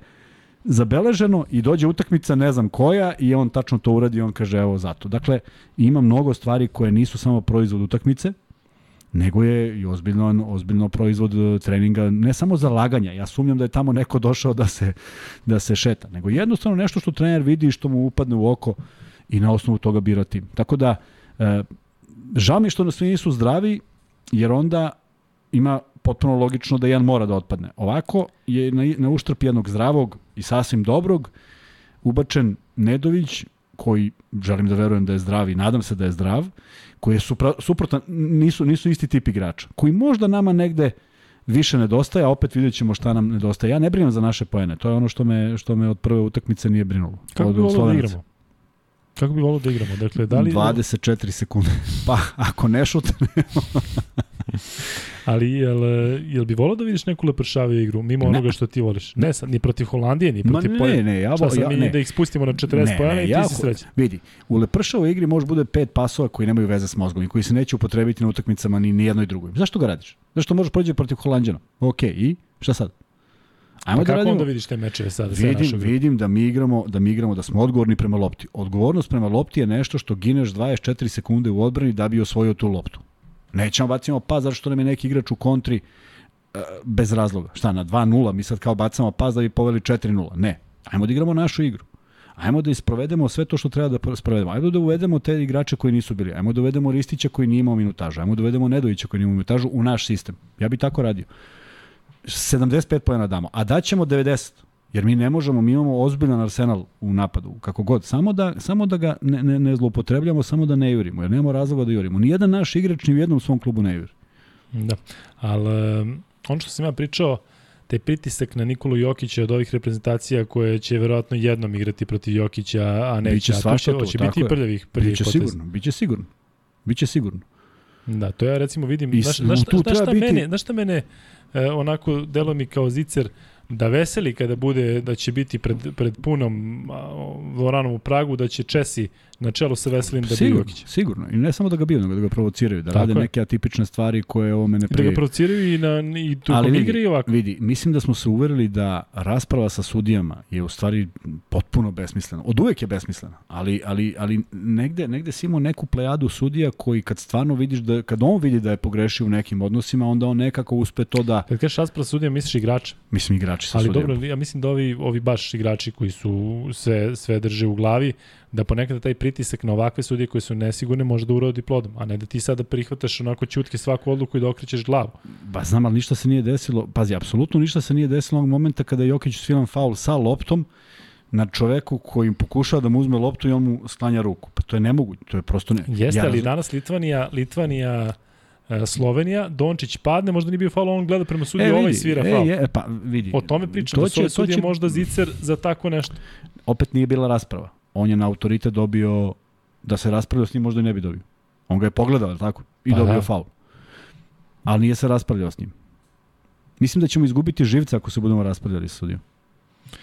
zabeleženo i dođe utakmica ne znam koja i on tačno to uradi i on kaže evo zato. Dakle, ima mnogo stvari koje nisu samo proizvod utakmice, nego je i ozbiljno, ozbiljno proizvod e, treninga, ne samo za laganja. Ja sumnjam da je tamo neko došao da se, da se šeta, nego jednostavno nešto što trener vidi i što mu upadne u oko i na osnovu toga bira tim. Tako da, e, žao mi što nas svi nisu zdravi, jer onda ima potpuno logično da jedan mora da otpadne. Ovako je na, na uštrp jednog zdravog i sasvim dobrog ubačen Nedović, koji želim da verujem da je zdrav i nadam se da je zdrav, koji je supra, suprotan, nisu, nisu isti tip igrača, koji možda nama negde više nedostaje, a opet vidjet ćemo šta nam nedostaje. Ja ne brinem za naše pojene, to je ono što me, što me od prve utakmice nije brinulo. Kako bi volio da igramo? Kako bi volio da igramo? Dakle, da li... 24 sekunde. Pa, ako ne šutne, Ali jel, jel bi volio da vidiš neku lepršaviju igru, mimo Ne. onoga što ti voliš? Ne, sad, ni protiv Holandije, ni Ma protiv ne, Poljana. ne, ja, Šta sad ja, mi ne. da ih spustimo na 40 Ne, pojena ne, i ti ja- si srećan. Vidi, u lepršavoj igri može bude pet pasova koji nemaju veze s mozgom i koji se neće upotrebiti na utakmicama ni, ni jednoj drugoj. Zašto ga radiš? Zašto možeš prođe protiv Holandjana? Ok, i šta sad? Ajmo Pa da kako radimo. onda vidiš te mečeve sada, sve Vidim, grupe? vidim da mi igramo, da mi igramo da smo odgovorni prema lopti. Odgovornost prema lopti je nešto što gineš 24 sekunde u odbrani da bi osvojio tu loptu. Nećemo bacimo pas zato što nam je neki igrač u kontri e, bez razloga. Šta, na 2-0 mi sad kao bacamo pas da bi poveli 4-0. Ne. Ajmo da igramo našu igru. Ajmo da isprovedemo sve to što treba da sprovedemo. Ajmo da uvedemo te igrače koji nisu bili. Ajmo da uvedemo Ristića koji nije imao minutažu. Ajmo da uvedemo Nedovića koji nije imao minutažu u naš sistem. Ja bi tako radio. 75 pojena damo, a daćemo 90. Jer mi ne možemo, mi imamo ozbiljan arsenal u napadu, kako god. Samo da, samo da ga ne, ne, ne zloupotrebljamo, samo da ne jurimo, jer nemamo razloga da jurimo. Nijedan naš igrač ni u jednom svom klubu ne juri. Da, ali um, ono što sam ja pričao, taj pritisak na Nikolu Jokića od ovih reprezentacija koje će verovatno jednom igrati protiv Jokića, a neće. Biće svašta tu, će biti je. prljavih, prljavih Biće sigurno, biće sigurno. Biće sigurno. Da, to ja recimo vidim, I znaš, znaš, znaš, šta biti- mene, znaš šta mene e, onako delo mi kao zicer da veseli kada bude da će biti pred, pred punom dvoranom u Pragu, da će Česi na čelu sa Veselim da sigurno, Jokić. sigurno. I ne samo da ga biju, nego da ga provociraju, da Tako rade je. neke atipične stvari koje ovome ne I da ga provociraju i, na, i tu Ali vidi, igre i ovako. Vidi, mislim da smo se uverili da rasprava sa sudijama je u stvari potpuno besmislena. Od uvek je besmislena, ali, ali, ali negde, negde si imao neku plejadu sudija koji kad stvarno vidiš da, kad on vidi da je pogrešio u nekim odnosima, onda on nekako uspe to da, Kad kažeš rasprava sudija, misliš igrača. mislim igrači sa Ali sudijama. dobro, ja mislim da ovi, ovi baš igrači koji su sve, sve drže u glavi, da ponekad taj pritisak na ovakve sudije koje su nesigurne može da urodi plodom, a ne da ti sada prihvataš onako ćutke svaku odluku i da okrećeš glavu. Ba znam, ali ništa se nije desilo. Pazi, apsolutno ništa se nije desilo onog momenta kada je Jokić svilan faul sa loptom na čoveku koji im pokušava da mu uzme loptu i on mu sklanja ruku. Pa to je nemoguće, to je prosto ne. Jeste, ali razum- danas Litvanija, Litvanija e, Slovenija, Dončić padne, možda nije bio faul, on gleda prema sudiji, ovaj svira faul. E, je, pa vidi. O tome pričam, da su sudije možda zicer za tako nešto. Opet nije bila rasprava. On je na autoritet dobio da se raspravljao s njim, možda i ne bi dobio. On ga je pogledao, je tako? I Pa dobio da. faul. Ali nije se raspravljao s njim. Mislim da ćemo izgubiti živca ako se budemo raspravljali sa sudijom.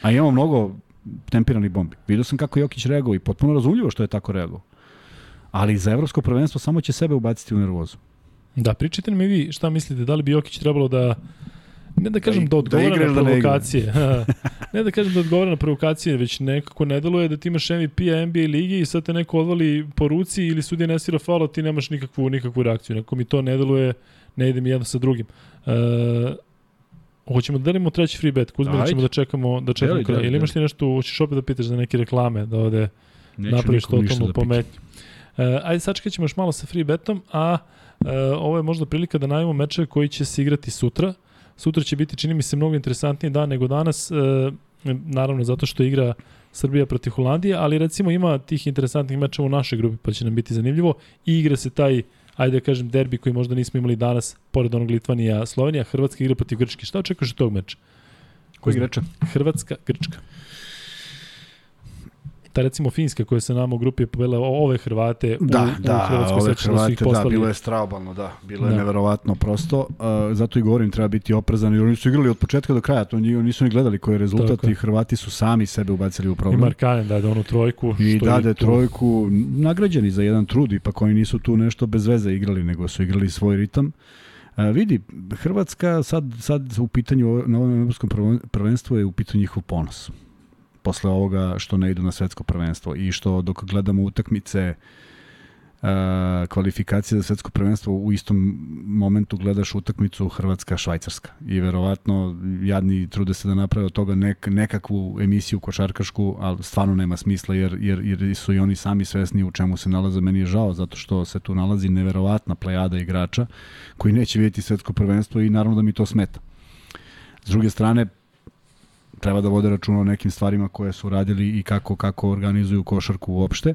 A imamo mnogo tempiranih bombi. Vidio sam kako Jokić reagovao i potpuno razumljivo što je tako reagovao. Ali za evropsko prvenstvo samo će sebe ubaciti u nervozu. Da, pričajte nam i vi šta mislite, da li bi Jokić trebalo da ne da kažem da, da odgovara igra na da ne provokacije. ne da kažem da odgovara na provokacije, već nekako ne deluje da ti imaš MVP-a NBA ligi i sad te neko odvali po ruci ili sudija ne svira faul, a ti nemaš nikakvu, nikakvu reakciju. Neko mi to ne deluje, ne ide mi jedno sa drugim. E, hoćemo da delimo treći free bet, ili Ajde. ćemo da čekamo, da čekamo Deli, kraj. deli, Ili imaš ti nešto, hoćeš opet da pitaš za neke reklame, da ovde Neću napraviš ništa totalnu da pometnju. E, ajde, sačekat ćemo još malo sa free betom, a e, ovo je možda prilika da najavimo mečeve koji će se igrati sutra. Sutra će biti, čini mi se, mnogo interesantniji dan nego danas, e, naravno zato što igra Srbija protiv Holandije, ali recimo ima tih interesantnih mečeva u našoj grupi, pa će nam biti zanimljivo. I igra se taj, ajde da kažem, derbi koji možda nismo imali danas, pored onog Litvanija, Slovenija, Hrvatska igra protiv Grčke. Šta očekuješ od tog meča? Koji igrača? Hrvatska, Grčka. Ta recimo Finska koja se nama u grupi povela ove Hrvate u, Da, u da, Hrvatskoj ove sećam da su ih Hrvate, da, bilo je straobalno, da, bilo je Da. neverovatno prosto, uh, zato i govorim, treba biti oprezan, jer oni su igrali od početka do kraja, to nisu ni gledali koji je rezultat Tako i Hrvati su sami sebe ubacili u I problem. Markanen dade onu trojku. I što je dade tu- trojku, nagrađeni za jedan trud, ipak oni nisu tu nešto bez veze igrali, nego su igrali svoj ritam. A, vidi, Hrvatska sad, sad u pitanju, na ovom evropskom prven- prvenstvu je u pitanju njihov ponos. Posle ovoga što ne idu na svetsko prvenstvo i što dok gledamo utakmice a, kvalifikacije za svetsko prvenstvo u istom momentu gledaš utakmicu Hrvatska-Švajcarska i verovatno jadni trude se da naprave od toga nek, nekakvu emisiju košarkašku, ali stvarno nema smisla jer, jer, jer su i oni sami svesni u čemu se nalaze. Meni je žao zato što se tu nalazi neverovatna plejada igrača koji neće vidjeti svetsko prvenstvo i naravno da mi to smeta. S druge strane, treba da vode računa o nekim stvarima koje su radili i kako kako organizuju košarku uopšte.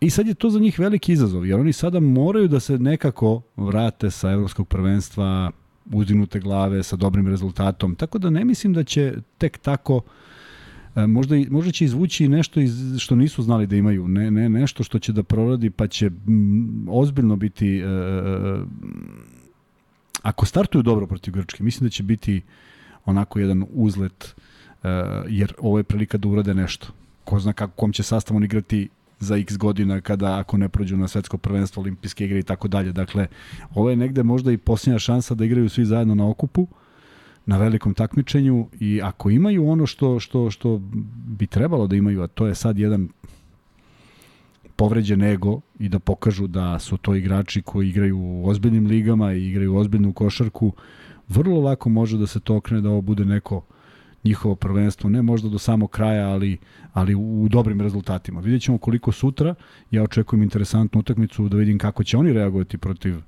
I sad je to za njih veliki izazov, jer oni sada moraju da se nekako vrate sa evropskog prvenstva uzdignute glave, sa dobrim rezultatom. Tako da ne mislim da će tek tako e, možda, možda će izvući nešto iz, što nisu znali da imaju, ne, ne nešto što će da proradi pa će mm, ozbiljno biti e, e, ako startuju dobro protiv Grčke, mislim da će biti onako jedan uzlet e, jer ovo je prilika da urade nešto. Ko zna kako kom će sastav on igrati za x godina kada ako ne prođu na svetsko prvenstvo, olimpijske igre i tako dalje. Dakle, ovo je negde možda i posljednja šansa da igraju svi zajedno na okupu na velikom takmičenju i ako imaju ono što što što bi trebalo da imaju, a to je sad jedan povređen ego i da pokažu da su to igrači koji igraju u ozbiljnim ligama i igraju ozbiljnu košarku, vrlo lako može da se to okrene da ovo bude neko njihovo prvenstvo, ne možda do samog kraja, ali, ali u, dobrim rezultatima. Vidjet ćemo koliko sutra, ja očekujem interesantnu utakmicu da vidim kako će oni reagovati protiv uh,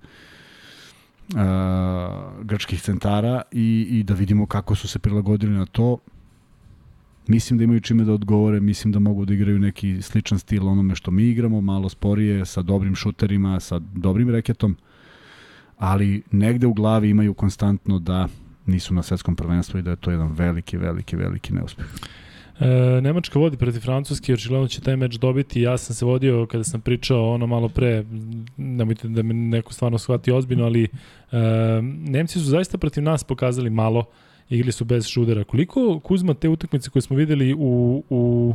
grčkih centara i, i da vidimo kako su se prilagodili na to. Mislim da imaju čime da odgovore, mislim da mogu da igraju neki sličan stil onome što mi igramo, malo sporije, sa dobrim šuterima, sa dobrim reketom, ali negde u glavi imaju konstantno da nisu na svetskom prvenstvu i da je to jedan veliki, veliki, veliki neuspeh. E, Nemačka vodi protiv Francuske, očigledno će taj meč dobiti. Ja sam se vodio kada sam pričao ono malo pre, nemojte da me neko stvarno shvati ozbiljno, ali e, Nemci su zaista protiv nas pokazali malo, igli su bez šudera. Koliko Kuzma te utakmice koje smo videli u, u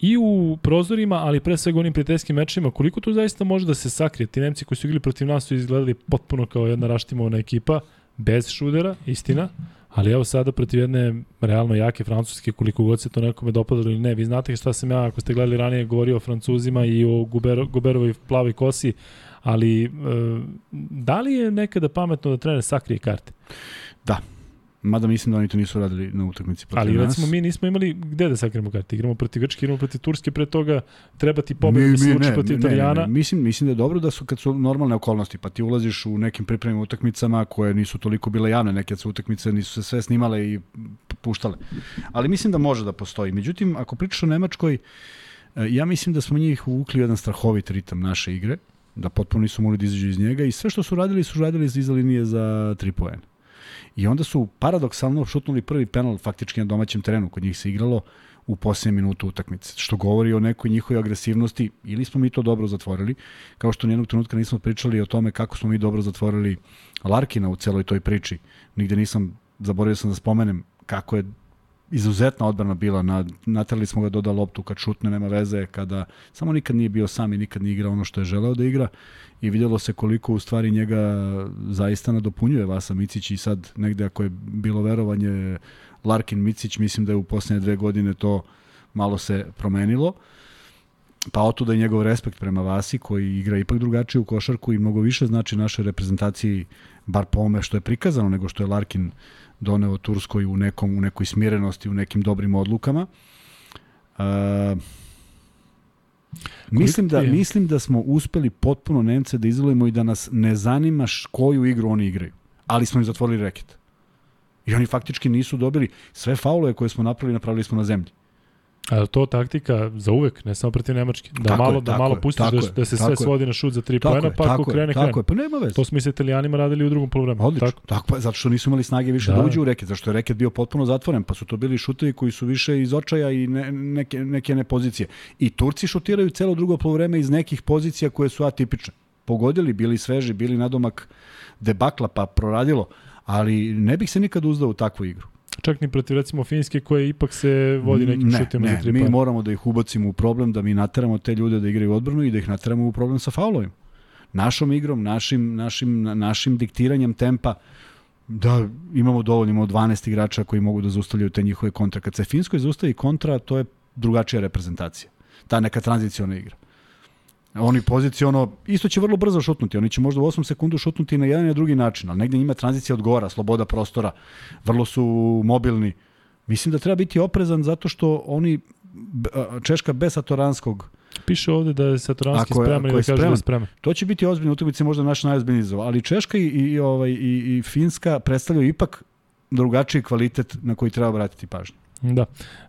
i u prozorima, ali pre svega onim prijateljskim mečima, koliko tu zaista može da se sakrije? Ti Nemci koji su igrali protiv nas su izgledali potpuno kao jedna raštimovana ekipa, bez šudera, istina, ali evo sada protiv jedne realno jake Francuske, koliko god se to nekome dopadalo ili ne. Vi znate šta sam ja, ako ste gledali ranije, govorio o Francuzima i o Gubero, Guberovoj plavoj kosi, ali e, da li je nekada pametno da trener sakrije karte? Mada mislim da oni to nisu radili na utakmici protiv Ali nas. recimo mi nismo imali gde da sakrijemo karte. Igramo protiv Grčke, igramo protiv Turske, pre toga treba ti pobed Mi- da se uči protiv ne, ne, Italijana. Ne, Mislim, mislim da je dobro da su kad su normalne okolnosti, pa ti ulaziš u nekim pripremnim utakmicama koje nisu toliko bile javne, neke su utakmice nisu se sve snimale i puštale. Ali mislim da može da postoji. Međutim, ako pričaš o Nemačkoj, e, ja mislim da smo njih uvukli jedan strahovit ritam naše igre, da potpuno nisu mogli da izađu iz njega i sve što su radili su radili iza linije za 3 poena. I onda su paradoksalno šutnuli prvi penal faktički na domaćem terenu, kod njih se igralo u posljednje minutu utakmice, što govori o nekoj njihovoj agresivnosti, ili smo mi to dobro zatvorili, kao što nijednog trenutka nismo pričali o tome kako smo mi dobro zatvorili Larkina u celoj toj priči. Nigde nisam, zaboravio sam da spomenem kako je izuzetna odbrana bila, na, natrali smo ga doda loptu kad šutne, nema veze, kada samo nikad nije bio sam i nikad nije igrao ono što je želeo da igra i vidjelo se koliko u stvari njega zaista nadopunjuje Vasa Micić i sad negde ako je bilo verovanje Larkin Micić, mislim da je u poslednje dve godine to malo se promenilo. Pa otuda i njegov respekt prema Vasi koji igra ipak drugačije u košarku i mnogo više znači našoj reprezentaciji bar po ome što je prikazano nego što je Larkin doneo Turskoj u nekom u nekoj smirenosti, u nekim dobrim odlukama. Uh, mislim da mislim da smo uspeli potpuno Nemce da izolujemo i da nas ne zanima koju igru oni igraju. Ali smo im zatvorili reket. I oni faktički nisu dobili sve faulove koje smo napravili, napravili smo na zemlji. A to taktika za uvek, ne samo protiv Nemačke. Da Tako malo je, da malo je, pustiš da, je, da se sve je. svodi na šut za 3 Tako poena, pa ako krene, tako krene. je, pa nema veze. To smo i sa Italijanima radili u drugom polovremenu. Odlično. Tako. Tako. pa, zato što nisu imali snage više da, Da. uđu u reket, zašto je reket bio potpuno zatvoren, pa su to bili šutevi koji su više iz očaja i ne, neke, neke ne pozicije. I Turci šutiraju celo drugo polovreme iz nekih pozicija koje su atipične. Pogodili, bili sveži, bili nadomak debakla, pa proradilo, ali ne bih se nikad uzdao u takvu igru. Čak ni protiv recimo Finjske koje ipak se vodi nekim ne, šutima za ne, 3 mi poena. moramo da ih ubacimo u problem, da mi nateramo te ljude da igraju odbranu i da ih nateramo u problem sa faulovima. Našom igrom, našim, našim, našim diktiranjem tempa, da imamo dovoljno, imamo 12 igrača koji mogu da zaustavljaju te njihove kontra. Kad se Finskoj zaustavi kontra, to je drugačija reprezentacija. Ta neka tranziciona igra. Oni poziciono, isto će vrlo brzo šutnuti, oni će možda u 8 sekundu šutnuti na jedan i na drugi način, ali negde njima tranzicija odgovara, sloboda prostora, vrlo su mobilni. Mislim da treba biti oprezan zato što oni, Češka bez Satoranskog, Piše ovde da je Satoranski Ako je- spreman ako da je kaže da je spreman. spreman. to će biti ozbiljna utakmica, možda naš najozbiljniji izazov, ali Češka i, i, ovaj, i, i Finska predstavljaju ipak drugačiji kvalitet na koji treba obratiti pažnju. Da.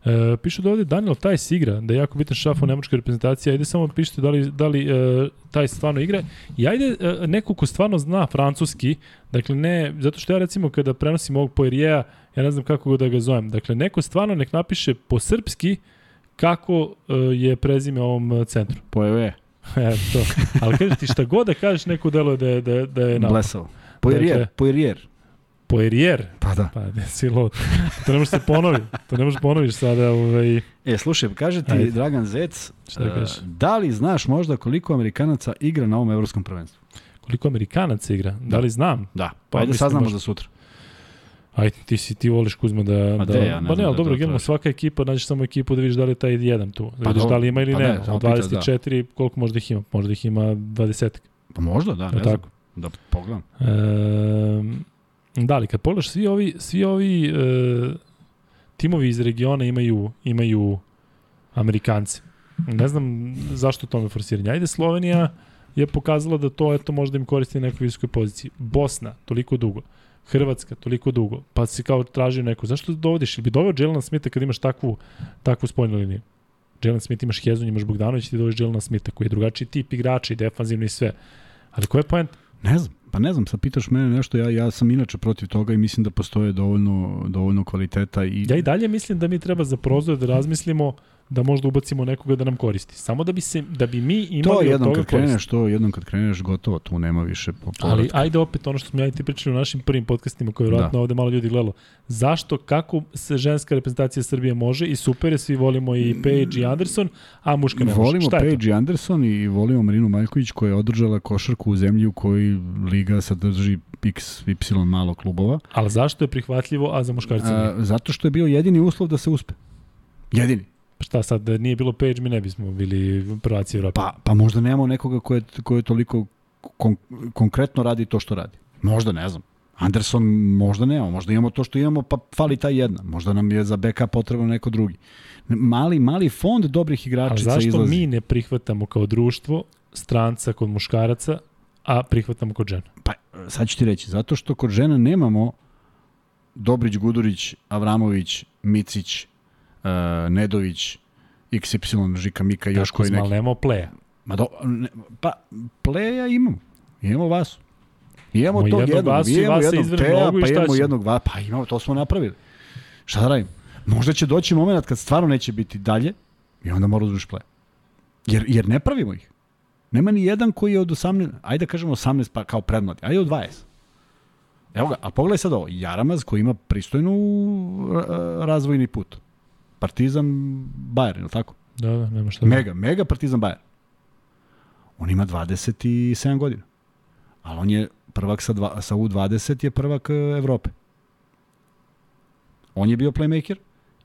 E, piše da ovde Daniel Tajs igra, da je jako bitan šaf u nemačkoj reprezentaciji. Ajde samo pišite da li, da li e, Tajs stvarno igra. I ajde e, neko ko stvarno zna francuski, dakle ne, zato što ja recimo kada prenosim ovog Poirier, ja ne znam kako da ga zovem. Dakle, neko stvarno nek napiše po srpski kako e, je prezime ovom centru. Pojeve, E, to. Ali kažeš ti šta god da kažeš, neko deluje da je, da, je- da je na blesao. Poirier, Dakle- Poirier. Poirier. Pa da. Pa, ne si lud. To ne može se ponovi. To ne može ponoviš sada. Ovaj, E, slušaj, kaže ti Ajde. Dragan Zec, Šta e, kažeš? da li znaš možda koliko Amerikanaca igra na ovom evropskom prvenstvu? koliko Amerikanaca igra? Da, Da. li znam? Da. Pa Pa Ajde saznamo možda. za sutra. Ajde, ti si ti voliš Kuzma da Ma da ja ne pa ne, ali da dobro, generalno svaka ekipa nađeš samo ekipu da vidiš da li je taj jedan tu. Da Pa vidiš da li ima ili Pa ne, Od pitaš, da. 24 koliko možda ih ima? Možda ih ima 20. Pa možda, da, ne Je znam. tako? Da pogledam. Ehm, da li kad pogledaš svi ovi svi ovi e, timovi iz regiona imaju imaju Amerikance. Ne znam zašto to me forsiranje. Ajde Slovenija je pokazala da to eto možda im koristi na nekoj visokoj poziciji. Bosna toliko dugo. Hrvatska toliko dugo. Pa si kao tražio neko. Zašto dovodiš? Ili bi doveo Jelena Smitha kad imaš takvu, takvu spoljnu liniju? Jelen Smith imaš Hezun, imaš Bogdanović, ti dovodiš Jelena Smitha koji je drugačiji tip igrača i defanzivni i sve. Ali ko je point? Ne znam, pa ne znam, sad pitaš mene nešto, ja, ja sam inače protiv toga i mislim da postoje dovoljno, dovoljno kvaliteta i... Ja i dalje mislim da mi treba za prozor da razmislimo da možda ubacimo nekoga da nam koristi. Samo da bi se da bi mi imali to od toga kad kreneš, koristi. to jednom kad kreneš gotovo, tu nema više po- Ali povratka. ajde opet ono što smo ja i ti pričali u našim prvim podcastima koje vjerojatno da. ovde malo ljudi gledalo. Zašto, kako se ženska reprezentacija Srbije može i super je, svi volimo i Page i Anderson, a muška ne može. Volimo? Paige i Anderson i volimo Marinu Maljković koja je održala košarku u zemlji u kojoj liga sadrži x, y malo klubova. Ali zašto je prihvatljivo, a za muškarce nije? A, zato što je bio jedini uslov da se uspe. Jedini. Pa Šta sad, da nije bilo Page, mi ne bismo bili prvaci Evrope. Pa, pa možda nemamo nekoga ko je, ko je toliko kon, konkretno radi to što radi. Možda, ne znam. Anderson možda nemamo, možda imamo to što imamo, pa fali ta jedna. Možda nam je za backup potrebno neko drugi. Mali, mali fond dobrih igračica zašto izlazi. mi ne prihvatamo kao društvo stranca kod muškaraca, a prihvatamo kod žena? Pa, sad ću ti reći, zato što kod žena nemamo Dobrić, Gudurić, Avramović, Micić, uh, Nedović, XY, Žika Mika još Tako koji neki. ali nemamo pleja. Ma do, ne, pa, pleja imamo. Imamo vas. Imamo tog jednog jednog, Vasu i imamo Vasa jednog Teja, i pa imamo ćemo? jednog va, pa imamo, to smo napravili. Šta da radim? Možda će doći moment kad stvarno neće biti dalje i onda mora da uzmeš pleja. Jer, jer ne pravimo ih. Nema ni jedan koji je od 18, ajde da kažemo 18 pa kao predmladi, ajde od 20. Evo ga, a pogledaj sad ovo, Jaramaz koji ima pristojnu ra- razvojni put. Partizan Bayern, je tako? Da, da, nema šta. Mega, mega Partizan Bayern. On ima 27 godina. Ali on je prvak sa, dva, sa U20 je prvak e, Evrope. On je bio playmaker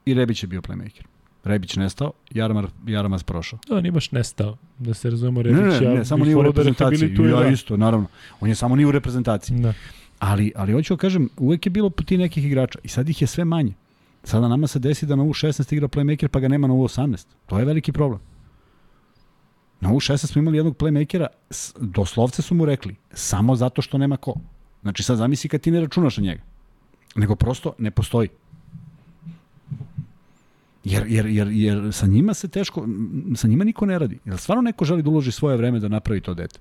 i Rebić je bio playmaker. Rebić nestao, Jaramar, Jaramaz prošao. Da, nije baš nestao. Da se razumemo, Rebić, ne, ne, ja ne, samo bih nije u da reprezentaciji. rehabilituje, Ja da. isto, naravno. On je samo nije u reprezentaciji. Da. Ali, ali hoću da kažem, uvek je bilo ti nekih igrača i sad ih je sve manje. Sada nama se desi da na U16 igra playmaker pa ga nema na U18. To je veliki problem. Na U16 smo imali jednog playmakera, doslovce su mu rekli, samo zato što nema ko. Znači sad zamisli kad ti ne računaš na njega. Nego prosto ne postoji. Jer, jer, jer, jer sa njima se teško, sa njima niko ne radi. Jer stvarno neko želi da uloži svoje vreme da napravi to dete.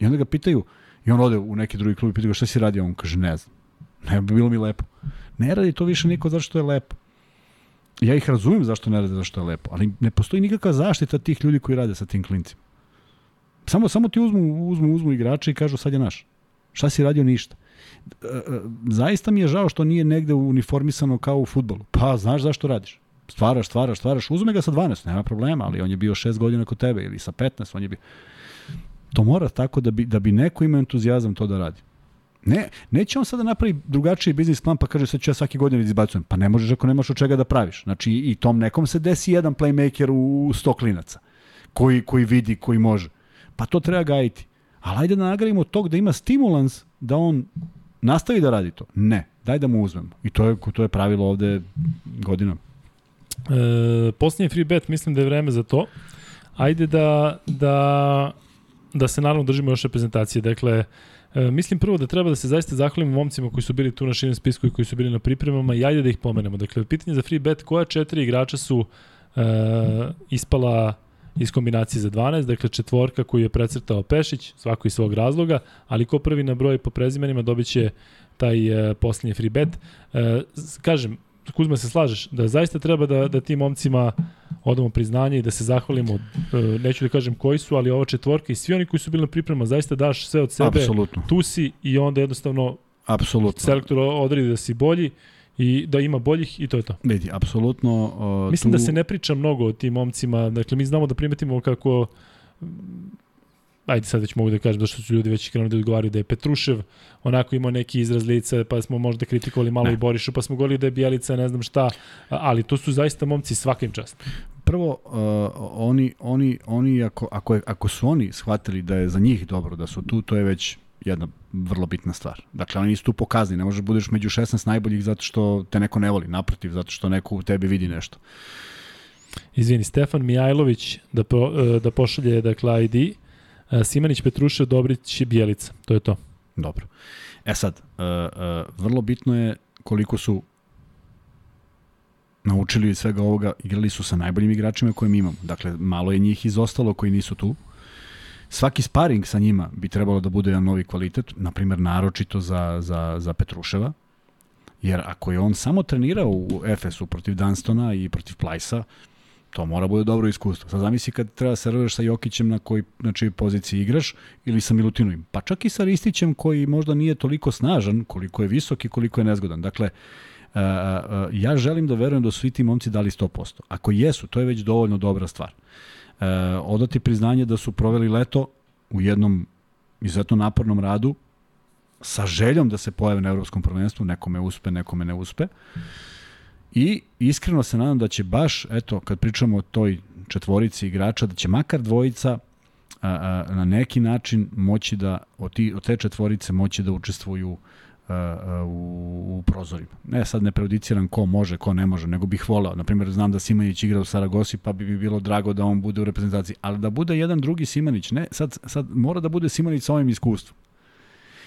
I onda ga pitaju, i on ode u neki drugi klub i pitaju ga šta si radio, on kaže ne znam. Ne, bilo mi lepo. Ne radi to više niko zašto je lepo. Ja ih razumem zašto ne rade zašto je lepo, ali ne postoji nikakva zaštita tih ljudi koji rade sa tim klincima. Samo, samo ti uzmu, uzmu, uzmu igrače i kažu sad je naš. Šta si radio? Ništa. E, e, Zaista mi je žao što nije negde uniformisano kao u futbolu. Pa, znaš zašto radiš? Stvaraš, stvaraš, stvaraš. Uzme ga sa 12, nema problema, ali on je bio 6 godina kod tebe ili sa 15, on je bio... To mora tako da bi, da bi neko imao entuzijazam to da radi. Ne, neće on sada napravi drugačiji biznis plan pa kaže sad ću ja svake godine da izbacujem. Pa ne možeš ako nemaš od čega da praviš. Znači i tom nekom se desi jedan playmaker u 100 klinaca koji, koji vidi, koji može. Pa to treba gajiti. Ali ajde da nagradimo tog da ima stimulans da on nastavi da radi to. Ne, daj da mu uzmemo. I to je, to je pravilo ovde godinama. E, posljednji free bet, mislim da je vreme za to. Ajde da, da, da se naravno držimo još reprezentacije. Dakle, e, mislim prvo da treba da se zaista zahvalimo momcima koji su bili tu na širem spisku i koji su bili na pripremama i ajde da ih pomenemo. Dakle, pitanje za free bet, koja četiri igrača su e, ispala iz kombinacije za 12, dakle četvorka koju je precrtao Pešić, svako iz svog razloga, ali ko prvi na broj po prezimenima dobit će taj e, posljednji free bet. E, kažem, Kuzma se slažeš da zaista treba da, da tim momcima odamo priznanje i da se zahvalimo, e, neću da kažem koji su, ali ova četvorka i svi oni koji su bili na priprema, zaista daš sve od sebe, Apsolutno. tu si i onda jednostavno Apsolutno. selektor odredi da si bolji i da ima boljih i to je to. Vidi, apsolutno. Uh, Mislim tu... da se ne priča mnogo o tim momcima, dakle mi znamo da primetimo kako ajde sad već mogu da kažem da što su ljudi već krenuli da odgovaraju da je Petrušev onako imao neki izraz lica pa smo možda kritikovali malo ne. i Borišu pa smo govorili da je Bjelica ne znam šta ali to su zaista momci svakim čast prvo uh, oni oni oni ako ako je, ako su oni shvatili da je za njih dobro da su tu to je već jedna vrlo bitna stvar. Dakle, oni nisu tu pokazni, ne možeš da budeš među 16 najboljih zato što te neko ne voli, naprotiv, zato što neko u tebi vidi nešto. Izvini, Stefan Mijajlović da, po, da pošalje dakle, ID, Simanić, Petrušev, Dobrić i Bjelica. To je to. Dobro. E sad, uh, uh, vrlo bitno je koliko su naučili iz svega ovoga, igrali su sa najboljim igračima koje mi imamo. Dakle, malo je njih izostalo koji nisu tu. Svaki sparing sa njima bi trebalo da bude jedan novi kvalitet, na primjer naročito za, za, za Petruševa, jer ako je on samo trenirao u Efesu protiv Dunstona i protiv Plajsa, to mora bude dobro iskustvo. Sad zamisli kad treba da serviraš sa Jokićem na, koji, na čijoj poziciji igraš ili sa Milutinovim. Pa čak i sa Ristićem koji možda nije toliko snažan koliko je visok i koliko je nezgodan. Dakle, uh, uh, ja želim da verujem da su svi ti momci dali 100%. Ako jesu, to je već dovoljno dobra stvar. Uh, odati priznanje da su proveli leto u jednom izuzetno napornom radu sa željom da se pojave na evropskom prvenstvu, nekome uspe, nekome ne uspe. I iskreno se nadam da će baš, eto, kad pričamo o toj četvorici igrača, da će makar dvojica a, a, na neki način moći da, od, ti, od te četvorice moći da učestvuju a, a, u, u prozorima. Ne, sad ne prejudiciram ko može, ko ne može, nego bih voleo. Naprimjer, znam da Simanić igra u Saragosi, pa bi mi bilo drago da on bude u reprezentaciji. Ali da bude jedan drugi Simanić, ne, sad, sad mora da bude Simanić sa ovim iskustvom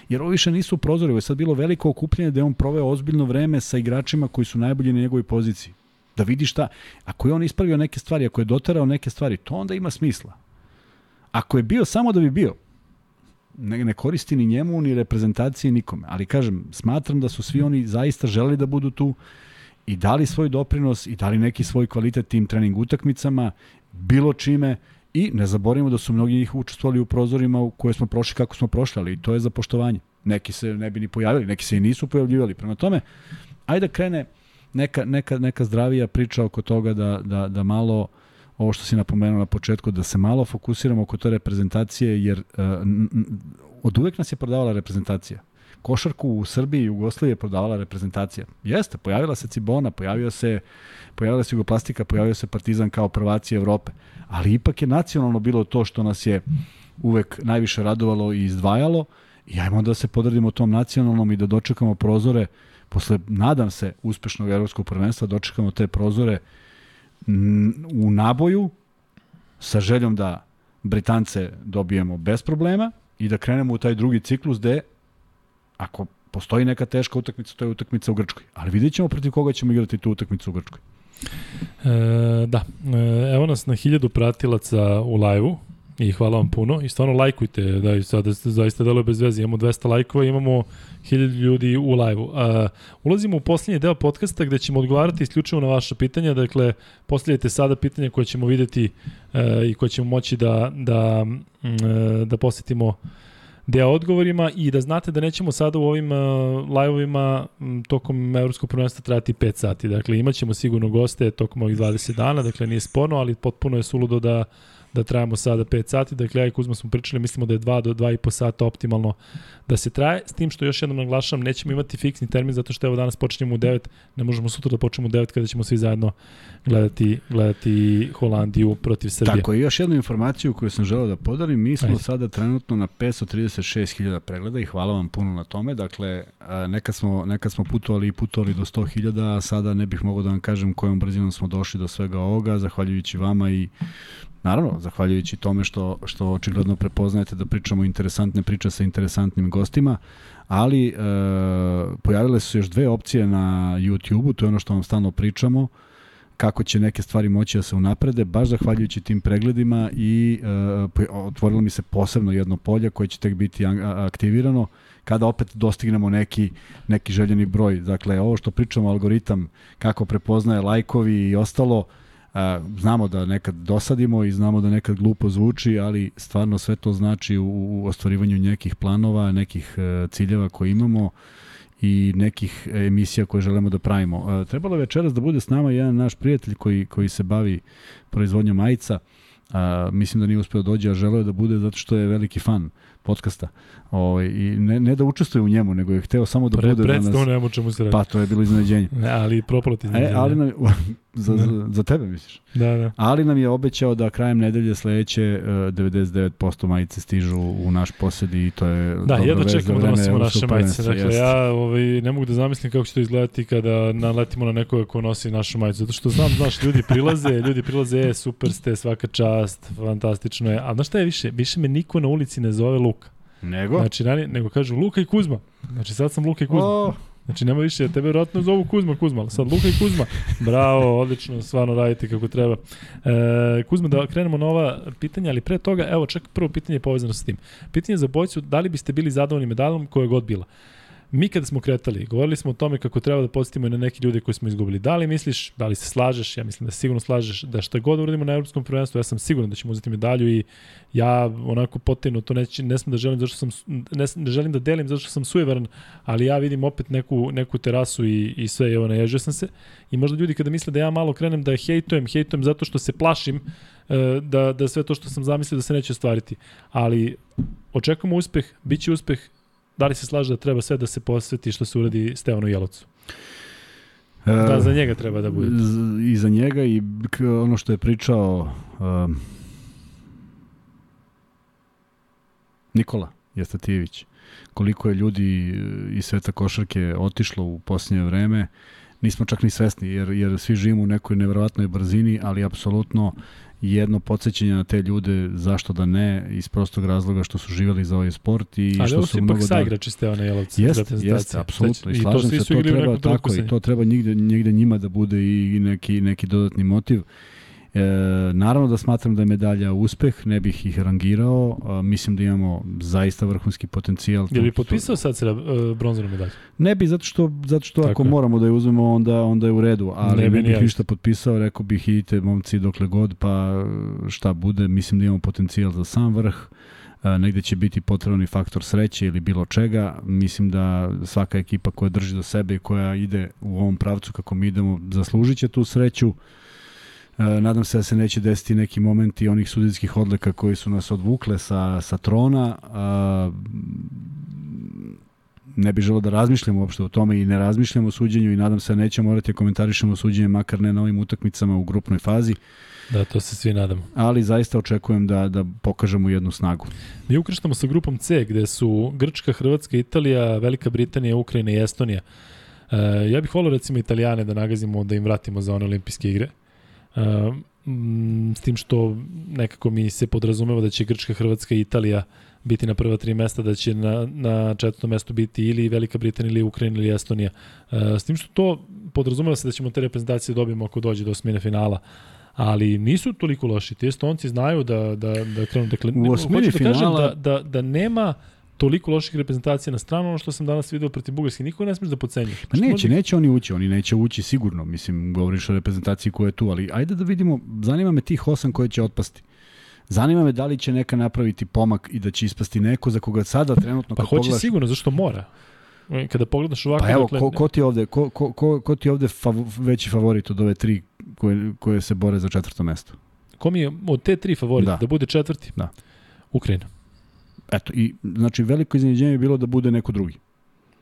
jer ovo više nisu prozori, ovo je sad bilo veliko okupljanje da je on proveo ozbiljno vreme sa igračima koji su najbolji na njegovoj poziciji. Da vidi šta, ako je on ispravio neke stvari, ako je doterao neke stvari, to onda ima smisla. Ako je bio samo da bi bio, ne, ne koristi ni njemu, ni reprezentacije, nikome. Ali kažem, smatram da su svi oni zaista želeli da budu tu i dali svoj doprinos i dali neki svoj kvalitet tim trening utakmicama, bilo čime, I ne zaboravimo da su mnogi njih učestvovali u prozorima u koje smo prošli kako smo prošli, ali to je za poštovanje. Neki se ne bi ni pojavili, neki se i nisu pojavljivali. Prema tome, ajde da krene neka, neka, neka zdravija priča oko toga da, da, da malo ovo što si napomenuo na početku, da se malo fokusiramo oko te reprezentacije, jer uh, od uvek nas je prodavala reprezentacija. Košarku u Srbiji i Jugoslaviji je prodavala reprezentacija. Jeste, pojavila se Cibona, pojavio se, pojavila se Jugoplastika, pojavio se Partizan kao prvaci Evrope ali ipak je nacionalno bilo to što nas je uvek najviše radovalo i izdvajalo i ajmo da se podradimo tom nacionalnom i da dočekamo prozore posle, nadam se, uspešnog evropskog prvenstva, dočekamo te prozore u naboju sa željom da Britance dobijemo bez problema i da krenemo u taj drugi ciklus gde ako postoji neka teška utakmica, to je utakmica u Grčkoj. Ali vidjet ćemo protiv koga ćemo igrati tu utakmicu u Grčkoj. E, da, e, evo nas na hiljadu pratilaca u live-u i hvala vam puno i stvarno lajkujte, da i sada zaista deluje bez veze, imamo 200 lajkova, imamo 1000 ljudi u live-u. Uh, ulazimo u poslednji deo podcasta gde ćemo odgovarati isključivo na vaša pitanja, dakle postavljajte sada pitanja koje ćemo videti uh, i koje ćemo moći da, da, uh, da posjetimo deo odgovorima i da znate da nećemo sada u ovim uh, live-ovima tokom evropskog prvenstva trajati 5 sati. Dakle, imaćemo sigurno goste tokom ovih 20 dana, dakle nije sporno, ali potpuno je suludo da da trajamo sada 5 sati. Dakle, ja i Kuzma smo pričali, mislimo da je 2 do 2,5 sata optimalno da se traje. S tim što još jednom naglašavam, nećemo imati fiksni termin zato što evo danas počinjemo u 9, ne možemo sutra da počnemo u 9 kada ćemo svi zajedno gledati, gledati Holandiju protiv Srbije. Tako, i još jednu informaciju koju sam želeo da podarim, mi smo Ajde. sada trenutno na 536.000 pregleda i hvala vam puno na tome. Dakle, nekad smo, nekad smo putovali i putovali do 100.000, a sada ne bih mogao da vam kažem kojom brzinom smo došli do svega ovoga, zahvaljujući vama i Naravno, zahvaljujući tome što, što očigledno prepoznajete da pričamo interesantne priče sa interesantnim gostima, ali e, pojavile su još dve opcije na YouTube-u, to je ono što vam stalno pričamo, kako će neke stvari moći da se unaprede, baš zahvaljujući tim pregledima i e, otvorilo mi se posebno jedno polje koje će tek biti aktivirano kada opet dostignemo neki, neki željeni broj. Dakle, ovo što pričamo, algoritam, kako prepoznaje lajkovi i ostalo, znamo da nekad dosadimo i znamo da nekad glupo zvuči, ali stvarno sve to znači u, u ostvarivanju nekih planova, nekih uh, ciljeva koje imamo i nekih emisija koje želimo da pravimo. Trebalo večeras da bude s nama jedan naš prijatelj koji, koji se bavi proizvodnjom majica. Uh, mislim da nije uspeo da dođe, a želeo je da bude zato što je veliki fan podcasta. Ovaj i ne, ne da učestvuje u njemu, nego je hteo samo da Pre, bude danas. ne čemu se radi. Pa to je bilo iznenađenje. Ne, ali propalo ti iznenađenje. E, ali nam, za, za, za tebe misliš? Da, da. Ali nam je obećao da krajem nedelje sledeće uh, 99% majice stižu u naš posed i to je Da, jedno čekamo da nosimo naše majice. Dakle, jest. ja ovaj, ne mogu da zamislim kako će to izgledati kada naletimo na nekoga ko nosi našu majicu. Zato što znam, znaš, ljudi prilaze, ljudi prilaze, e, super ste, svaka čast, fantastično je. A znaš šta je više? Više me niko na ulici ne zove Luka. Nego? Znači, rani, nego kažu Luka i Kuzma. Znači, sad sam Luka i Kuzma. Oh. Znači, nema više, tebe vjerojatno zovu Kuzma, Kuzma, sad Luka i Kuzma. Bravo, odlično, stvarno radite kako treba. E, Kuzma, da krenemo na ova pitanja, ali pre toga, evo, čak prvo pitanje je povezano sa tim. Pitanje za bojcu, da li biste bili zadovoljni medalom koja god bila? Mi kada smo kretali, govorili smo o tome kako treba da podsjetimo i na neki ljude koji smo izgubili. Da li misliš, da li se slažeš, ja mislim da sigurno slažeš da šta god uradimo na evropskom prvenstvu, ja sam siguran da ćemo uzeti medalju i ja onako potajno to neći, ne smem da želim zašto sam ne, ne želim da delim zato što sam sujeveran, ali ja vidim opet neku neku terasu i i sve evo naježio sam se i možda ljudi kada misle da ja malo krenem da hejtujem, hejtujem zato što se plašim e, da, da sve to što sam zamislio da se neće ostvariti. Ali očekujemo uspeh, biće uspeh, Da li se slaže da treba sve da se posveti što se uradi Stevanu Jelovcu? Da, za njega treba da bude. I za njega i ono što je pričao um, Nikola Jestatijević. Koliko je ljudi iz sveta košarke otišlo u posljednje vreme, nismo čak ni svesni, jer, jer svi živimo u nekoj neverovatnoj brzini, ali apsolutno jedno podsjećanje na te ljude, zašto da ne, iz prostog razloga što su živeli za ovaj sport i Ali što su mnogo. Ali ipak sa one Jelovci. Jeste, jeste, apsolutno. I, slažem se, to treba tako i to treba nigde, nigde njima da bude i neki, neki dodatni motiv. E, naravno da smatram da je medalja uspeh, ne bih ih rangirao, a, mislim da imamo zaista vrhunski potencijal. Je li potpisao sad se uh, bronzanu medalju? Ne bi, zato što, zato što ako je. moramo da je uzmemo, onda, onda je u redu, ali ne, ne bih ništa potpisao, rekao bih idite momci dokle god, pa šta bude, mislim da imamo potencijal za sam vrh, a, negde će biti potreban i faktor sreće ili bilo čega, mislim da svaka ekipa koja drži do sebe i koja ide u ovom pravcu kako mi idemo, zaslužit će tu sreću, E, nadam se da se neće desiti neki momenti onih sudijskih odlika koji su nas odvukle sa, sa trona. A, ne bih želeo da razmišljamo uopšte o tome i ne razmišljamo o suđenju i nadam se da nećemo morati da komentarišemo suđenje, makar ne na ovim utakmicama u grupnoj fazi. Da, to se svi nadamo. Ali zaista očekujem da, da pokažemo jednu snagu. Mi ukrštamo sa grupom C, gde su Grčka, Hrvatska, Italija, Velika Britanija, Ukrajina i Estonija. E, ja bih volio recimo Italijane da nagazimo, da im vratimo za one olimpijske igre. Mm, s tim što nekako mi se podrazumeva da će Grčka, Hrvatska i Italija biti na prva tri mesta, da će na, na četvrtom mestu biti ili Velika Britanija ili Ukrajina ili Estonija. S tim što to podrazumeva se da ćemo te reprezentacije dobijemo ako dođe do osmine finala ali nisu toliko loši. Ti Estonci znaju da, da, da krenu. Dakle, U osmini da finala- da, da, da nema toliko loših reprezentacija na stranu, ono što sam danas video protiv Bugarske, niko ne smiješ da pocenjuješ. Pa neće, neće oni ući, oni neće ući sigurno, mislim, govoriš o reprezentaciji koja je tu, ali ajde da vidimo, zanima me tih osam koje će otpasti. Zanima me da li će neka napraviti pomak i da će ispasti neko za koga sada trenutno Pa hoće pogledaš, sigurno, zašto mora? E, Kada pogledaš ovako, Pa evo, dakle, ko, ko ti ovde, ko, ko, ko, ko ti ovde fav, veći favorit od ove tri koje, koje se bore za četvrto mesto? ko mi je od te tri favorita Da. da bude četvrti? Da. Ukrajina. Eto, i znači veliko iznenađenje je bilo da bude neko drugi.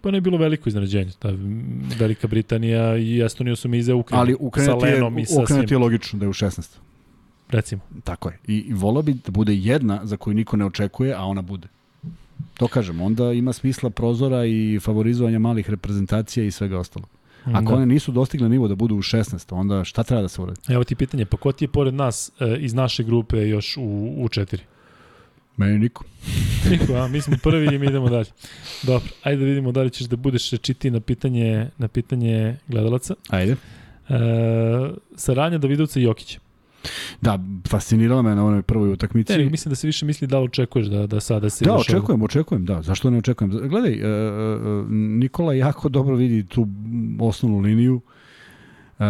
Pa ne je bilo veliko iznenađenje. Ta Velika Britanija i Estonija su mi iza Ukrajine. Ali Ukrajina je, Lenom i sa Ukrajina ti svim. je logično da je u 16. Recimo. Tako je. I, i volao bi da bude jedna za koju niko ne očekuje, a ona bude. To kažem, onda ima smisla prozora i favorizovanja malih reprezentacija i svega ostalo. Ako Da. one nisu dostigle nivo da budu u 16, onda šta treba da se uradi? Evo ti pitanje, pa ko ti je pored nas e, iz naše grupe još u, u četiri? Meni niko. Niko, a mi smo prvi i mi idemo dalje. Dobro, ajde da vidimo da li ćeš da budeš čiti na pitanje, na pitanje gledalaca. Ajde. E, Saranja Davidovca i Jokića. Da, fascinirala me na onoj prvoj utakmici. Ne, mislim da se više misli da li očekuješ da, da sada se Da, ideš ovo. očekujem, očekujem, da. Zašto ne očekujem? Gledaj, e, e, Nikola jako dobro vidi tu osnovnu liniju. E,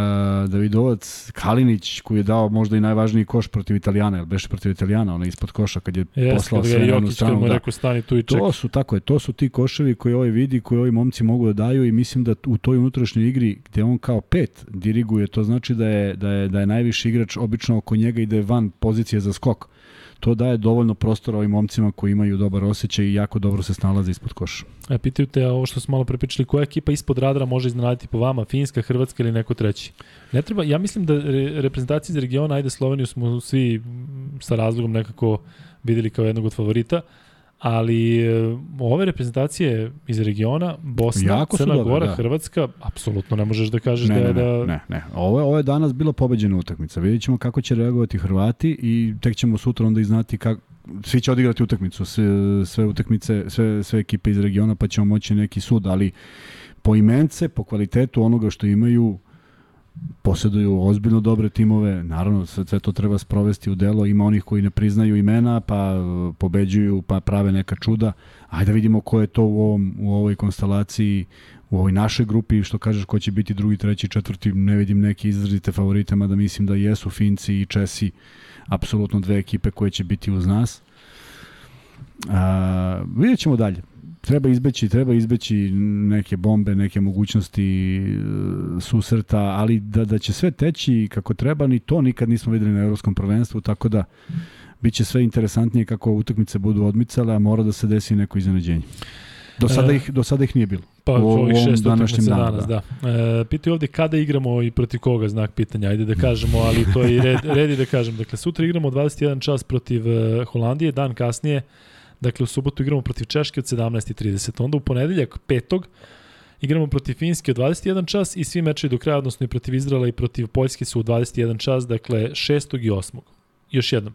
Davidovac, Kalinić, koji je dao možda i najvažniji koš protiv Italijana, jer beše protiv Italijana, ona ispod koša kad je Jes, poslao sve na kad stranu. Da. rekao stani tu i. To su, tako je, to su ti koševi koji ovaj vidi, koji ovi momci mogu da daju i mislim da u toj unutrašnjoj igri gde on kao pet diriguje, to znači da je, da je, da je najviši igrač obično oko njega i da van pozicije za skok. To daje dovoljno prostora ovim momcima koji imaju dobar osjećaj i jako dobro se snalaze ispod koša. E, pitaju te ovo što smo malo prepričali, koja ekipa ispod radara može iznenaditi po vama, Finska, Hrvatska ili neko treći? Ne treba, ja mislim da re, reprezentacije iz regiona, ajde Sloveniju smo svi sa razlogom nekako videli kao jednog od favorita, ali e, ove reprezentacije iz regiona, Bosna, Jako Crna dobre, Gora, da. Hrvatska, apsolutno ne možeš da kažeš Ne, da je ne, da... ne, ne. Ovo, je- ovo je danas bila pobeđena utakmica. Vidjet ćemo kako će reagovati Hrvati i tek ćemo sutra onda i znati kako svi će odigrati utakmicu, sve, sve utakmice, sve, sve ekipe iz regiona, pa ćemo moći neki sud, ali po imence, po kvalitetu onoga što imaju, posjeduju ozbiljno dobre timove, naravno sve, sve to treba sprovesti u delo, ima onih koji ne priznaju imena, pa e, pobeđuju, pa prave neka čuda. Ajde da vidimo ko je to u, ovom, u ovoj konstelaciji, u ovoj našoj grupi, što kažeš ko će biti drugi, treći, četvrti, ne vidim neke izrazite favorite, mada mislim da jesu Finci i Česi, apsolutno dve ekipe koje će biti uz nas. A, vidjet ćemo dalje. Treba izbeći, treba izbeći neke bombe, neke mogućnosti e, susreta, ali da, da će sve teći kako treba, ni to nikad nismo videli na evropskom prvenstvu, tako da biće sve interesantnije kako utakmice budu odmicale, a mora da se desi neko iznenađenje. Do sada E, ih, do sada ih nije bilo. Pa u, ovih šest današnjem utakmica danu. danas, da. E, pitaju ovde kada igramo i protiv koga, znak pitanja, ajde da kažemo, ali to je i red, red da kažem. Dakle, sutra igramo 21 čas protiv e, Holandije, dan kasnije, dakle u subotu igramo protiv Češke od 17.30. Onda u ponedeljak, petog, igramo protiv Finjske od 21 čas i svi mečevi do kraja, odnosno i protiv Izraela i protiv Poljske su u 21 čas, dakle 6. i 8. Još jednom.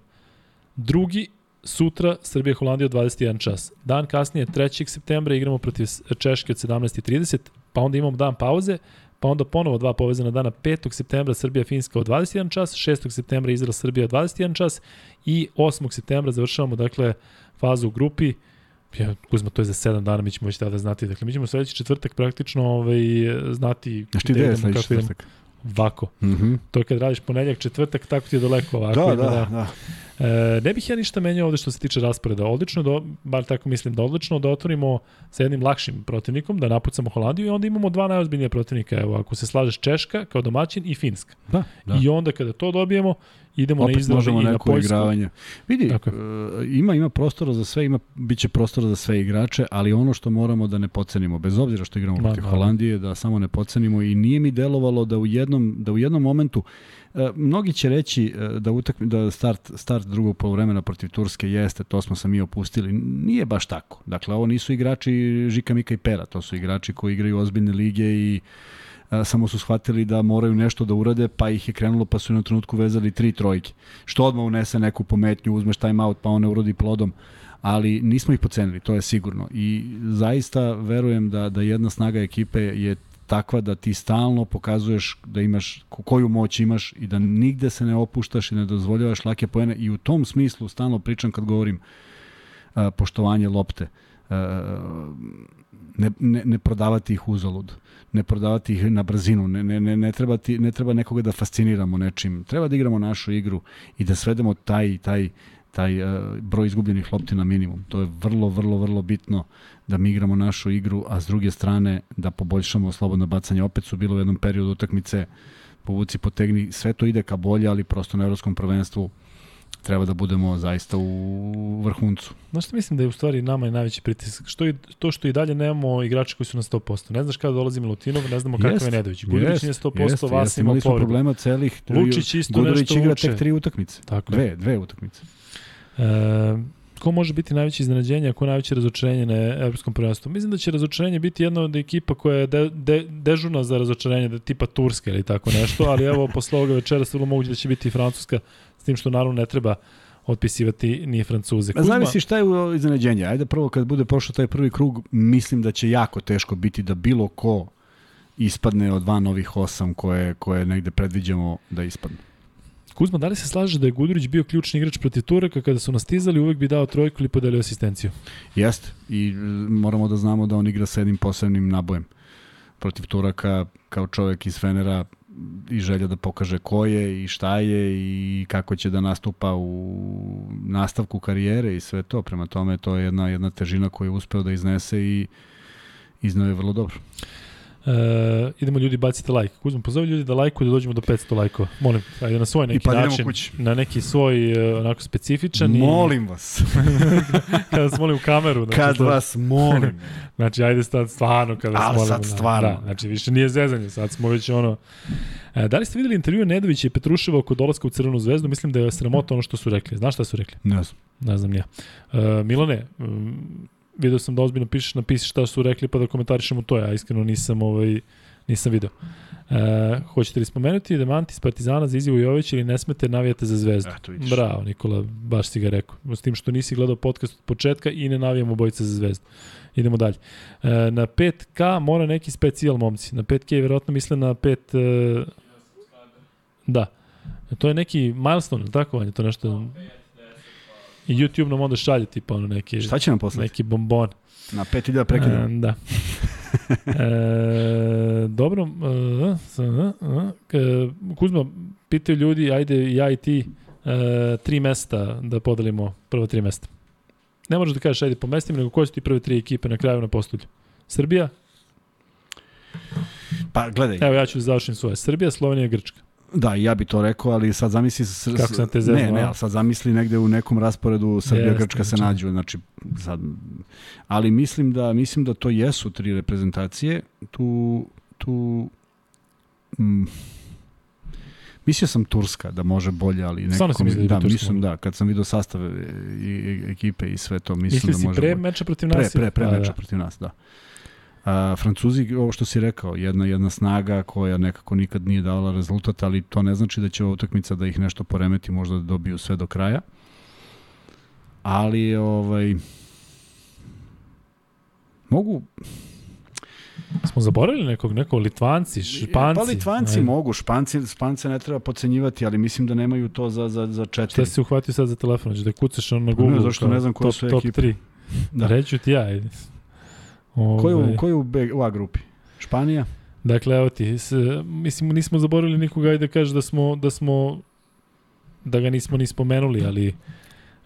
Drugi sutra Srbija Holandija od 21 čas. Dan kasnije 3. septembra igramo protiv Češke od 17:30, pa onda imamo dan pauze, pa onda ponovo dva povezana dana 5. septembra Srbija Finska od 21 čas, 6. septembra Izrael Srbija od 21 čas i 8. septembra završavamo dakle fazu u grupi Ja, Kuzma, to je za 7 dana, mi ćemo već tada znati. Dakle, mi ćemo sledeći četvrtak praktično ovaj, znati Znaš ti gde je sledeći četvrtak? Vako. Mm -hmm. To je kad radiš ponedljak, četvrtak, tako ti je daleko ovako. Da, ima da, da. E, ne bih ja ništa menjao ovde što se tiče rasporeda. Odlično, da, bar tako mislim, da odlično da otvorimo sa jednim lakšim protivnikom, da napucamo Holandiju i onda imamo dva najozbiljnija protivnika. Evo, ako se slažeš Češka kao domaćin i Finska. Da, da. I onda kada to dobijemo, idemo na Opet Izrael možemo i na Poljsku. igravanje. Vidi, Tako e, ima ima prostora za sve, ima biće prostora za sve igrače, ali ono što moramo da ne pocenimo, bez obzira što igramo protiv. Holandije, da samo ne pocenimo i nije mi delovalo da u jednom da u jednom momentu mnogi će reći e, da utakmi da start start drugog poluvremena protiv Turske jeste, to smo se mi opustili. Nije baš tako. Dakle, ovo nisu igrači Žika Mika i Pera, to su igrači koji igraju ozbiljne lige i a, samo su shvatili da moraju nešto da urade, pa ih je krenulo, pa su na trenutku vezali tri trojke. Što odmah unese neku pometnju, uzmeš time out, pa on ne urodi plodom ali nismo ih pocenili, to je sigurno. I zaista verujem da, da jedna snaga ekipe je takva da ti stalno pokazuješ da imaš koju moć imaš i da nigde se ne opuštaš i ne dozvoljavaš lake poene i u tom smislu stalno pričam kad govorim a, poštovanje lopte. A, ne, ne, ne prodavati ih uzalud, ne prodavati ih na brzinu, ne, ne, ne, ne, treba ti, ne treba nekoga da fasciniramo nečim, treba da igramo našu igru i da svedemo taj, taj, taj uh, broj izgubljenih lopti na minimum. To je vrlo, vrlo, vrlo bitno da mi igramo našu igru, a s druge strane da poboljšamo slobodno bacanje. Opet su bilo u jednom periodu utakmice povuci, potegni, sve to ide ka bolje, ali prosto na evropskom prvenstvu treba da budemo zaista u vrhuncu. Znaš što mislim da je u stvari nama je najveći pritisak? Što i, to što i dalje nemamo igrača koji su na 100%. Ne znaš kada dolazi Milutinov, ne znamo kakav je Nedović. Gudurić nije 100%, jest, Vas jest, imali smo problema celih. Lučić isto Gudurić nešto igra uče. tek tri utakmice. Tako dve, dve utakmice. E, ko može biti najveće iznenađenje, a ko najveće razočarenje na evropskom prvenstvu? Mislim da će razočarenje biti jedna od ekipa koja je de, de, dežurna za razočarenje, da tipa Turska ili tako nešto, ali evo posle ovoga večera se vrlo moguće da će biti i Francuska, s tim što naravno ne treba otpisivati ni Francuze. Kuzma... Zavisi šta je iznenađenje. Ajde prvo kad bude prošao taj prvi krug, mislim da će jako teško biti da bilo ko ispadne od van ovih osam koje, koje negde predviđamo da ispadne. Kuzma, da li se slaže da je Gudurić bio ključni igrač protiv Turaka kada su nastizali, uvek bi dao trojku ili podelio asistenciju? Jeste. I moramo da znamo da on igra sa jednim posebnim nabojem. Protiv Turaka, kao čovek iz Fenera, i želja da pokaže ko je i šta je i kako će da nastupa u nastavku karijere i sve to. Prema tome, to je jedna, jedna težina koju je uspeo da iznese i iznao je vrlo dobro. E, idemo ljudi bacite like. Kuzmo, pozovi ljudi da lajkuju da dođemo do 500 lajkova. Molim, ajde na svoj neki pa način. Kući. Na neki svoj uh, onako specifičan. Molim i... vas. kada vas molim u kameru. Znači, kad vas molim. znači, ajde sad stvarno kada vas molim. sad stvarno. Da, znači, više nije zezanje, sad smo već ono... E, da li ste videli intervju Nedovića i Petruševa oko dolaska u Crvenu zvezdu? Mislim da je sramota ono što su rekli. Znaš šta su rekli? Ne znam. Ne znam ja. E, Milane, um, video sam da ozbiljno pišeš, napisi šta su rekli pa da komentarišemo to, ja iskreno nisam ovaj nisam video. E, hoćete li spomenuti Demanti iz Partizana za izjavu Jović ili ne smete navijate za zvezdu? Eto, Bravo, Nikola, baš si ga rekao. S tim što nisi gledao podcast od početka i ne navijamo bojice za zvezdu. Idemo dalje. E, na 5K mora neki specijal, momci. Na 5K je vjerojatno misle na 5... E, da. To je neki milestone, tako vanje, to nešto... I YouTube nam onda šalje tipa ono neki... Šta će nam poslati? Neki bombon. Na 5000 prekida. E, da. e, dobro. E, e, Kuzma, pitaju ljudi, ajde ja i ti e, tri mesta da podelimo prva tri mesta. Ne možeš da kažeš ajde po mestima, nego koje su ti prve tri ekipe na kraju na postulju? Srbija? Pa gledaj. Evo ja ću da završim svoje. Srbija, Slovenija i Grčka. Da, ja bi to rekao, ali sad zamisli... S, Kako sam te zezno, Ne, ne, ali sad zamisli negde u nekom rasporedu Srbija Jeste, Grčka se znači. nađu, znači sad ali mislim da mislim da to jesu tri reprezentacije. Tu tu mm, Mislio sam Turska da može bolje, ali nekako mi, da, da mislim da, kad sam video sastav i, i, ekipe i sve to, mislim Misli da može. pre meča protiv nas? Pre, pre, pre meča da. protiv nas, da. A, Francuzi, ovo što si rekao, jedna jedna snaga koja nekako nikad nije dala rezultat, ali to ne znači da će ova utakmica da ih nešto poremeti, možda da dobiju sve do kraja. Ali ovaj mogu Smo zaboravili nekog, nekog Litvanci, Španci. Pa Litvanci Ajde. mogu, Španci, Špance ne treba pocenjivati, ali mislim da nemaju to za, za, za četiri. Šta si uhvatio sad za telefon? Da kucaš ono na Google? Ne, zašto ne znam koje top, su top ekipe. 3. Da. Reću ti ja. Ove... Koju, ovaj. koju B, u A grupi? Španija? Dakle, evo ti, s, mislim, nismo zaboravili nikoga i da kaže da smo, da smo, da ga nismo ni spomenuli, ali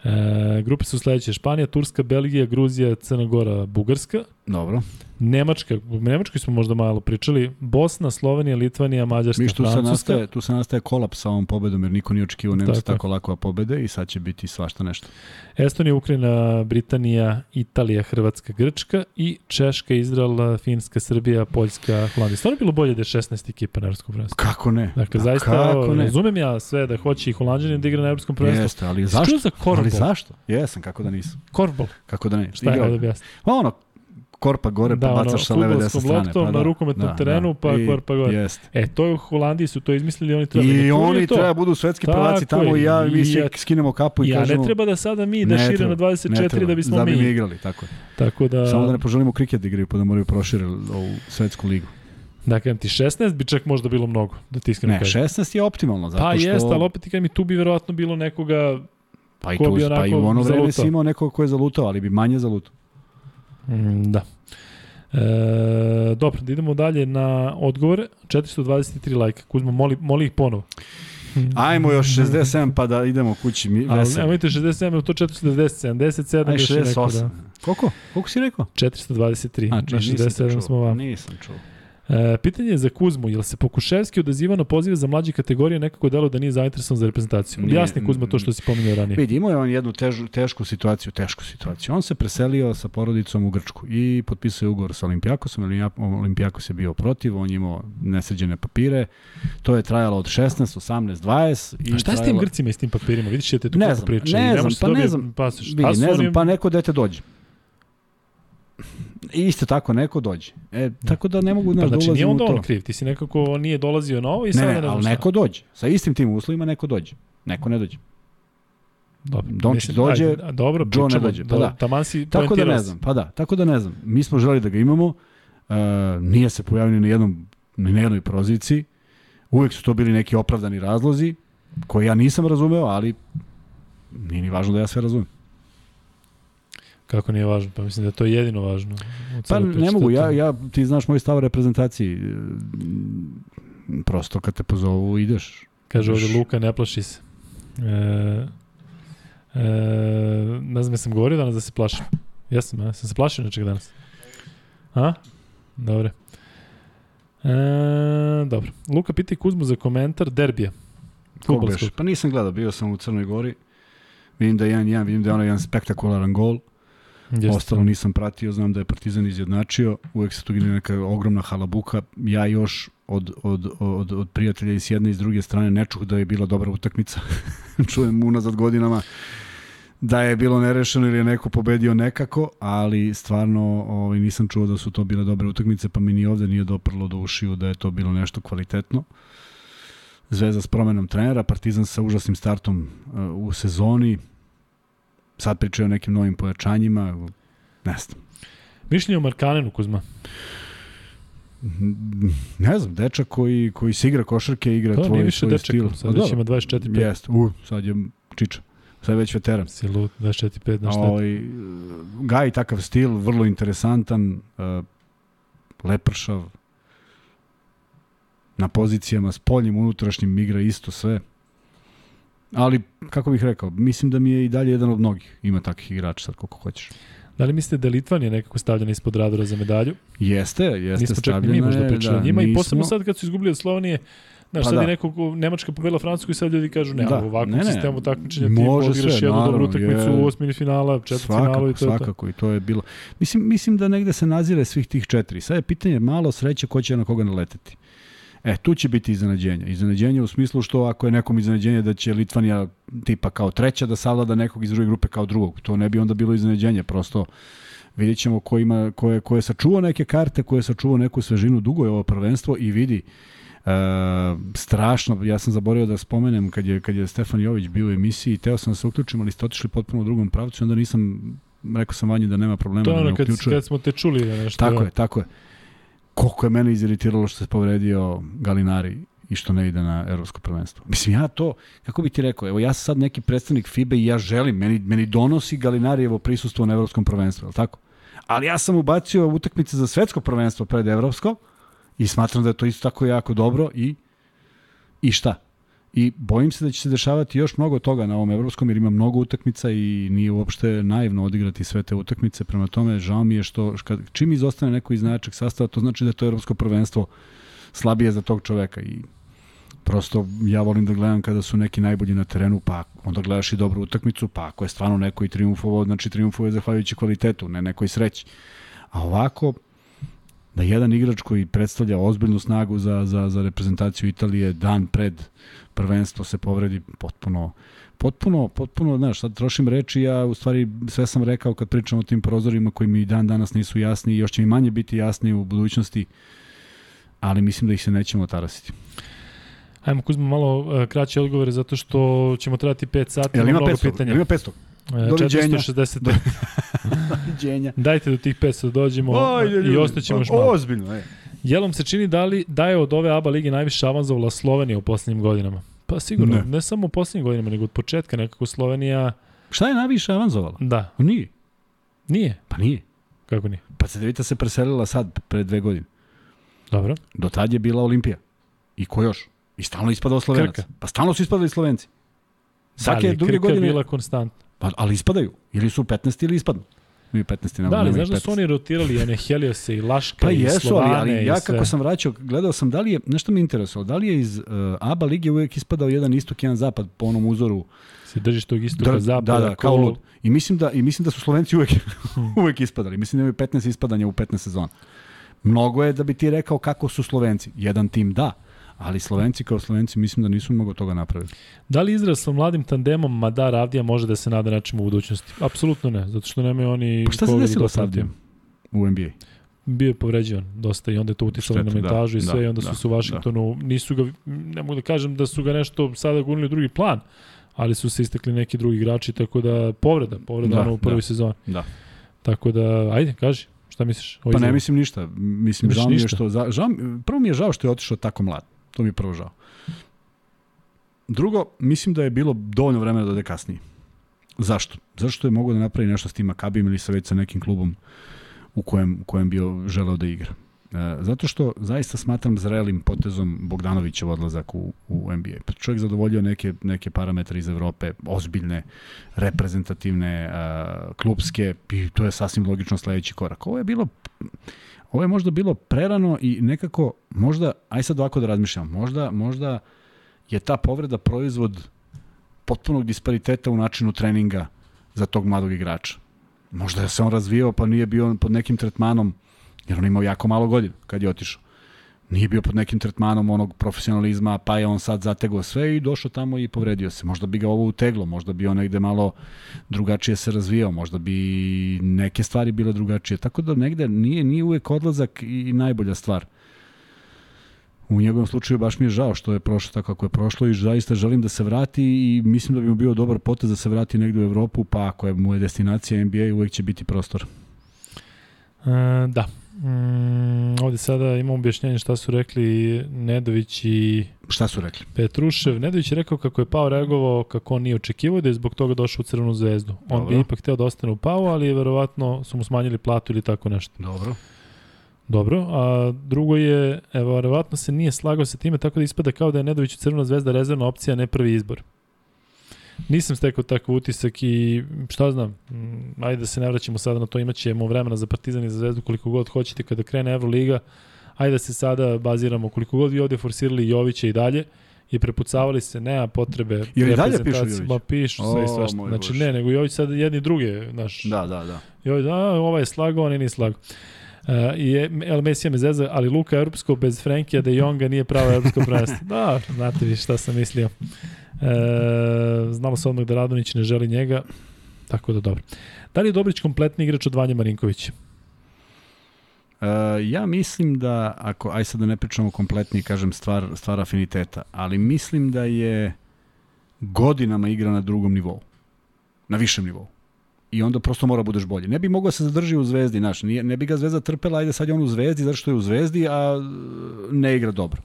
e, grupe su sledeće, Španija, Turska, Belgija, Gruzija, Crna Gora, Bugarska. Dobro. Nemačka, u Nemačkoj smo možda malo pričali, Bosna, Slovenija, Litvanija, Mađarska, Miš, tu Francuska. Se nastaje, tu se nastaje kolaps sa ovom pobedom, jer niko nije očekivao Nemca tako, tako lako pobede i sad će biti svašta nešto. Estonija, Ukrajina, Britanija, Italija, Hrvatska, Grčka i Češka, Izrael, Finska, Srbija, Poljska, Holandija. Stvarno bilo bolje da je 16 ekipa na Evropskom prvenstvu. Kako ne? Dakle, da, zaista, kako ne? razumem ja sve da hoće i Holandjani da igra na Evropskom prvenstvu. Jeste, ali zašto? Za korbol? ali zašto? Jesam, kako da nisam. Korbol. Kako da ne? Šta je da objasni? Ono, korpa gore, Da, pa ono, bacaš sa leve desne strane. pa na da, rukometnom da, terenu, pa I- korpa gore. Jeste. E, to je u Holandiji su to izmislili, oni treba da I oni to. treba budu svetski Tako prvaci tamo i ja, mi I ja- skinemo kapu i Ja, kažemo... ne treba da sada mi da ne šire na 24 ne treba, da bismo da bi mi. igrali, tako je. Tako da, Samo da ne poželimo kriket da igraju, pa da moraju prošire ovu svetsku ligu. da kažem ti 16 bi čak možda bilo mnogo, da ti iskreno Ne, kažem. 16 je optimalno, zato Pa što... jeste, ali opet ti kažem i tu bi verovatno bilo nekoga pa i, tu, bi pa i u ono vreme si imao nekog ko je zalutao, ali bi manje zalutao. Mm, da. E, dobro, da idemo dalje na odgovore. 423 lajka. Kuzma, moli, moli ih ponovo. Ajmo još 67 pa da idemo kući mi Ali nemojte 67, ili to 490, 77 Aj još je neko 68. da. Koliko? Koliko si rekao? 423, A, na či, to 67 čuo. smo vam. Nisam čuo. E, pitanje je za Kuzmu, jel se Pokuševski odaziva na pozive za mlađe kategorije nekako delo da nije zainteresovan za reprezentaciju? Nije, Objasni Kuzma to što si pominjao ranije. Vidi, imao je on jednu težu, tešku situaciju, tešku situaciju. On se preselio sa porodicom u Grčku i potpisao je ugovor sa Olimpijakosom, Olimpija- Olimpijakos je bio protiv, on je imao nesređene papire. To je trajalo od 16, 18, 20. I A šta je s tim trajalo- Grcima i s tim papirima? Vidiš ćete tu Ne znam, priča. ne i znam, može se pa ne znam. Vidi, ne znam, pa neko dete dođe. Isto tako neko dođe. E, tako da ne mogu Pa znaš, da znači nije ulazim u to. on kriv, ti si nekako nije dolazio na ovo i Ne, sada ne, ne, znam ali neko dođe. Sa istim tim uslovima neko dođe. Neko ne dođe. Dobro, Dončić mislim, dođe, a dobro, Joe ne dođe, pa do- da. Taman si Tako da ne znam, pa da, tako da ne znam. Mi smo želi da ga imamo, uh, nije se pojavio ni na jednom, ni na jednoj proziciji, uvek su to bili neki opravdani razlozi, koje ja nisam razumeo, ali nije ni važno da ja sve razumem. Kako nije važno? Pa mislim da je to jedino važno. Pa ne mogu, je ja, ja, ti znaš moj stav o reprezentaciji, prosto kad te pozovu ideš. Kaže ovde Luka, ne plaši se. E, e, ne znam, jesam govorio danas da se plašim. Jesam, ja sam se plašio nečeg danas. A? Dobre. E, dobro. Luka pita i Kuzmu za komentar derbija. Kog? Pa nisam gledao, bio sam u Crnoj Gori, vidim da je jedan, jedan, vidim da je ono jedan spektakularan gol, Jeste. Ostalo nisam pratio, znam da je Partizan izjednačio, uvek se tu vidi neka ogromna halabuka. Ja još od, od, od, od prijatelja i s jedne i s druge strane ne čuh da je bila dobra utakmica. Čujem unazad godinama da je bilo nerešeno ili je neko pobedio nekako, ali stvarno ovaj, nisam čuo da su to bile dobre utakmice, pa mi ni ovde nije doprlo do ušiju da je to bilo nešto kvalitetno. Zvezda s promenom trenera, Partizan sa užasnim startom uh, u sezoni, sad pričaju o nekim novim pojačanjima, ne znam. Mišljenje o Markanenu, Kuzma. Ne znam, dečak koji, koji se igra košarke, igra To tvoj, više svoj dečak, stil. sad već ima 24-5. Jeste, u, sad je čiča. Sad je već veteran. Si lud, 25, na šta Ovaj, gaji takav stil, vrlo interesantan, uh, lepršav, na pozicijama, s poljim, unutrašnjim igra isto sve. Ali, kako bih rekao, mislim da mi je i dalje jedan od mnogih. Ima takvih igrača sad koliko hoćeš. Da li mislite da je Litvanija nekako stavljena ispod radara za medalju? Jeste, jeste Nismo čak ni mi možda pričali o njima i posebno nismo. sad kad su izgubili od Slovenije, Znaš, Pa sad da. je neko, ko- Nemačka pobedila Francusku i sad ljudi kažu ne, Da. ali u ovakvom Ne, ne. sistemu takmičenja ti podigraš sve, jednu dobru naravno, utakmicu je. u osmini finala, četvrtfinalu Svakako, i to je to. svakako i to je bilo. Mislim, mislim da negde se nazire svih tih četiri. Sad je pitanje malo sreće ko će na koga naleteti. E, tu će biti iznenađenja. Iznenađenja u smislu što ako je nekom iznenađenje da će Litvanija tipa kao treća da savlada nekog iz druge grupe kao drugog. To ne bi onda bilo iznenađenje. Prosto vidjet ćemo ko, ima, ko, je, ko je sačuvao neke karte, ko je sačuvao neku svežinu. Dugo je ovo prvenstvo i vidi E, strašno, ja sam zaboravio da spomenem kad je, kad je Stefan Jović bio u emisiji, teo sam da se uključim, ali ste otišli potpuno u drugom pravcu onda nisam, rekao sam Vanji da nema problema To da ono kad, uključuje. kad smo te čuli da nešto. Tako je, tako je. Koliko je mene iziritiralo što se povredio Galinari i što ne ide na evropsko prvenstvo. Mislim, ja to, kako bi ti rekao, evo ja sam sad neki predstavnik FIBE i ja želim, meni, meni donosi Galinarijevo prisustvo na evropskom prvenstvu, je tako? Ali ja sam ubacio utakmice za svetsko prvenstvo pred evropsko i smatram da je to isto tako jako dobro i, i šta? I bojim se da će se dešavati još mnogo toga na ovom evropskom jer ima mnogo utakmica i nije uopšte naivno odigrati sve te utakmice. Prema tome, žao mi je što kad, čim izostane neko iz najjačeg sastava, to znači da je to evropsko prvenstvo slabije za tog čoveka i prosto ja volim da gledam kada su neki najbolji na terenu, pa onda gledaš i dobru utakmicu, pa ako je stvarno neko i triumfovao, znači triumfuje zahvaljujući kvalitetu, ne nekoj sreći. A ovako, da jedan igrač koji predstavlja ozbiljnu snagu za, za, za reprezentaciju Italije dan pred prvenstvo se povredi potpuno potpuno, potpuno, znaš, sad trošim reči, ja u stvari sve sam rekao kad pričam o tim prozorima koji mi dan danas nisu jasni i još će mi manje biti jasni u budućnosti, ali mislim da ih se nećemo tarasiti. Ajmo Kuzma malo uh, kraće odgovore zato što ćemo trebati 5 sati. Jel ima mnogo 500? pitanja. Jel ima 500? E, Doviđenja. 460. Doviđenja. Dajte do tih 500 da dođemo i ostaćemo još Pa, malo. Ozbiljno, e. Jelom se čini da, li, da je od ove ABA lige najviše avanzovala Slovenija u poslednjim godinama. Pa sigurno, ne, Ne. samo u poslednjim godinama, nego od početka nekako Slovenija, Šta je najviše avanzovala? da, Nije. nije. Pa nije. Kako nije? Pa Cedevita se preselila sad, pre dve godine. Dobro. Do tad je bila Olimpija. I ko još? I stalno ispadao Slovenac. Krka. Pa stalno su ispadali Slovenci. Svake da li, druge Krka godine... je bila konstantna. Pa, ali ispadaju. Ili su 15 ili ispadnu. Mi 15 Da, ali znaš da su oni rotirali Ene Heliose i Laška Pa i jesu, ali, Slovane ali ja i sve. kako sam vraćao, gledao sam da li je, nešto me interesovalo, da li je iz uh, ABA lige uvijek ispadao jedan istok, jedan zapad po onom uzoru Se držiš tog istoka da, zapada. da, da, kao lud. I mislim da, i mislim da su Slovenci uvek, uvek ispadali. Mislim da imaju 15 ispadanja u 15 sezona. Mnogo je da bi ti rekao kako su Slovenci. Jedan tim da, ali Slovenci kao Slovenci mislim da nisu mnogo toga napravili. Da li Izrael sa mladim tandemom Madar Avdija može da se nada nečemu u budućnosti? Apsolutno ne, zato što nemaju oni... Pa šta se da desilo sa. Avdijom u NBA? Bio je povređivan dosta i onda je to uticalo na Šteta, da, mentažu i sve da, i onda su da, se u Vašingtonu, nisu ga, ne mogu da kažem da su ga nešto sada gurnili u drugi plan, ali su se istekli neki drugi igrači, tako da povreda, povreda Da, ono u prvoj da. sezoni. Da. Tako da, ajde, kaži, šta misliš? o Pa ne mislim ništa. Mislim, žao mi je što... Za, žao, prvo mi je žao što je otišao tako mlad. To mi je prvo žao. Drugo, mislim da je bilo dovoljno vremena da ode kasnije. Zašto? Zašto je mogao da napravi nešto s tim Makabijom ili sa već sa nekim klubom u kojem, u kojem bio želeo da igra? E, zato što zaista smatram zrelim potezom Bogdanovićev odlazak u, u NBA. Pa Čovjek zadovoljio neke, neke parametre iz Evrope, ozbiljne, reprezentativne, uh, klubske, i to je sasvim logično sledeći korak. Ovo je bilo ovo je možda bilo prerano i nekako možda, aj sad ovako da razmišljam, možda, možda je ta povreda proizvod potpunog dispariteta u načinu treninga za tog mladog igrača. Možda je se on razvijao pa nije bio pod nekim tretmanom, jer on imao jako malo godina kad je otišao. Nije bio pod nekim tretmanom onog profesionalizma, pa je on sad zategao sve i došao tamo i povredio se. Možda bi ga ovo uteglo, možda bi on negde malo drugačije se razvijao, možda bi neke stvari bile drugačije. Tako da negde nije, nije uvek odlazak i, najbolja stvar. U njegovom slučaju baš mi je žao što je prošlo tako kako je prošlo i zaista želim da se vrati i mislim da bi mu bio dobar potez da se vrati negde u Evropu, pa ako je mu je destinacija NBA uvek će biti prostor. E, da. Mm, ovde sada imamo objašnjenje šta su rekli Nedović i Šta su rekli? Petrušev. Nedović je rekao kako je Pao reagovao kako on nije očekivao da je zbog toga došao u Crvenu zvezdu. On Dobro. bi ipak hteo da ostane u Pau, ali je verovatno su mu smanjili platu ili tako nešto. Dobro. Dobro, a drugo je, evo, verovatno se nije slagao sa time, tako da ispada kao da je Nedović u Crvena zvezda rezervna opcija, ne prvi izbor. Nisam stekao takav utisak i šta znam, mm, ajde da se ne vraćamo sada na to, imaćemo vremena za Partizan i za Zvezdu koliko god hoćete kada krene Euroliga, ajde da se sada baziramo koliko god vi ovde forsirali Jovića i dalje i prepucavali se, nema potrebe i dalje pišu. Jović? Ma pišu sve i svašta. Znači ne, nego Jović sad jedni druge, znaš, Da, da, da. Ovaj, da, ovaj je slagao, on je nije slagao. Uh, I El Mesija me zeza, ali Luka Europsko bez Frenkija de Jonga nije pravo Europsko prvenstvo. da, znate vi šta sam mislio. E, znamo se odmah da Radonić ne želi njega, tako da dobro. Da li je Dobrić kompletni igrač od Vanja Marinkovića? Uh, ja mislim da, ako, aj sad da ne pričamo kompletni, kažem, stvar, stvar afiniteta, ali mislim da je godinama igra na drugom nivou. Na višem nivou. I onda prosto mora budeš bolji. Ne bi mogao da se zadrži u zvezdi, znaš, nije, ne bi ga zvezda trpela, ajde sad je on u zvezdi, zato što je u zvezdi, a ne igra dobro.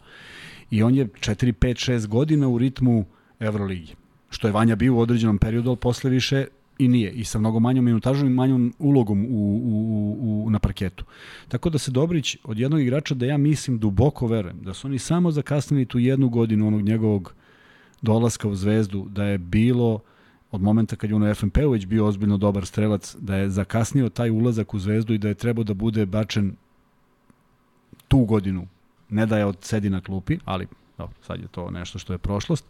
I on je 4, 5, 6 godina u ritmu Euroligi. Što je Vanja bio u određenom periodu, ali posle više i nije. I sa mnogo manjom minutažom i manjom ulogom u, u, u, na parketu. Tako da se Dobrić od jednog igrača da ja mislim duboko verujem da su oni samo zakasnili tu jednu godinu onog njegovog dolaska u zvezdu, da je bilo od momenta kad je on u FNP-u već bio ozbiljno dobar strelac, da je zakasnio taj ulazak u zvezdu i da je trebao da bude bačen tu godinu. Ne da je od sedi na klupi, ali dobro, sad je to nešto što je prošlost.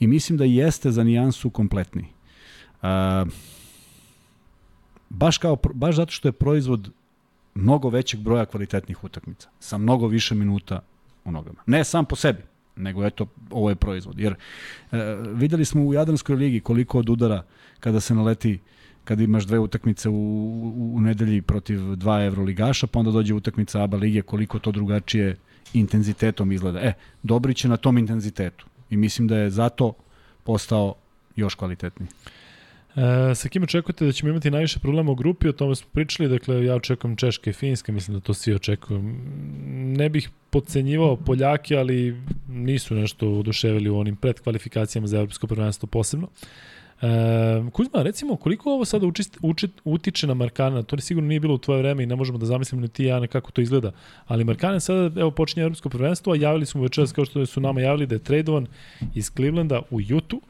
I mislim da jeste za nijansu kompletni. Uh, baš, kao, baš zato što je proizvod mnogo većeg broja kvalitetnih utakmica, sa mnogo više minuta u nogama. Ne sam po sebi, nego eto, ovo je proizvod. Jer e, videli smo u Jadranskoj ligi koliko od udara kada se naleti kada imaš dve utakmice u, u, u nedelji protiv dva evroligaša, pa onda dođe utakmica ABA lige, koliko to drugačije intenzitetom izgleda. E, Dobrić je na tom intenzitetu i mislim da je zato postao još kvalitetniji. E, sa kim očekujete da ćemo imati najviše problema u grupi, o tome smo pričali, dakle ja očekujem Češka i Finska, mislim da to svi očekuju. Ne bih podcenjivao Poljake, ali nisu nešto oduševili u onim predkvalifikacijama za evropsko prvenstvo posebno. E, Kuzma, recimo, koliko ovo sada učist, učit, utiče na Markana? To sigurno nije bilo u tvoje vreme i ne možemo da zamislimo ni ti ja kako to izgleda. Ali Markanen sada, evo, počinje evropsko prvenstvo, a javili smo večeras, kao što su nama javili, da je tradovan iz Clevelanda u Jutu.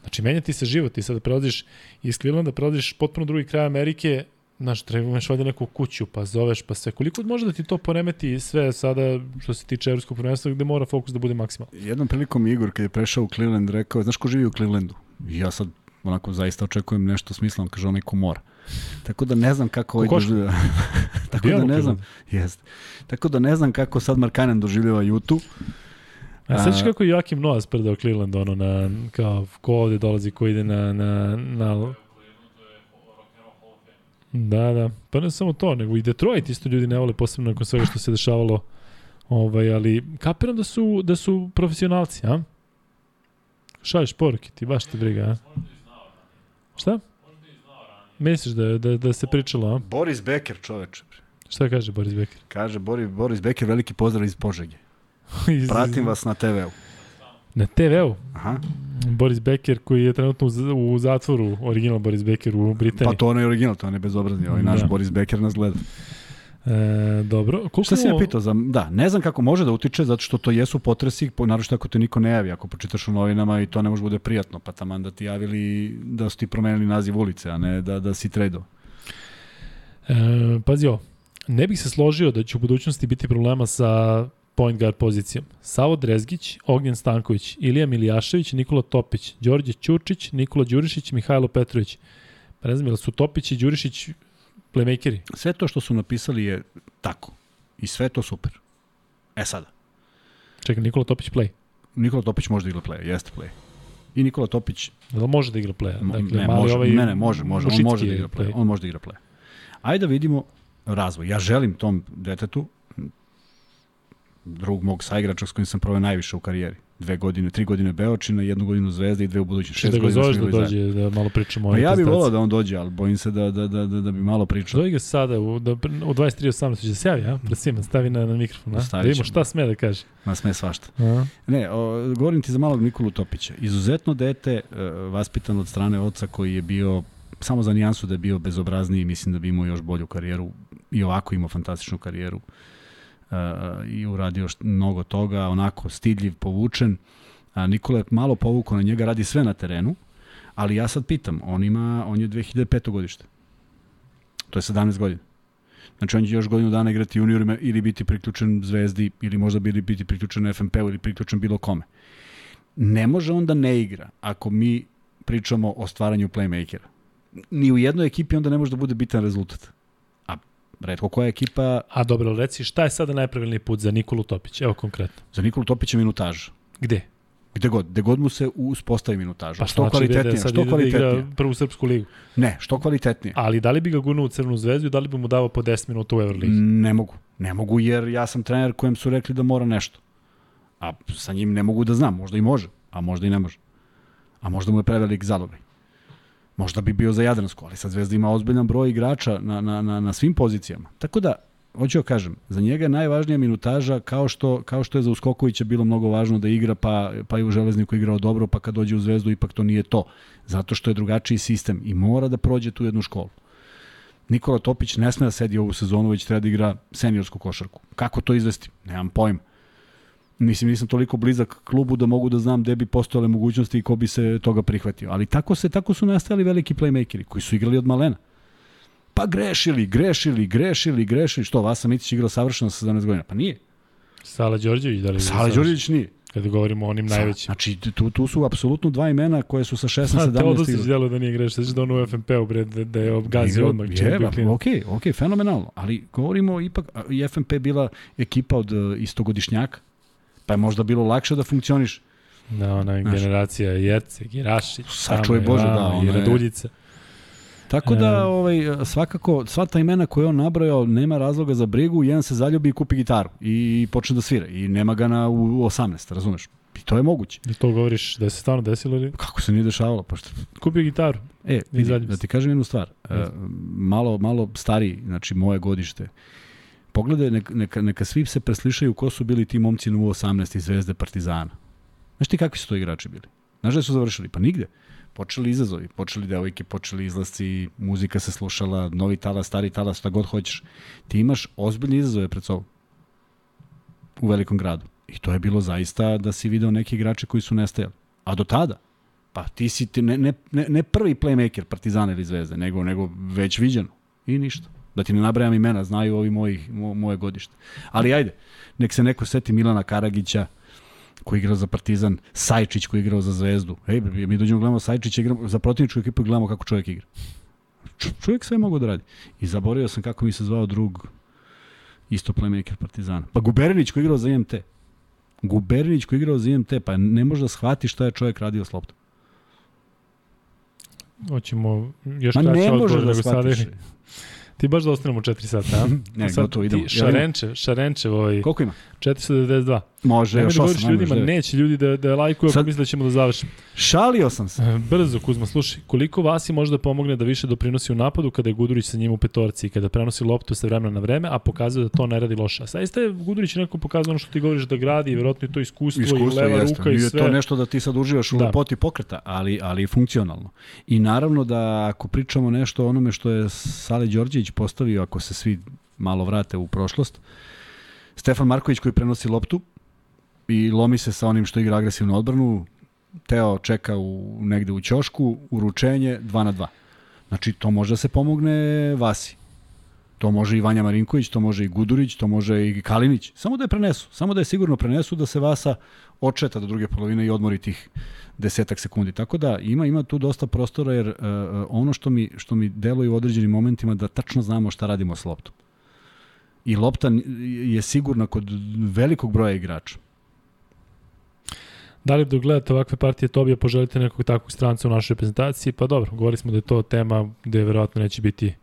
Znači, menja ti se život, ti sada prelaziš iz Clevelanda, prelaziš potpuno drugi kraj Amerike, znaš, treba imaš valjda neku kuću, pa zoveš, pa sve. Koliko može da ti to poremeti sve sada što se tiče evropskog prvenstva, gde mora fokus da bude maksimalan? Jednom prilikom Igor, kad je prešao u Cleveland, rekao, znaš ko živi u Clevelandu? I ja sad onako zaista očekujem nešto smisleno, kaže onaj ko mora. Tako da ne znam kako ovaj doživljava. Tako da ne znam. Jeste. Tako da ne znam kako sad Markanen doživljava Jutu. A sad ćeš kako je Joakim Noah spredao Cleveland, ono, na, kao, ko ovde dolazi, ko ide na, na, na Da, da. Pa ne samo to, nego i Detroit isto ljudi ne vole posebno nakon svega što se dešavalo. Ovaj, ali kapiram da su, da su profesionalci, a? Šalješ poruke, ti baš te briga, a? Šta? Misliš da, da, da se pričalo, a? Boris Becker, čoveče. Šta kaže Boris Becker? Kaže Boris, Boris Becker, veliki pozdrav iz Požege. Pratim vas na TV-u. Na TV-u? Aha. Boris Becker koji je trenutno u, zatvoru, original Boris Becker u Britaniji. Pa to ne je original, to je bezobrazni, ovaj naš da. Boris Becker nas gleda. E, dobro. Koliko Šta se ja pitao? Za, da, ne znam kako može da utiče, zato što to jesu potresi, naročito ako te niko ne javi, ako počitaš u novinama i to ne može bude prijatno, pa tamo da ti javili da su ti promenili naziv ulice, a ne da, da si tradeo. E, pazi ovo, ne bih se složio da će u budućnosti biti problema sa point guard pozicijom. Savo Drezgić, Ognjen Stanković, Ilija Milijašević, Nikola Topić, Đorđe Ćurčić, Nikola Đurišić, Mihajlo Petrović. Pa ne znam, su Topić i Đurišić playmakeri? Sve to što su napisali je tako. I sve to super. E sada. Čekaj, Nikola Topić play? Nikola Topić može da igra play, jeste play. I Nikola Topić... Da može da igra play? Dakle, ne, mali može, ovaj ne, ne, može, može, on može da igra play. play. On može da igra play. Ajde da vidimo razvoj. Ja želim tom detetu drug mog saigrača s kojim sam proveo najviše u karijeri. Dve godine, tri godine Beočina, jednu godinu Zvezda i dve u budućnosti. Šest da ga zoveš da dođe, da malo pričamo o ovoj Ja bih volao da on dođe, ali bojim se da, da, da, da, da bi malo pričao. Zovi ga sada, u, da, u 23.18 će se javi, a? Pred svima, stavi na, na mikrofon, a? Da vidimo šta sme da kaže. Ma sme svašta. A? Ne, o, govorim ti za malog Nikolu Topića. Izuzetno dete, uh, vaspitan od strane oca koji je bio samo za nijansu da je bio bezobrazniji, mislim da bi imao još bolju karijeru i ovako imao fantastičnu karijeru. Uh, i uradio mnogo toga, onako stidljiv, povučen. Nikola je malo povukao na njega, radi sve na terenu, ali ja sad pitam, on ima, on je 2005. godište. To je 17 godina. Znači on će još godinu dana igrati juniorima ili biti priključen Zvezdi ili možda biti, biti priključen FNP-u ili priključen bilo kome. Ne može on da ne igra ako mi pričamo o stvaranju playmakera. Ni u jednoj ekipi onda ne može da bude bitan rezultat redko koja ekipa... A dobro, reci, šta je sada najpravilniji put za Nikolu Topić? Evo konkretno. Za Nikolu Topić je minutaž. Gde? Gde god, gde god mu se uspostavi minutaža. Pa što znači kvalitetnije, da što kvalitetnije. Da igra prvu srpsku ligu. Ne, što kvalitetnije. Ali da li bi ga gurnuo u Crvenu zvezdu i da li bi mu dao po 10 minuta u Euroligi? Ne mogu. Ne mogu jer ja sam trener kojem su rekli da mora nešto. A sa njim ne mogu da znam, možda i može, a možda i ne može. A možda mu je prevelik zalogaj. Možda bi bio za Jadransku, ali sad Zvezda ima ozbiljan broj igrača na, na, na, na svim pozicijama. Tako da, hoću da kažem, za njega je najvažnija minutaža kao što, kao što je za Uskokovića bilo mnogo važno da igra, pa, pa i u Železniku igrao dobro, pa kad dođe u Zvezdu ipak to nije to. Zato što je drugačiji sistem i mora da prođe tu jednu školu. Nikola Topić ne sme da sedi ovu sezonu, već treba da igra seniorsku košarku. Kako to izvesti? Nemam pojma. Mislim, nisam toliko blizak klubu da mogu da znam gde bi postojale mogućnosti i ko bi se toga prihvatio. Ali tako se tako su nastali veliki playmakeri koji su igrali od malena. Pa grešili, grešili, grešili, grešili. Što, Vasa Mitić igrao savršeno sa 17 godina? Pa nije. Sala Đorđević, da li? Sala Đorđević nije. kada govorimo o onim najvećim. Znači, tu, tu su apsolutno dva imena koje su sa 16-17 Teodosić igrali. delo da nije greš, znači da on u FNP-u bre, da, da je obgazio odmah. je ok, ok, fenomenalno. Ali govorimo ipak, i FNP bila ekipa od e, istogodišnjaka, pa je možda bilo lakše da funkcioniš. Da, ona Znaš. generacija Jerce, Girašić, tamo i Bože, da, i je- Raduljica. Tako da, ovaj, svakako, sva ta imena koje je on nabrojao, nema razloga za brigu, jedan se zaljubi i kupi gitaru i počne da svira. I nema ga na u 18, razumeš? I to je moguće. I to govoriš da se stvarno desilo ili? Kako se nije dešavalo? Pa šta? Kupio gitaru. E, vidi, da ti kažem jednu stvar. E, malo, malo stariji, znači moje godište, pogledaj, neka, neka, svi se preslišaju ko su bili ti momci na U18 iz Zvezde Partizana. Znaš ti kakvi su to igrači bili? Znaš da su završili? Pa nigde. Počeli izazovi, počeli devojke, počeli izlasci, muzika se slušala, novi talas, stari talas, šta god hoćeš. Ti imaš ozbiljne izazove pred sobom u velikom gradu. I to je bilo zaista da si video neki igrače koji su nestajali. A do tada, pa ti si ti ne, ne, ne, ne prvi playmaker Partizana ili Zvezde, nego, nego već viđeno. I ništa. Da ti ne nabrajam imena, znaju ovi moji, mo, moje godište. Ali ajde, nek se neko seti Milana Karagića, koji igrao za Partizan, Sajčić koji igrao za Zvezdu. Ej, bre, mi dođemo gledamo Sajčića, igramo, za protivničku ekipu i gledamo kako čovjek igra. Č- čovjek sve mogu da radi. I zaboravio sam kako mi se zvao drug isto playmaker Partizana. Pa Guberinić koji igrao za IMT. Guberinić koji igrao za IMT, pa ne može da shvati šta je čovjek radio s loptom. Hoćemo još Ma ne možeš da sada. shvatiš. Ti baš da ostanemo 4 sata, a? Ne, Sad gotovo, idemo. Ti? Šarenčev, Šarenčev ovaj, Koliko ima? 492. Može, Nemoj još da osam. govoriš ajmo, još ljudima, devet. neće ljudi da, da lajkuju ako Sad- misle da ćemo da završimo. Šalio sam se. E, Brzo, Kuzma, slušaj, koliko Vasi može da pomogne da više doprinosi u napadu kada je Gudurić sa njim u petorci i kada prenosi loptu sa vremena na vreme, a pokazuje da to ne radi loše. A Saista je Gudurić neko pokazao ono što ti govoriš da gradi, verovatno i to iskustvo, Iskustvo i leva jeste. ruka i sve. to nešto da ti sad uživaš u Da. lepoti pokreta, ali, ali funkcionalno. I naravno da ako pričamo nešto o onome što je Sale Đorđević postavio, ako se svi malo vrate u prošlost, Stefan Marković koji prenosi loptu i lomi se sa onim što igra agresivnu odbranu, Teo čeka u, negde u ćošku, uručenje 2 na 2. Znači, to može da se pomogne Vasi. To može i Vanja Marinković, to može i Gudurić, to može i Kalinić. Samo da je prenesu. Samo da je sigurno prenesu da se Vasa očeta do druge polovine i odmori tih desetak sekundi. Tako da ima ima tu dosta prostora jer uh, ono što mi, što mi deluje u određenim momentima da tačno znamo šta radimo s loptom. I lopta je sigurna kod velikog broja igrača. Da li dok gledate ovakve partije Tobija poželite nekog takvog stranca u našoj reprezentaciji? Pa dobro, govorili smo da je to tema gde verovatno neće biti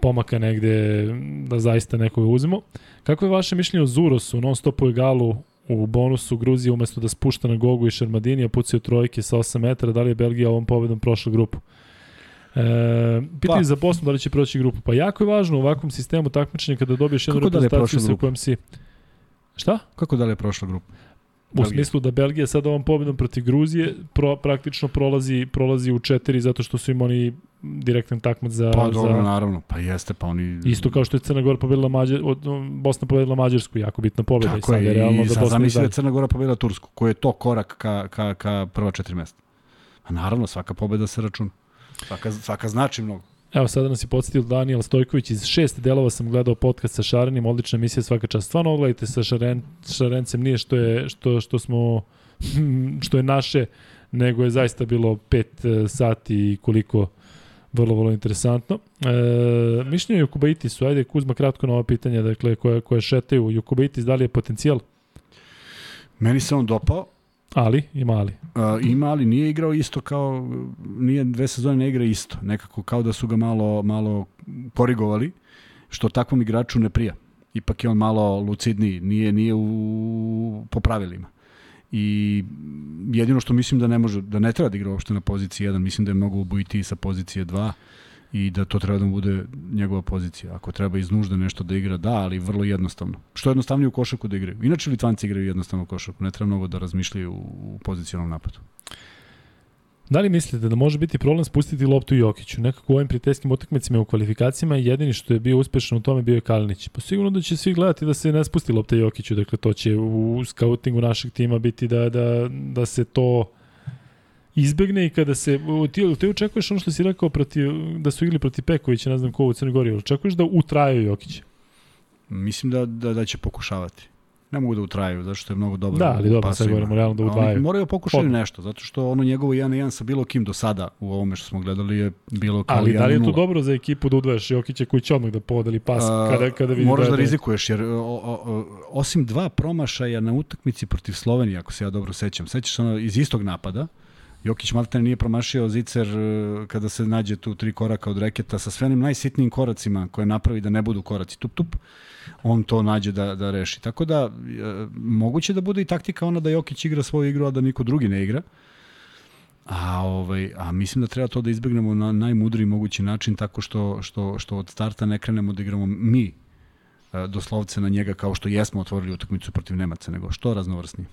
pomaka negde da zaista nekoga uzmemo. Kako je vaše mišljenje o Zurosu, non stopu egalu u bonusu Gruzije umesto da spušta na Gogu i Šermadini, a pucaju trojke sa 8 metara, da li je Belgija ovom pobedom prošla grupu? E, pitanje Pa. za Bosnu da li će proći grupu. Pa jako je važno u ovakvom sistemu takmičenja kada dobiješ jednu Kako da je reprezentaciju prošla sa kojom si... Šta? Kako da li je prošla grupa? U Belgija. smislu da Belgija sad ovom pobedom protiv Gruzije pro, praktično prolazi prolazi u četiri zato što su im oni direktan takmac za, Pa dobro, za naravno. Pa jeste, pa oni... isto kao što je Crna Gora pobedila Mađar, od, Bosna pobedila Mađarsku, jako bitna pobeda Tako i sad je, realno i da sad zamisli da. Crna Gora pobedila Tursku, koji je to korak ka, ka, ka prva četiri mesta. A naravno, svaka pobeda se računa. Svaka, svaka znači mnogo. Evo sada nas je podsjetio Daniel Stojković iz šest delova sam gledao podcast sa Šarenim, odlična emisija svaka čast. Stvarno ogledajte sa Šaren, Šarencem, nije što je što što smo što je naše, nego je zaista bilo 5 sati i koliko vrlo, vrlo interesantno. E, mišljenje o Jukubaitis ajde Kuzma kratko na ova pitanja, dakle, koje, koje šetaju. Jukubaitis, da li je potencijal? Meni se on dopao, Ali, ima ali. Uh, ima, ali nije igrao isto kao, nije dve sezone ne igra isto. Nekako kao da su ga malo, malo korigovali, što takvom igraču ne prija. Ipak je on malo lucidniji, nije, nije u, po pravilima. I jedino što mislim da ne može, da ne treba da igra uopšte na poziciji 1, mislim da je mnogo ubojitiji sa pozicije 2 i da to treba da bude njegova pozicija. Ako treba iz nužde nešto da igra, da, ali vrlo jednostavno. Što je jednostavnije u košarku da igraju. Inače Litvanci igraju jednostavno u košarku, ne treba mnogo da razmišljaju u pozicionalnom napadu. Da li mislite da može biti problem spustiti loptu Jokiću? Nekako u ovim prijateljskim utakmicama i u kvalifikacijama jedini što je bio uspešan u tome bio je Kalinić. Pa sigurno da će svi gledati da se ne spusti lopta Jokiću, dakle to će u skautingu našeg tima biti da, da, da se to izbegne i kada se ti, ti očekuješ ono što si rekao protiv, da su igli protiv Pekovića, ne znam ko u Crnoj Gori, očekuješ da utraju Jokić. Mislim da, da, da će pokušavati. Ne mogu da utraju, zato što je mnogo dobar. Da, ali dobro, sad govorimo realno da Oni udvajaju. Moraju pokušati Odmah. nešto, zato što ono njegovo 1 na 1 sa bilo kim do sada u ovome što smo gledali je bilo kao Ali da li je 1 to na 0. dobro za ekipu da udvajaš Jokića koji će odmah da podeli pas A, kada, kada vidi moraš da, da je- rizikuješ, jer o, o, o, osim dva promašaja na utakmici protiv Slovenije, ako se ja dobro sećam, sećaš se ono iz istog napada, Jokić Maltene nije promašio zicer e, kada se nađe tu tri koraka od reketa sa sve onim najsitnijim koracima koje napravi da ne budu koraci tup tup, on to nađe da, da reši. Tako da, e, moguće da bude i taktika ona da Jokić igra svoju igru, a da niko drugi ne igra. A, ovaj, a mislim da treba to da izbegnemo na najmudriji mogući način tako što, što, što od starta ne krenemo da igramo mi e, doslovce na njega kao što jesmo otvorili utakmicu protiv Nemaca, nego što raznovrsni.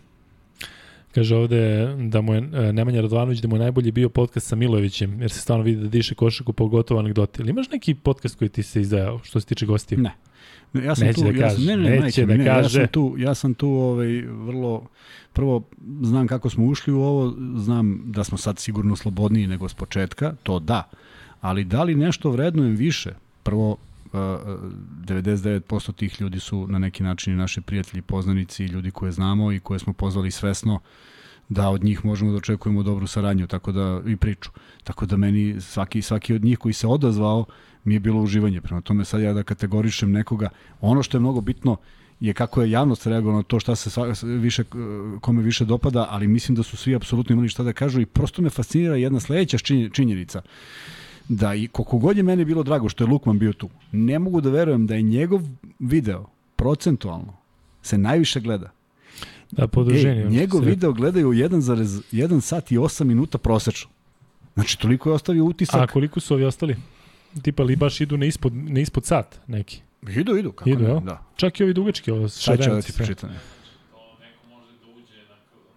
Kaže ovde da mu je e, Nemanja Radovanović da mu je najbolji bio podcast sa Milojevićem, jer se stvarno vidi da diše košarku, pogotovo anegdote. Ili imaš neki podcast koji ti se izdajao što se tiče gostiju? Ne. Ne, Ja sam Neće tu, da ja kaže, sam, ne, ne, neće majke da ne, ja kaže. sam tu, ja sam tu ovaj, vrlo, prvo znam kako smo ušli u ovo, znam da smo sad sigurno slobodniji nego s početka, to da, ali da li nešto vrednujem više? Prvo, uh, 99% tih ljudi su na neki način i naši prijatelji, poznanici, ljudi koje znamo i koje smo pozvali svesno da od njih možemo da očekujemo dobru saradnju tako da i priču. Tako da meni svaki svaki od njih koji se odazvao mi je bilo uživanje. Prema tome sad ja da kategorišem nekoga, ono što je mnogo bitno je kako je javnost reagovala na to šta se sva, više, kome više dopada, ali mislim da su svi apsolutno imali šta da kažu i prosto me fascinira jedna sledeća činje- činjenica da i koliko god je meni bilo drago što je Lukman bio tu, ne mogu da verujem da je njegov video procentualno se najviše gleda. Da, ono što njegov rekao. video gledaju 1,1 sat i 8 minuta prosečno. Znači, toliko je ostavio utisak. A koliko su ovi ostali? Tipa li baš idu na ispod, na ispod sat neki? Idu, idu, kako Idu, ne, da. Čak i ovi dugački, ovo da šarenci ti sve. pročitam. To neko može da uđe na,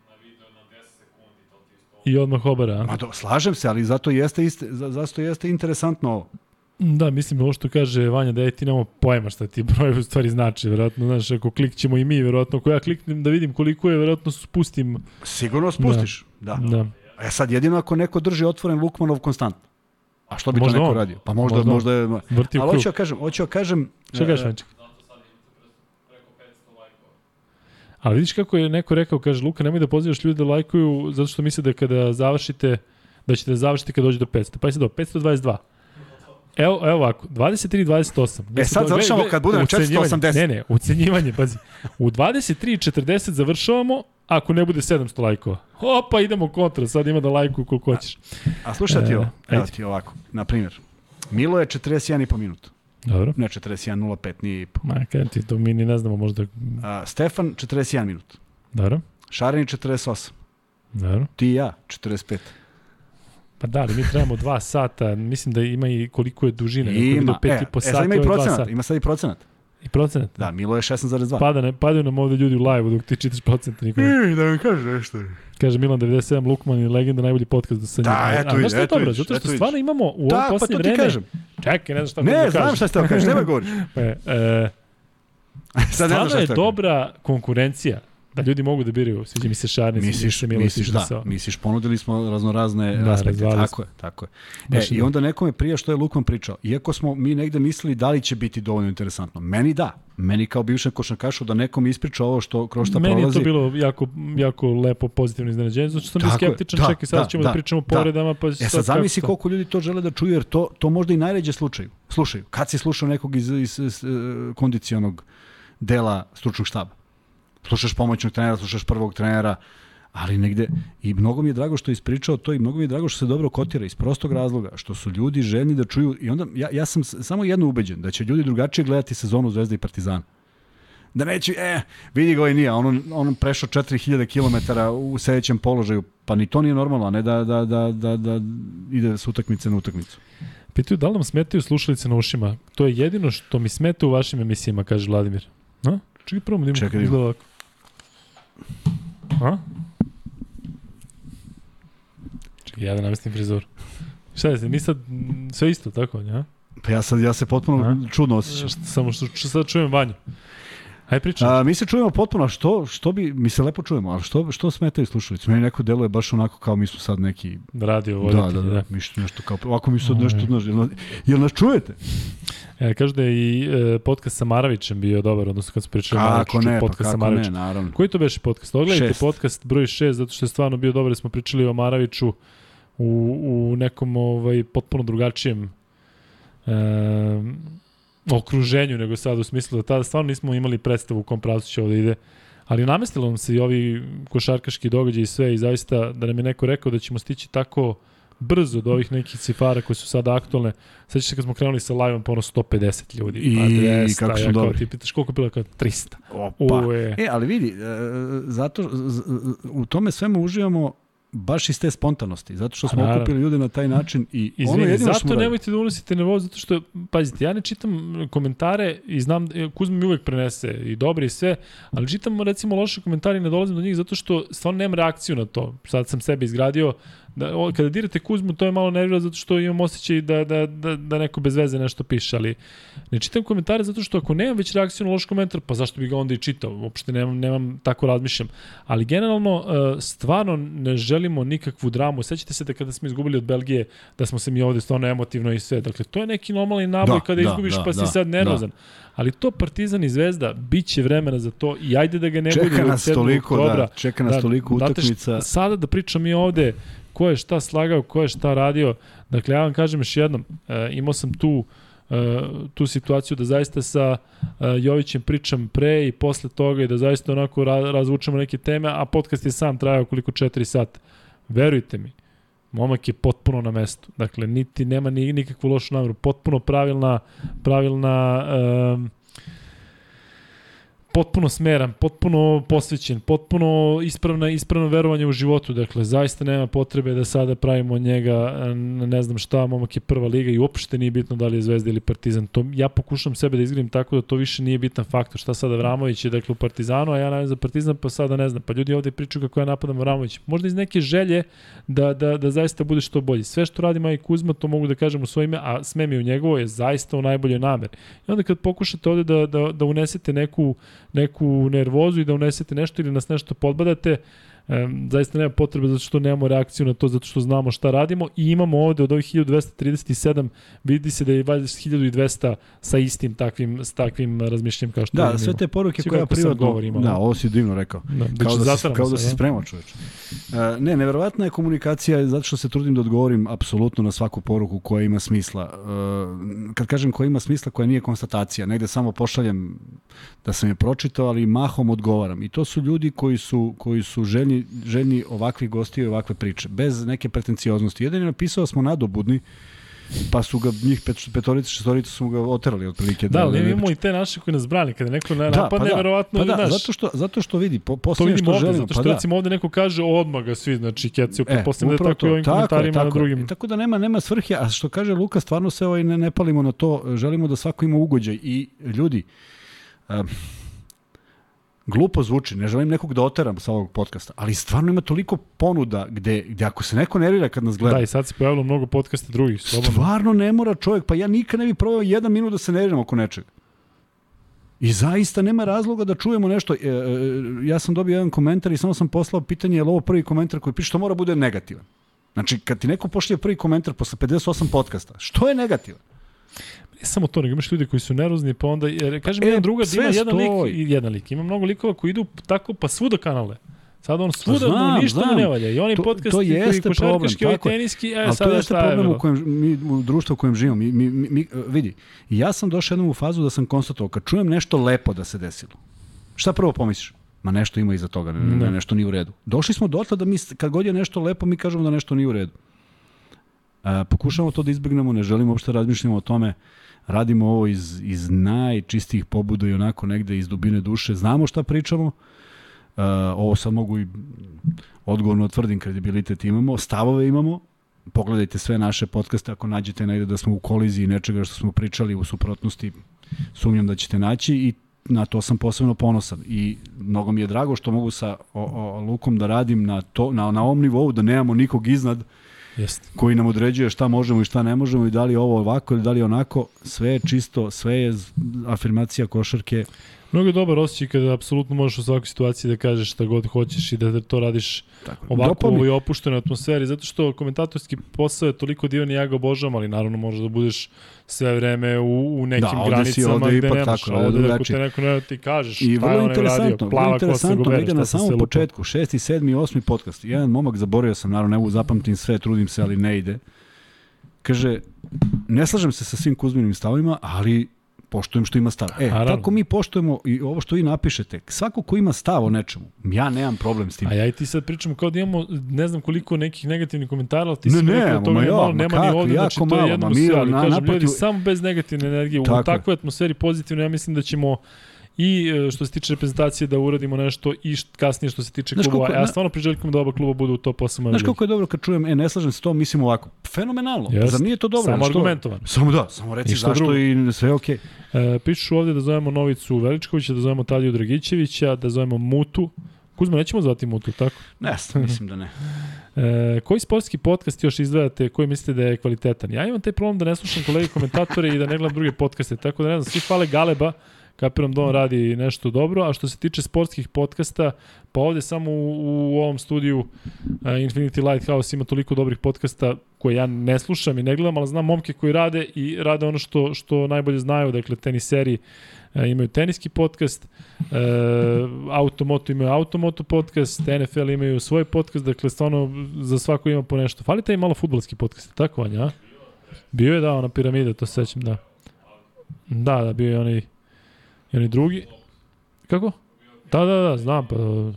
na video na 10 sekundi, to ti isto... I odmah obara. Ma do, slažem se, ali zato jeste, iste, za- zato jeste interesantno ovo. Da, mislim, ovo što kaže Vanja, da je ti nemamo pojma šta ti broj u stvari znači, verovatno, znaš, ako klikćemo i mi, verovatno, ako ja kliknem da vidim koliko je, verovatno spustim, Sigurno spustiš. Da. da. da. E sad, jedino ako neko drži otvoren Lukmanov konstantno. A što bi Možda to neko on. radio? Pa možda, Možda možda, je... Vrti Ali hoću da kažem, hoću da kažem... Šta e, kažeš, Vanček? Zato sad imate preko 500 lajkova. Ali vidiš kako je neko rekao, kaže, Luka, nemoj da pozivaš ljude da lajkuju, zato što misle da kada završite, da ćete da završite kad dođe do 500. Pa je sad do 522. Evo, evo ovako, 23-28. E, sad završamo kad bude na Ucenjivanje. 480. Ne, ne, ucenjivanje, pazi. U 23.40 završavamo, ako ne bude 700 lajkova. Opa, idemo kontra, sad ima da lajkuju koliko hoćeš. A slušaj ti E, ovo, evo ti ovako, na primjer. Milo je 41,5 minut. Dobro. Ne 41,05, nije i po. Ma, kaj ti to mi ni ne znamo možda. A, Stefan 41 minut. Dobro, Šareni 48. dobro. Ti i ja 45. Pa da, ali mi trebamo dva sata, mislim da ima i koliko je dužina. Neko je Ima, pet e, i po e, sata, sad ima i ovo procenat, ima sad i procenat. I procenat. Da, Milo je 16,2. Pada, ne, padaju nam ovde ljudi u live dok ti čitaš procent. Niko ne. E, da mi kaže nešto. Kaže Milan 97, Lukman je legenda, najbolji podcast do sad. Da, eto A, znaš je eto dobro? vidiš, Zato što stvarno imamo u ovo Da, pa to posljednje ti vreme... kažem. Čekaj, ne znam šta Ne, da znam kažem. šta ste da kažeš, nema govoriš. E, e, Sad ne znam stvarno je da dobra konkurencija da ljudi mogu da biraju. Sviđa mi se Šarni, Misliš, se Miloš, misliš, da, ovo. misliš, ponudili smo raznorazne Da, aspekte, tako je, tako je. E, i da. onda nekome prija što je Lukman pričao, iako smo mi negde mislili da li će biti dovoljno interesantno. Meni da, meni kao bivšem košarkašu da nekom ispriča ovo što kroz šta Meni prolazi. je to bilo jako, jako lepo, pozitivno iznenađenje, zato što sam bio skeptičan, da, čekaj, sad da, ćemo da, da, pričamo o da. povredama, pa E sad zamisli kako to? koliko ljudi to žele da čuju, jer to, to možda i najređe slučaju. Slušaju. Kad si slušao nekog iz, iz, iz eh, kondicionog dela stručnog štaba? Slušaš pomoćnog trenera, slušaš prvog trenera, ali negde, i mnogo mi je drago što je ispričao to i mnogo mi je drago što se dobro kotira iz prostog razloga, što su ljudi željni da čuju, i onda ja, ja sam samo jedno ubeđen, da će ljudi drugačije gledati sezonu Zvezda i Partizana. Da neće, e, vidi ga ovaj nije, on, on prešao 4000 km u sedećem položaju, pa ni to nije normalno, a ne da, da, da, da, da ide s utakmice na utakmicu. Pitaju da li nam smetaju slušalice na ušima. To je jedino što mi smeta u vašim emisijama, kaže Vladimir. A? Čekaj, prvo da kako da izgleda ovako. A? Čekaj, ja da namestim frizur. Šta je se, mi sad sve isto, tako, ja? Pa ja sad ja se potpuno A? čudno osjećam. Samo što, što sad čujem vanju. Aj pričaj. A, mi se čujemo potpuno, što, što bi, mi se lepo čujemo, ali što, što smetaju slušalice? Meni neko deluje baš onako kao mi smo sad neki... Radio Da, voditelj, da, da, mi što nešto kao... Ovako mi sad nešto, znaš, jel, jel nas čujete? E, kaže da je i e, podcast sa Maravićem bio dobar, odnosno kad smo pričali Kako Maraviću, ne, pa podcast sa kako ne, Maravićem. naravno. Koji to beše podcast? Ogledajte Šest. podcast broj 6, zato što je stvarno bio dobar, smo pričali o Maraviću u, u nekom ovaj, potpuno drugačijem e, okruženju nego sad u smislu da tada stvarno nismo imali predstavu u kom pravcu će ovo da ide. Ali namestilo nam se i ovi košarkaški događaj i sve i zaista da nam je neko rekao da ćemo stići tako brzo do ovih nekih cifara koje su sada aktualne. Sećaš se kad smo krenuli sa live-om po ono 150 ljudi, I pa 200, kako ja kao dobri. ti pitaš koliko je bilo kao 300. Opa. Uje. E, ali vidi, e, zato, u tome svemu uživamo baš iz te spontanosti, zato što smo Naravno. okupili ljude na taj način i ono Izvini, jedino što zato nemojte da unosite nervozu, zato što, pazite, ja ne čitam komentare i znam, Kuzma mi uvek prenese i dobre i sve, ali čitam recimo loše komentare i ne dolazim do njih zato što stvarno nemam reakciju na to. Sad sam sebe izgradio, da, o, kada dirate Kuzmu, to je malo nervira zato što imam osjećaj da, da, da, da neko bez veze nešto piše, ali ne čitam komentare zato što ako nemam već reakciju na loš komentar, pa zašto bi ga onda i čitao? Uopšte nemam, nemam tako razmišljam. Ali generalno, e, stvarno ne želimo nikakvu dramu. Sećate se da kada smo izgubili od Belgije, da smo se mi ovde stvarno emotivno i sve. Dakle, to je neki normalni naboj Da, kada da, izgubiš da, pa si da, sad nervozan. Ali to Partizan i Zvezda, bit će vremena za to i ajde da ga ne bude Čeka od nas 7. toliko, oktobra. da, čeka nas toliko znate utakmica. šta, sada da pričam mi ovde ko je šta slagao, ko je šta radio. Dakle, ja vam kažem još jednom, e, imao sam tu e, tu situaciju da zaista sa e, Jovićem pričam pre i posle toga i da zaista onako ra, razvučemo neke teme, a podcast je sam trajao koliko 4 sata. Verujte mi, momak je potpuno na mestu. Dakle, niti nema ni nikakvu lošu nameru, potpuno pravilna pravilna um, potpuno smeran, potpuno posvećen, potpuno ispravna, ispravno verovanje u životu. Dakle, zaista nema potrebe da sada pravimo njega ne znam šta, momak je prva liga i uopšte nije bitno da li je Zvezda ili Partizan. To, ja pokušam sebe da izgrim tako da to više nije bitan faktor. Šta sada Vramović je dakle u Partizanu, a ja navim za Partizan, pa sada ne znam. Pa ljudi ovde pričaju kako ja napadam Vramović. Možda iz neke želje da, da, da zaista bude što bolji. Sve što radi Maj Kuzma, to mogu da kažem u svoje ime, a sme mi u njegovo je zaista u najboljoj nameri. I onda kad pokušate ovde da, da, da unesete neku neku nervozu i da unesete nešto ili nas nešto podbadate, Zaista nema potrebe zato što nemamo reakciju na to, zato što znamo šta radimo i imamo ovde od ovih 1237 vidi se da je valjda 1200 sa istim takvim, s takvim razmišljanjem kao što Da, imamo. sve te poruke koje ja privatno... govor imao, da, ovo si divno rekao. Da, da Kao da, si, kao da se, si spremao čoveče. Uh, ne, neverovatna je komunikacija zato što se trudim da odgovorim apsolutno na svaku poruku koja ima smisla. Uh, kad kažem koja ima smisla, koja nije konstatacija, negde samo pošaljem da sam je pročitao, ali mahom odgovaram. I to su ljudi koji su, koji su željni, željni ovakvih gostiju i ovakve priče, bez neke pretencioznosti. Jedan je napisao da smo nadobudni, pa su ga njih pet, petorica, šestorica su ga oterali otprilike. Da, ali ne imamo i te naše koji nas brani. Kada neko ne Da, napadne, pa da, verovatno, pa da, znaš, zato što, zato što vidi, po, to posljednje vidimo što ovde, želimo, zato što pa da. recimo ovde neko kaže odmah ga svi, znači kecaju, E, pretpostavljam da je tako i ovim Tako komentarima tako na drugim. I tako da nema nema svrhe, a što kaže Luka, stvarno se ovaj ne, ne palimo na to, želimo da svako ima ugođaj i ljudi um, glupo zvuči, ne želim nekog da oteram sa ovog podcasta, ali stvarno ima toliko ponuda gde, gde ako se neko nervira kad nas gleda, Da, i sad se pojavilo mnogo podcasta drugih, slobodno. stvarno ne mora čovjek, pa ja nikad ne bih proveo jedan minut da se nerviram oko nečega. I zaista nema razloga da čujemo nešto. E, e, ja sam dobio jedan komentar i samo sam poslao pitanje je li ovo prvi komentar koji piše što mora bude negativan. Znači, kad ti neko pošlje prvi komentar posle 58 podcasta, što je negativan? Ne samo to, nego imaš ljudi koji su nervozni, pa onda, jer, kažem, E, jedan druga da ima jedan lik i jedan lik. Ima mnogo likova koji idu tako pa svuda kanale. Sad on svuda Znam, znam, ništa znam. mu ne valja. I oni To- podcasti to koji jeste problem, košarkaški, ovaj teniski, e, Ali to jeste šta je problem u kojem mi u društvu u kojem živimo. Mi, mi, mi, vidi, ja sam došao jednom u fazu da sam konstatovao kad čujem nešto lepo da se desilo. Šta prvo pomisliš? Ma nešto ima iza toga, ne, ne, Da. nešto nije u redu. Došli smo dotle da mi, kad god je nešto lepo, mi kažemo da nešto nije u redu. A, pokušamo to da izbegnemo, ne želimo uopšte da razmišljamo o tome, radimo ovo iz, iz najčistijih pobuda i onako negde iz dubine duše, znamo šta pričamo, Uh, ovo sad mogu i odgovorno tvrdim kredibilitet imamo, stavove imamo, pogledajte sve naše podcaste ako nađete negde da smo u koliziji nečega što smo pričali u suprotnosti, sumnjam da ćete naći i na to sam posebno ponosan. I mnogo mi je drago što mogu sa o, o, Lukom da radim na, to, na, na ovom nivou, da nemamo nikog iznad Jeste. koji nam određuje šta možemo i šta ne možemo i da li ovo ovako ili da li onako, sve je čisto, sve je afirmacija košarke. Mnogo je dobar osjećaj kada apsolutno možeš u svakoj situaciji da kažeš šta god hoćeš i da to radiš Tako. ovako Dopa u ovoj opuštenoj atmosferi, zato što komentatorski posao je toliko divan i ja ga obožavam, ali naravno možeš da budeš sve vreme u, u nekim Da, granicama ovde gde ipak nemaš. tako, ovde ovde ako drugačije. te neko ne ti kažeš I šta je vrlo on radio, interesantno, plava kosa interesantno, gubera, negde šta na samom početku, šesti, sedmi, osmi podcast, jedan momak, zaboravio sam, naravno ne mogu zapamtim sve, trudim se, ali ne ide. Kaže, ne slažem se sa svim Kuzminim stavima, ali poštujem što ima stav. E, Naravno. tako mi poštujemo i ovo što vi napišete. Svako ko ima stav o nečemu, ja nemam problem s tim. A ja i ti sad pričamo kao da imamo ne znam koliko nekih negativnih komentara, ali ti Ne, si ne, rekao da toga ja, malo, ma nema ni kako, ovde, znači to je malo, jedno ma sve, ali na- kažem, naprotiv- ljudi, samo bez negativne energije, u Tako je. takvoj atmosferi pozitivno, ja mislim da ćemo i e, što se tiče reprezentacije da uradimo nešto i št- kasnije što se tiče Znaš klubova. koliko- Ja stvarno priželjkujem da oba kluba budu u top 8 Znaš kako je dobro kad čujem, e, ne slažem se s tom, mislim ovako. Fenomenalno. Jest. Zar nije to dobro? Samo argumentovano. Samo da, samo reci zašto drugo. i sve je okej. E, pišu ovde da zovemo Novicu Veličkovića, da zovemo Tadiju Dragićevića, da zovemo Mutu. Kuzma, nećemo zvati Mutu, tako? Ne, mislim da ne. E, koji sportski podcast još izdvajate koji mislite da je kvalitetan? Ja imam taj problem da ne slušam kolege komentatore i da ne gledam druge podcaste, tako da ne znam, svi hvale Galeba, kapiram da on radi nešto dobro, a što se tiče sportskih podcasta, pa ovde samo u, u ovom studiju uh, Infinity Lighthouse ima toliko dobrih podcasta koje ja ne slušam i ne gledam, ali znam momke koji rade i rade ono što, što najbolje znaju, dakle teniseri uh, imaju teniski podcast, uh, Automoto imaju Automoto podcast, NFL imaju svoj podcast, dakle stvarno za svako ima po nešto. Fali taj malo futbolski podcast, tako Vanja, a? Bio je da, ona piramida, to se sećam, da. Da, da, bio je onaj, i onaj drugi. Kako? Da, da, da, znam, pa... Uh,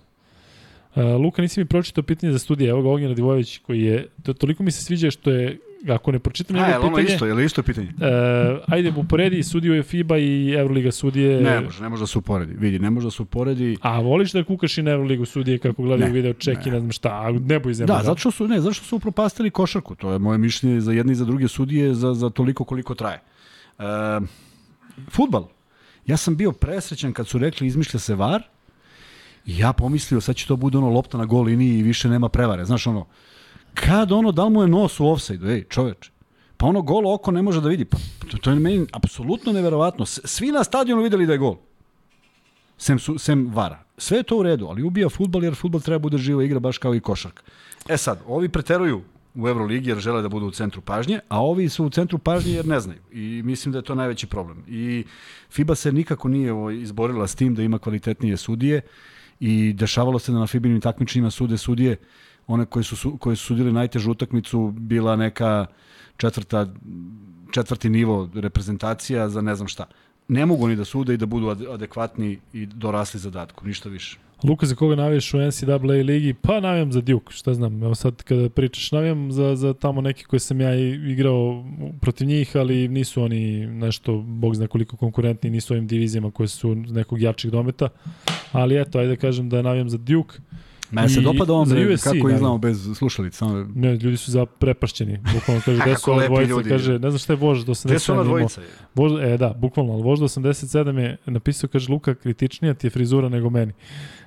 Luka, nisi mi pročitao pitanje za studije, evo ga Ognjen Radivojević koji je, to, toliko mi se sviđa što je, ako ne pročitam A, njegove je li ono pitanje, isto, je li isto pitanje? uh, ajde, uporedi sudiju je FIBA i Euroliga sudije. Ne može, ne može da se uporedi. Vidi, ne može da se uporedi. A voliš da kukaš i na Euroligu sudije kako gledaju video ček i ne. znam šta, a nebo iz zemlje. Da, zato što su, ne, zato što su upropastili košarku. To je moje mišljenje za jedne i za druge sudije za, za toliko koliko traje. E, futbal. Ja sam bio presrećan kad su rekli izmišlja se var i ja pomislio sad će to bude ono lopta na gol liniji i više nema prevare. Znaš ono, kad ono, da li mu je nos u offside ej čoveč. Pa ono gol oko ne može da vidi. Pa, to, to je meni apsolutno neverovatno. Svi na stadionu videli da je gol. Sem, su, sem vara. Sve je to u redu, ali ubija futbal jer futbal treba bude živa igra baš kao i košarka. E sad, ovi preteruju u Euroligi jer žele da budu u centru pažnje, a ovi su u centru pažnje jer ne znaju. I mislim da je to najveći problem. I FIBA se nikako nije ovo, izborila s tim da ima kvalitetnije sudije i dešavalo se da na FIBA-inim takmičenjima sude sudije one koje su, koje su sudili najtežu utakmicu bila neka četvrta, četvrti nivo reprezentacija za ne znam šta. Ne mogu oni da sude i da budu ade- adekvatni i dorasli zadatku, ništa više. Luka, za koga navijaš u NCAA ligi? Pa navijam za Duke, šta znam. Evo sad kada pričaš, navijam za, za tamo neki koje sam ja igrao protiv njih, ali nisu oni nešto, bog zna koliko konkurentni, nisu ovim divizijama koje su nekog jačeg dometa. Ali eto, ajde da kažem da navijam za Duke. Mene se dopada za bre, USC, kako naravno. izgledamo bez slušalica. Samo... Ne, ljudi su zaprepašćeni. Bukvalno kaže, gde su ova dvojica? ljudi. Kaže, ne znam šta je vožd do 87. Gde su imao. dvojica? Vožd, e, da, bukvalno, ali vožda 87 je napisao, kaže, Luka, kritičnija ti je frizura nego meni.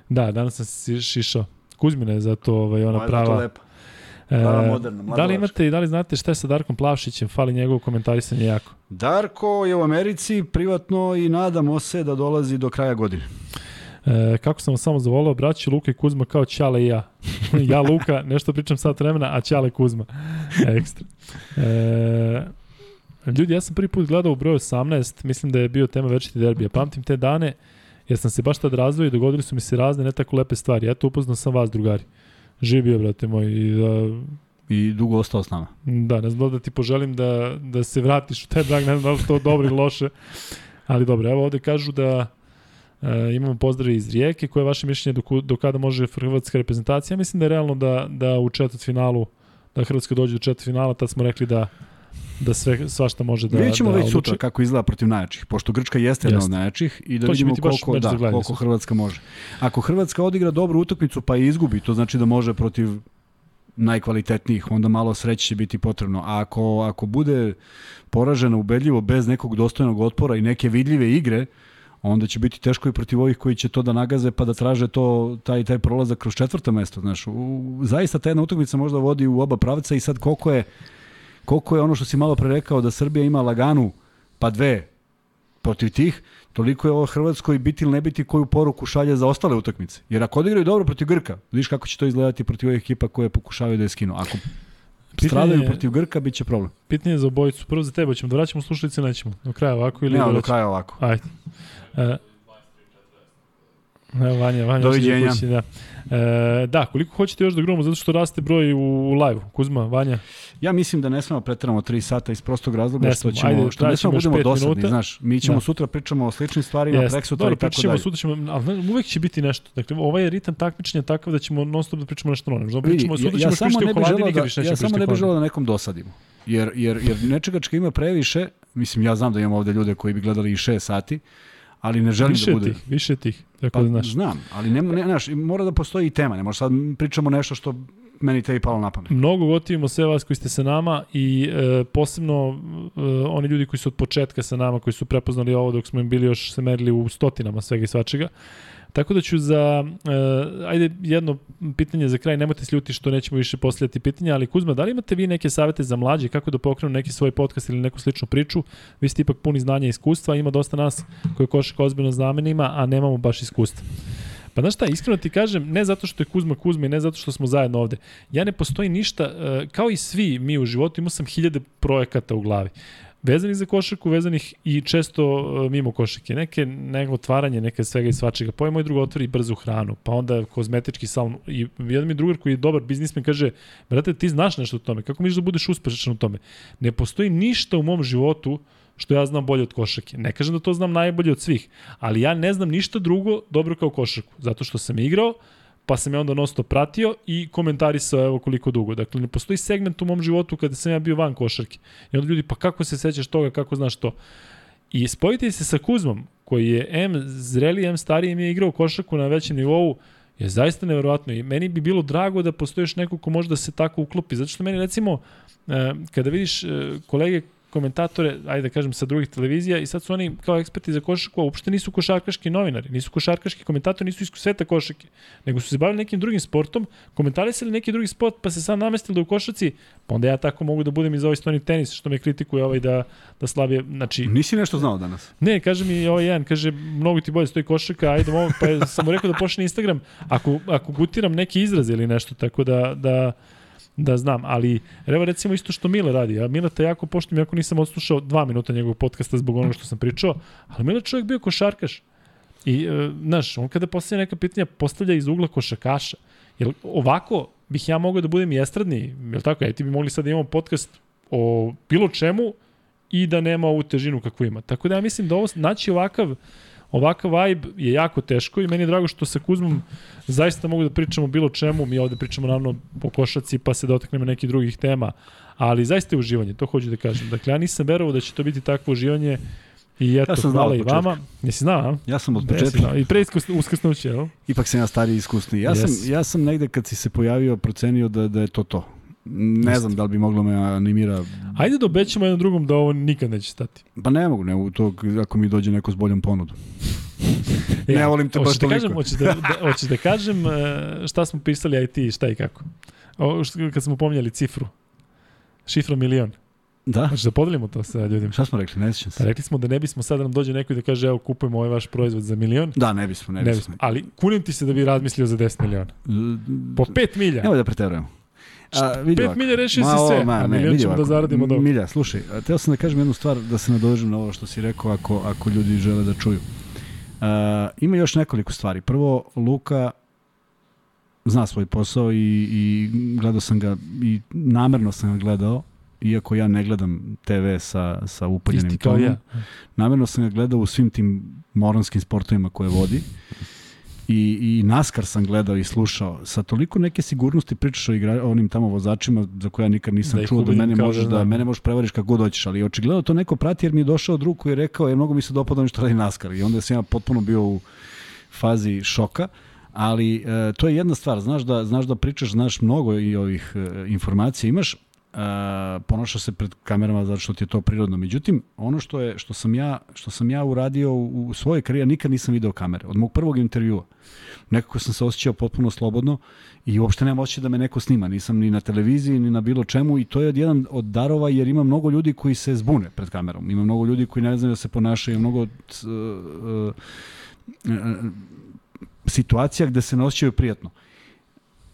Da, danas sam se šišao. Kuzmina je zato ovaj, ona Ona prava. Lepa. Prava moderna, da li imate i da li znate šta je sa Darkom Plavšićem? Fali njegovo komentarisanje jako. Darko je u Americi privatno i nadamo se da dolazi do kraja godine. E, kako sam vas samo zavolao, braći Luka i Kuzma kao Ćale i ja. ja Luka, nešto pričam sat vremena, a Ćale Kuzma. Ekstra. E, ljudi, ja sam prvi put gledao u broju 18, mislim da je bio tema večiti derbija. Pamtim te dane, jer sam se baš tad razvoj i dogodili su mi se razne ne tako lepe stvari. Eto, upoznao sam vas, drugari. Živ bio, brate moj, i da, I dugo ostao s nama. Da, ne znam da ti poželim da, da se vratiš u taj drag, ne znam da to dobro ili loše. Ali dobro, evo ovde kažu da e, imamo pozdrave iz Rijeke. Koje je vaše mišljenje do, do kada može hrvatska reprezentacija? Mislim da je realno da, da u četvrt finalu, da Hrvatska dođe do četvrt finala, tad smo rekli da da sve svašta može da Vidjet ćemo da već odluči. sutra kako izgleda protiv najjačih, pošto Grčka jeste jedna od najjačih i da vidimo koliko, da, koliko sutra. Hrvatska može. Ako Hrvatska odigra dobru utakmicu pa i izgubi, to znači da može protiv najkvalitetnijih, onda malo sreće će biti potrebno. A ako, ako bude poražena ubedljivo bez nekog dostojnog otpora i neke vidljive igre, onda će biti teško i protiv ovih koji će to da nagaze pa da traže to taj taj prolazak kroz četvrto mesto, znaš. U, zaista ta jedna utakmica možda vodi u oba pravca i sad koliko je koliko je ono što si malo pre rekao da Srbija ima laganu pa dve protiv tih, toliko je ovo Hrvatskoj biti ili ne biti koju poruku šalje za ostale utakmice. Jer ako odigraju dobro protiv Grka, vidiš kako će to izgledati protiv ovih ekipa koje pokušavaju da je skinu. Ako stradaju je- protiv Grka, bit će problem. Pitanje za obojicu. Prvo za tebe, ćemo da vraćamo slušalice, nećemo. Do kraja ovako ili Ne, da do kraja ovako. Ajde. E, Evo Vanja, Vanja. Doviđenja. da kući, Da. E, da, koliko hoćete još da grumamo, zato što raste broj u live Kuzma, Vanja. Ja mislim da ne smemo preteramo 3 sata iz prostog razloga Ne što ćemo Ajde, što ne smemo budemo dosadni, minuta. znaš. Mi ćemo Da. sutra pričamo o sličnim stvarima, Jeste. preksutra Dobro, i tako dalje. sutra ćemo, ali uvek će biti nešto. Dakle, ovaj je ritam takmičenja takav da ćemo non stop da pričamo nešto novo. Vidi, pričamo, sutra ja, ćemo ja samo ne bih želeo da, ja samo ne bih želeo da nekom dosadimo. Jer, jer, jer nečegačka ima previše, mislim ja znam da imamo ovde ljude koji bi gledali i 6 sati, ali ne želim Više da bude. tih, više tih, tako Pa, da znaš. Znam, ali ne, ne, znaš, mora da postoji i tema, ne može sad pričamo nešto što meni tebi palo na pamet. Mnogo gotivimo sve vas koji ste sa nama i e, posebno e, oni ljudi koji su od početka sa nama, koji su prepoznali ovo dok smo im bili još se merili u stotinama svega i svačega. Tako da ću za, e, ajde jedno pitanje za kraj, nemojte se ljuti što nećemo više postavljati pitanja, ali Kuzma, da li imate vi neke savete za mlađe, kako da pokrenu neki svoj podcast ili neku sličnu priču? Vi ste ipak puni znanja i iskustva, ima dosta nas koji košaka ozbiljno znamenima, a nemamo baš iskustva. Pa znaš šta, iskreno ti kažem, ne zato što je Kuzma Kuzma i ne zato što smo zajedno ovde. Ja ne postoji ništa, e, kao i svi mi u životu, imao sam hiljade projekata u glavi. Vezanih za košarku, vezanih i često e, mimo košarke. Neke, neko otvaranje, neke svega i svačega. Pa ovaj moj drug otvori brzu hranu, pa onda kozmetički salon. I jedan mi drugar koji je dobar biznismen kaže, brate, ti znaš nešto o tome, kako misliš da budeš uspešan u tome? Ne postoji ništa u mom životu što ja znam bolje od košarke. Ne kažem da to znam najbolje od svih, ali ja ne znam ništa drugo dobro kao košarku, zato što sam igrao, pa sam je onda nosto pratio i komentarisao evo koliko dugo. Dakle, ne postoji segment u mom životu kada sam ja bio van košarke. I onda ljudi, pa kako se sećaš toga, kako znaš to? I spojite se sa Kuzmom, koji je M zreli, M stariji, im je igrao košarku na većem nivou, je zaista neverovatno i meni bi bilo drago da postoji još neko ko može da se tako uklopi, zato što meni recimo, e, kada vidiš e, kolege komentatore, ajde da kažem, sa drugih televizija i sad su oni kao eksperti za košarku, a uopšte nisu košarkaški novinari, nisu košarkaški komentatori, nisu iz sveta košarke, nego su se bavili nekim drugim sportom, komentarisali neki drugi sport, pa se sad namestili da u košarci, pa onda ja tako mogu da budem iz ovaj stoni tenis, što me kritikuje ovaj da, da slabije, znači, Nisi nešto znao danas. Ne, kaže mi ovaj jedan, kaže, mnogo ti bolje stoji košarka, ajde, mogu, pa je- sam mu rekao da pošle na Instagram, ako, ako gutiram neki izraz ili nešto, tako da, da, da znam, ali evo recimo isto što Mile radi, ja Mileta jako poštujem, jako nisam odslušao dva minuta njegovog podcasta zbog onoga što sam pričao, ali Mile čovjek bio košarkaš. I, e, znaš, on kada postavlja neka pitanja, postavlja iz ugla košarkaša. Jer ovako bih ja mogao da budem i estradni, jel tako? Ja ti bi mogli sad da imamo podcast o bilo čemu i da nema ovu težinu kakvu ima. Tako da ja mislim da ovo, naći ovakav ovakav vibe je jako teško i meni je drago što sa Kuzmom zaista mogu da pričamo bilo čemu, mi ovde pričamo naravno po košaci pa se dotaknemo nekih drugih tema, ali zaista je uživanje, to hoću da kažem. Dakle, ja nisam verovao da će to biti takvo uživanje i eto, Ja sam hvala i vama. Jesi znao, a? Ja sam od početka. I pre uskrsnuće, jel? ipak sam ja stariji i iskusniji. Ja, sam, Yes. ja sam negde kad si se pojavio procenio da, da je to to. Ne znam da li bi moglo me animira. Ajde da obećamo jednom drugom da ovo nikad neće stati. Pa ne mogu, ne mogu to ako mi dođe neko s boljom ponudom. E, Ne volim te baš da toliko. kažem, hoćeš da, da, hoćeš da kažem e, šta smo pisali, aj ti, šta i kako. O, što, kad smo pominjali cifru. Šifra milion. Da? Hoćeš da podelimo to sa ljudima? Šta smo rekli? Ne sjećam Pa se. rekli smo da ne bismo sad da nam dođe neko i da kaže evo kupujemo ovaj vaš proizvod za milion. Da, ne bismo, ne, Ne bismo. bismo. Ali kunim ti se da bi razmislio za 10 miliona. Po 5 milja. Nemoj da preterujemo. A, vidi 5 ovako. milja rešio si Ma, sve, ma, a ne, milion vidi ćemo da zaradimo dobro. Milja, slušaj, a teo sam da kažem jednu stvar, da se nadovežem na ovo što si rekao, ako, ako ljudi žele da čuju. Uh, ima još nekoliko stvari. Prvo, Luka zna svoj posao i, i gledao sam ga, i namerno sam ga gledao, iako ja ne gledam TV sa, sa upaljenim tonom. ja. Namerno sam ga gledao u svim tim moronskim sportovima koje vodi. I, I NASCAR sam gledao i slušao. Sa toliko neke sigurnosti pričaš o, igra, o onim tamo vozačima za koje ja nikad nisam Da čuo da mene možeš da da, mene možeš prevariš kako god hoćeš, ali očigledno to neko prati jer mi je došao drug koji je rekao je mnogo mi se dopada što radi NASCAR i onda sam ja potpuno bio u fazi šoka. Ali e, to je jedna stvar, znaš da znaš da pričaš, znaš mnogo i ovih e, informacija imaš, ponaša se pred kamerama zato što ti je to prirodno. Međutim, ono što je što sam ja što sam ja uradio u, u svojoj karijeri, nikad nisam video kamere. Od mog prvog intervjua. Nekako sam se osjećao potpuno slobodno i uopšte nemam osjećaj da me neko snima. Nisam ni na televiziji, ni na bilo čemu i to je jedan od darova jer ima mnogo ljudi koji se zbune pred kamerom. Ima mnogo ljudi koji ne znaju da se ponašaju, mnogo uh, uh, uh, situacija gde se ne osjećaju prijatno.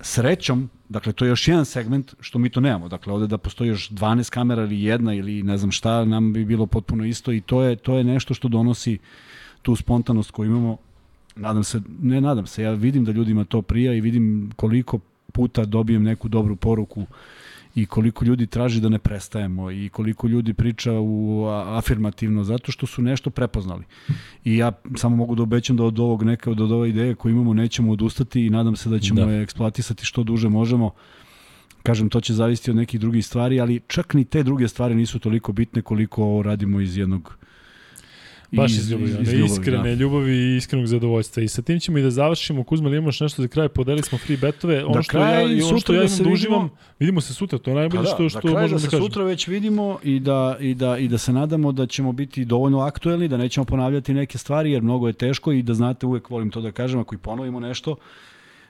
Srećom, dakle, to je još jedan segment što mi to nemamo. Dakle, ovde da postoji još 12 kamera ili jedna ili ne znam šta, nam bi bilo potpuno isto i to je, to je nešto što donosi tu spontanost koju imamo. Nadam se, ne nadam se, ja vidim da ljudima to prija i vidim koliko puta dobijem neku dobru poruku uh, i koliko ljudi traži da ne prestajemo i koliko ljudi priča u afirmativno zato što su nešto prepoznali. I ja samo mogu da obećam da od ovog neka od ove ideje koje imamo nećemo odustati i nadam se da ćemo da. je eksploatisati što duže možemo. Kažem, to će zavisiti od nekih drugih stvari, ali čak ni te druge stvari nisu toliko bitne koliko ovo radimo iz jednog Baš iz, ljubavi, iz, iz ljubavi iskrene da. ljubavi i iskrenog zadovoljstva. I sa tim ćemo i da završimo. Kuzma, ili imaš nešto za kraj? Podeli smo free betove. Ono da što ja, i ono što ja da imam da uživamo, vidimo se sutra. To je najbolje pa da, što, što da možemo da, da kažemo. sutra već vidimo i da, i, da, i da se nadamo da ćemo biti dovoljno aktuelni, da nećemo ponavljati neke stvari, jer mnogo je teško i da znate, uvek volim to da kažem, ako i ponovimo nešto,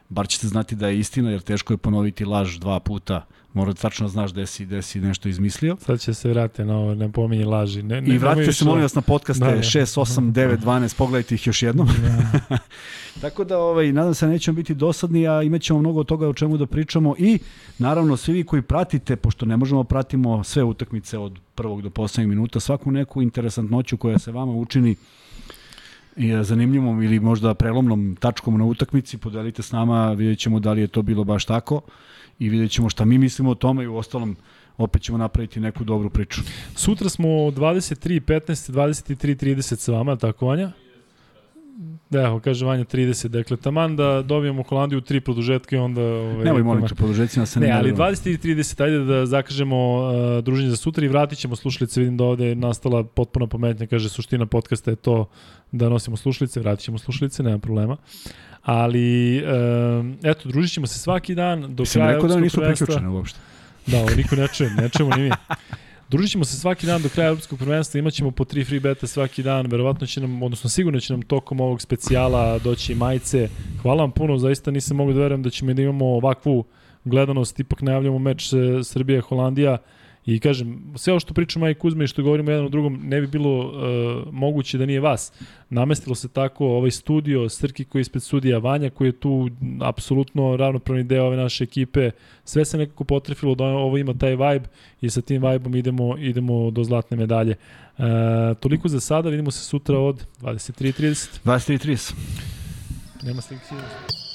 bar ćete znati da je istina, jer teško je ponoviti laž dva puta Mora da tačno znaš gde si, gde si nešto izmislio. Sad će se vratiti na ovo, ne pominje laži. Ne, ne, I vratite se, molim vas, na podcaste da, 6, 8, 9, 12, pogledajte ih još jednom. Da. Tako da, ovaj, nadam se, nećemo biti dosadni, a imat ćemo mnogo toga o čemu da pričamo i, naravno, svi vi koji pratite, pošto ne možemo pratimo sve utakmice od prvog do poslednjeg minuta, svaku neku interesantnoću koja se vama učini zanimljivom ili možda prelomnom tačkom na utakmici, podelite s nama, vidjet ćemo da li je to bilo baš tako i vidjet ćemo šta mi mislimo o tome i u ostalom opet ćemo napraviti neku dobru priču. Sutra smo 23, 15, 23, 30 sa vama, tako Vanja? Da, evo, kaže Vanja 30. Dakle, taman da dobijemo Holandiju tri produžetke i onda... Ovaj, Nemoj molim te, produžetcima se ne Ne, ali 23 30, ajde da zakažemo uh, druženje za sutra i vratit ćemo slušalice. Vidim da ovde je nastala potpuna pametnja, kaže suština podcasta je to da nosimo slušalice, vratit ćemo slušalice, nema problema. Ali, um, eto, družit ćemo se svaki dan do Mislim, kraja rekao da nisu priključene uopšte. Da, ovo niko ne čuje, ne čujemo ni mi. Družit ćemo se svaki dan do kraja Europskog prvenstva, imaćemo po tri free beta svaki dan, verovatno će nam, odnosno sigurno će nam tokom ovog specijala doći majice. Hvala vam puno, zaista nisam mogu da verujem da ćemo da imamo ovakvu gledanost, ipak najavljamo meč Srbija-Holandija. I kažem, sve ovo što pričamo Maj Kuzma i što govorimo jedan o drugom, ne bi bilo uh, moguće da nije vas. Namestilo se tako ovaj studio, Srki koji je ispred studija, Vanja koji je tu apsolutno ravnopravni deo ove naše ekipe. Sve se nekako potrefilo da ovo ima taj vibe i sa tim vibeom idemo, idemo do zlatne medalje. Uh, toliko za sada, vidimo se sutra od 23.30. 23.30. Nema sliky.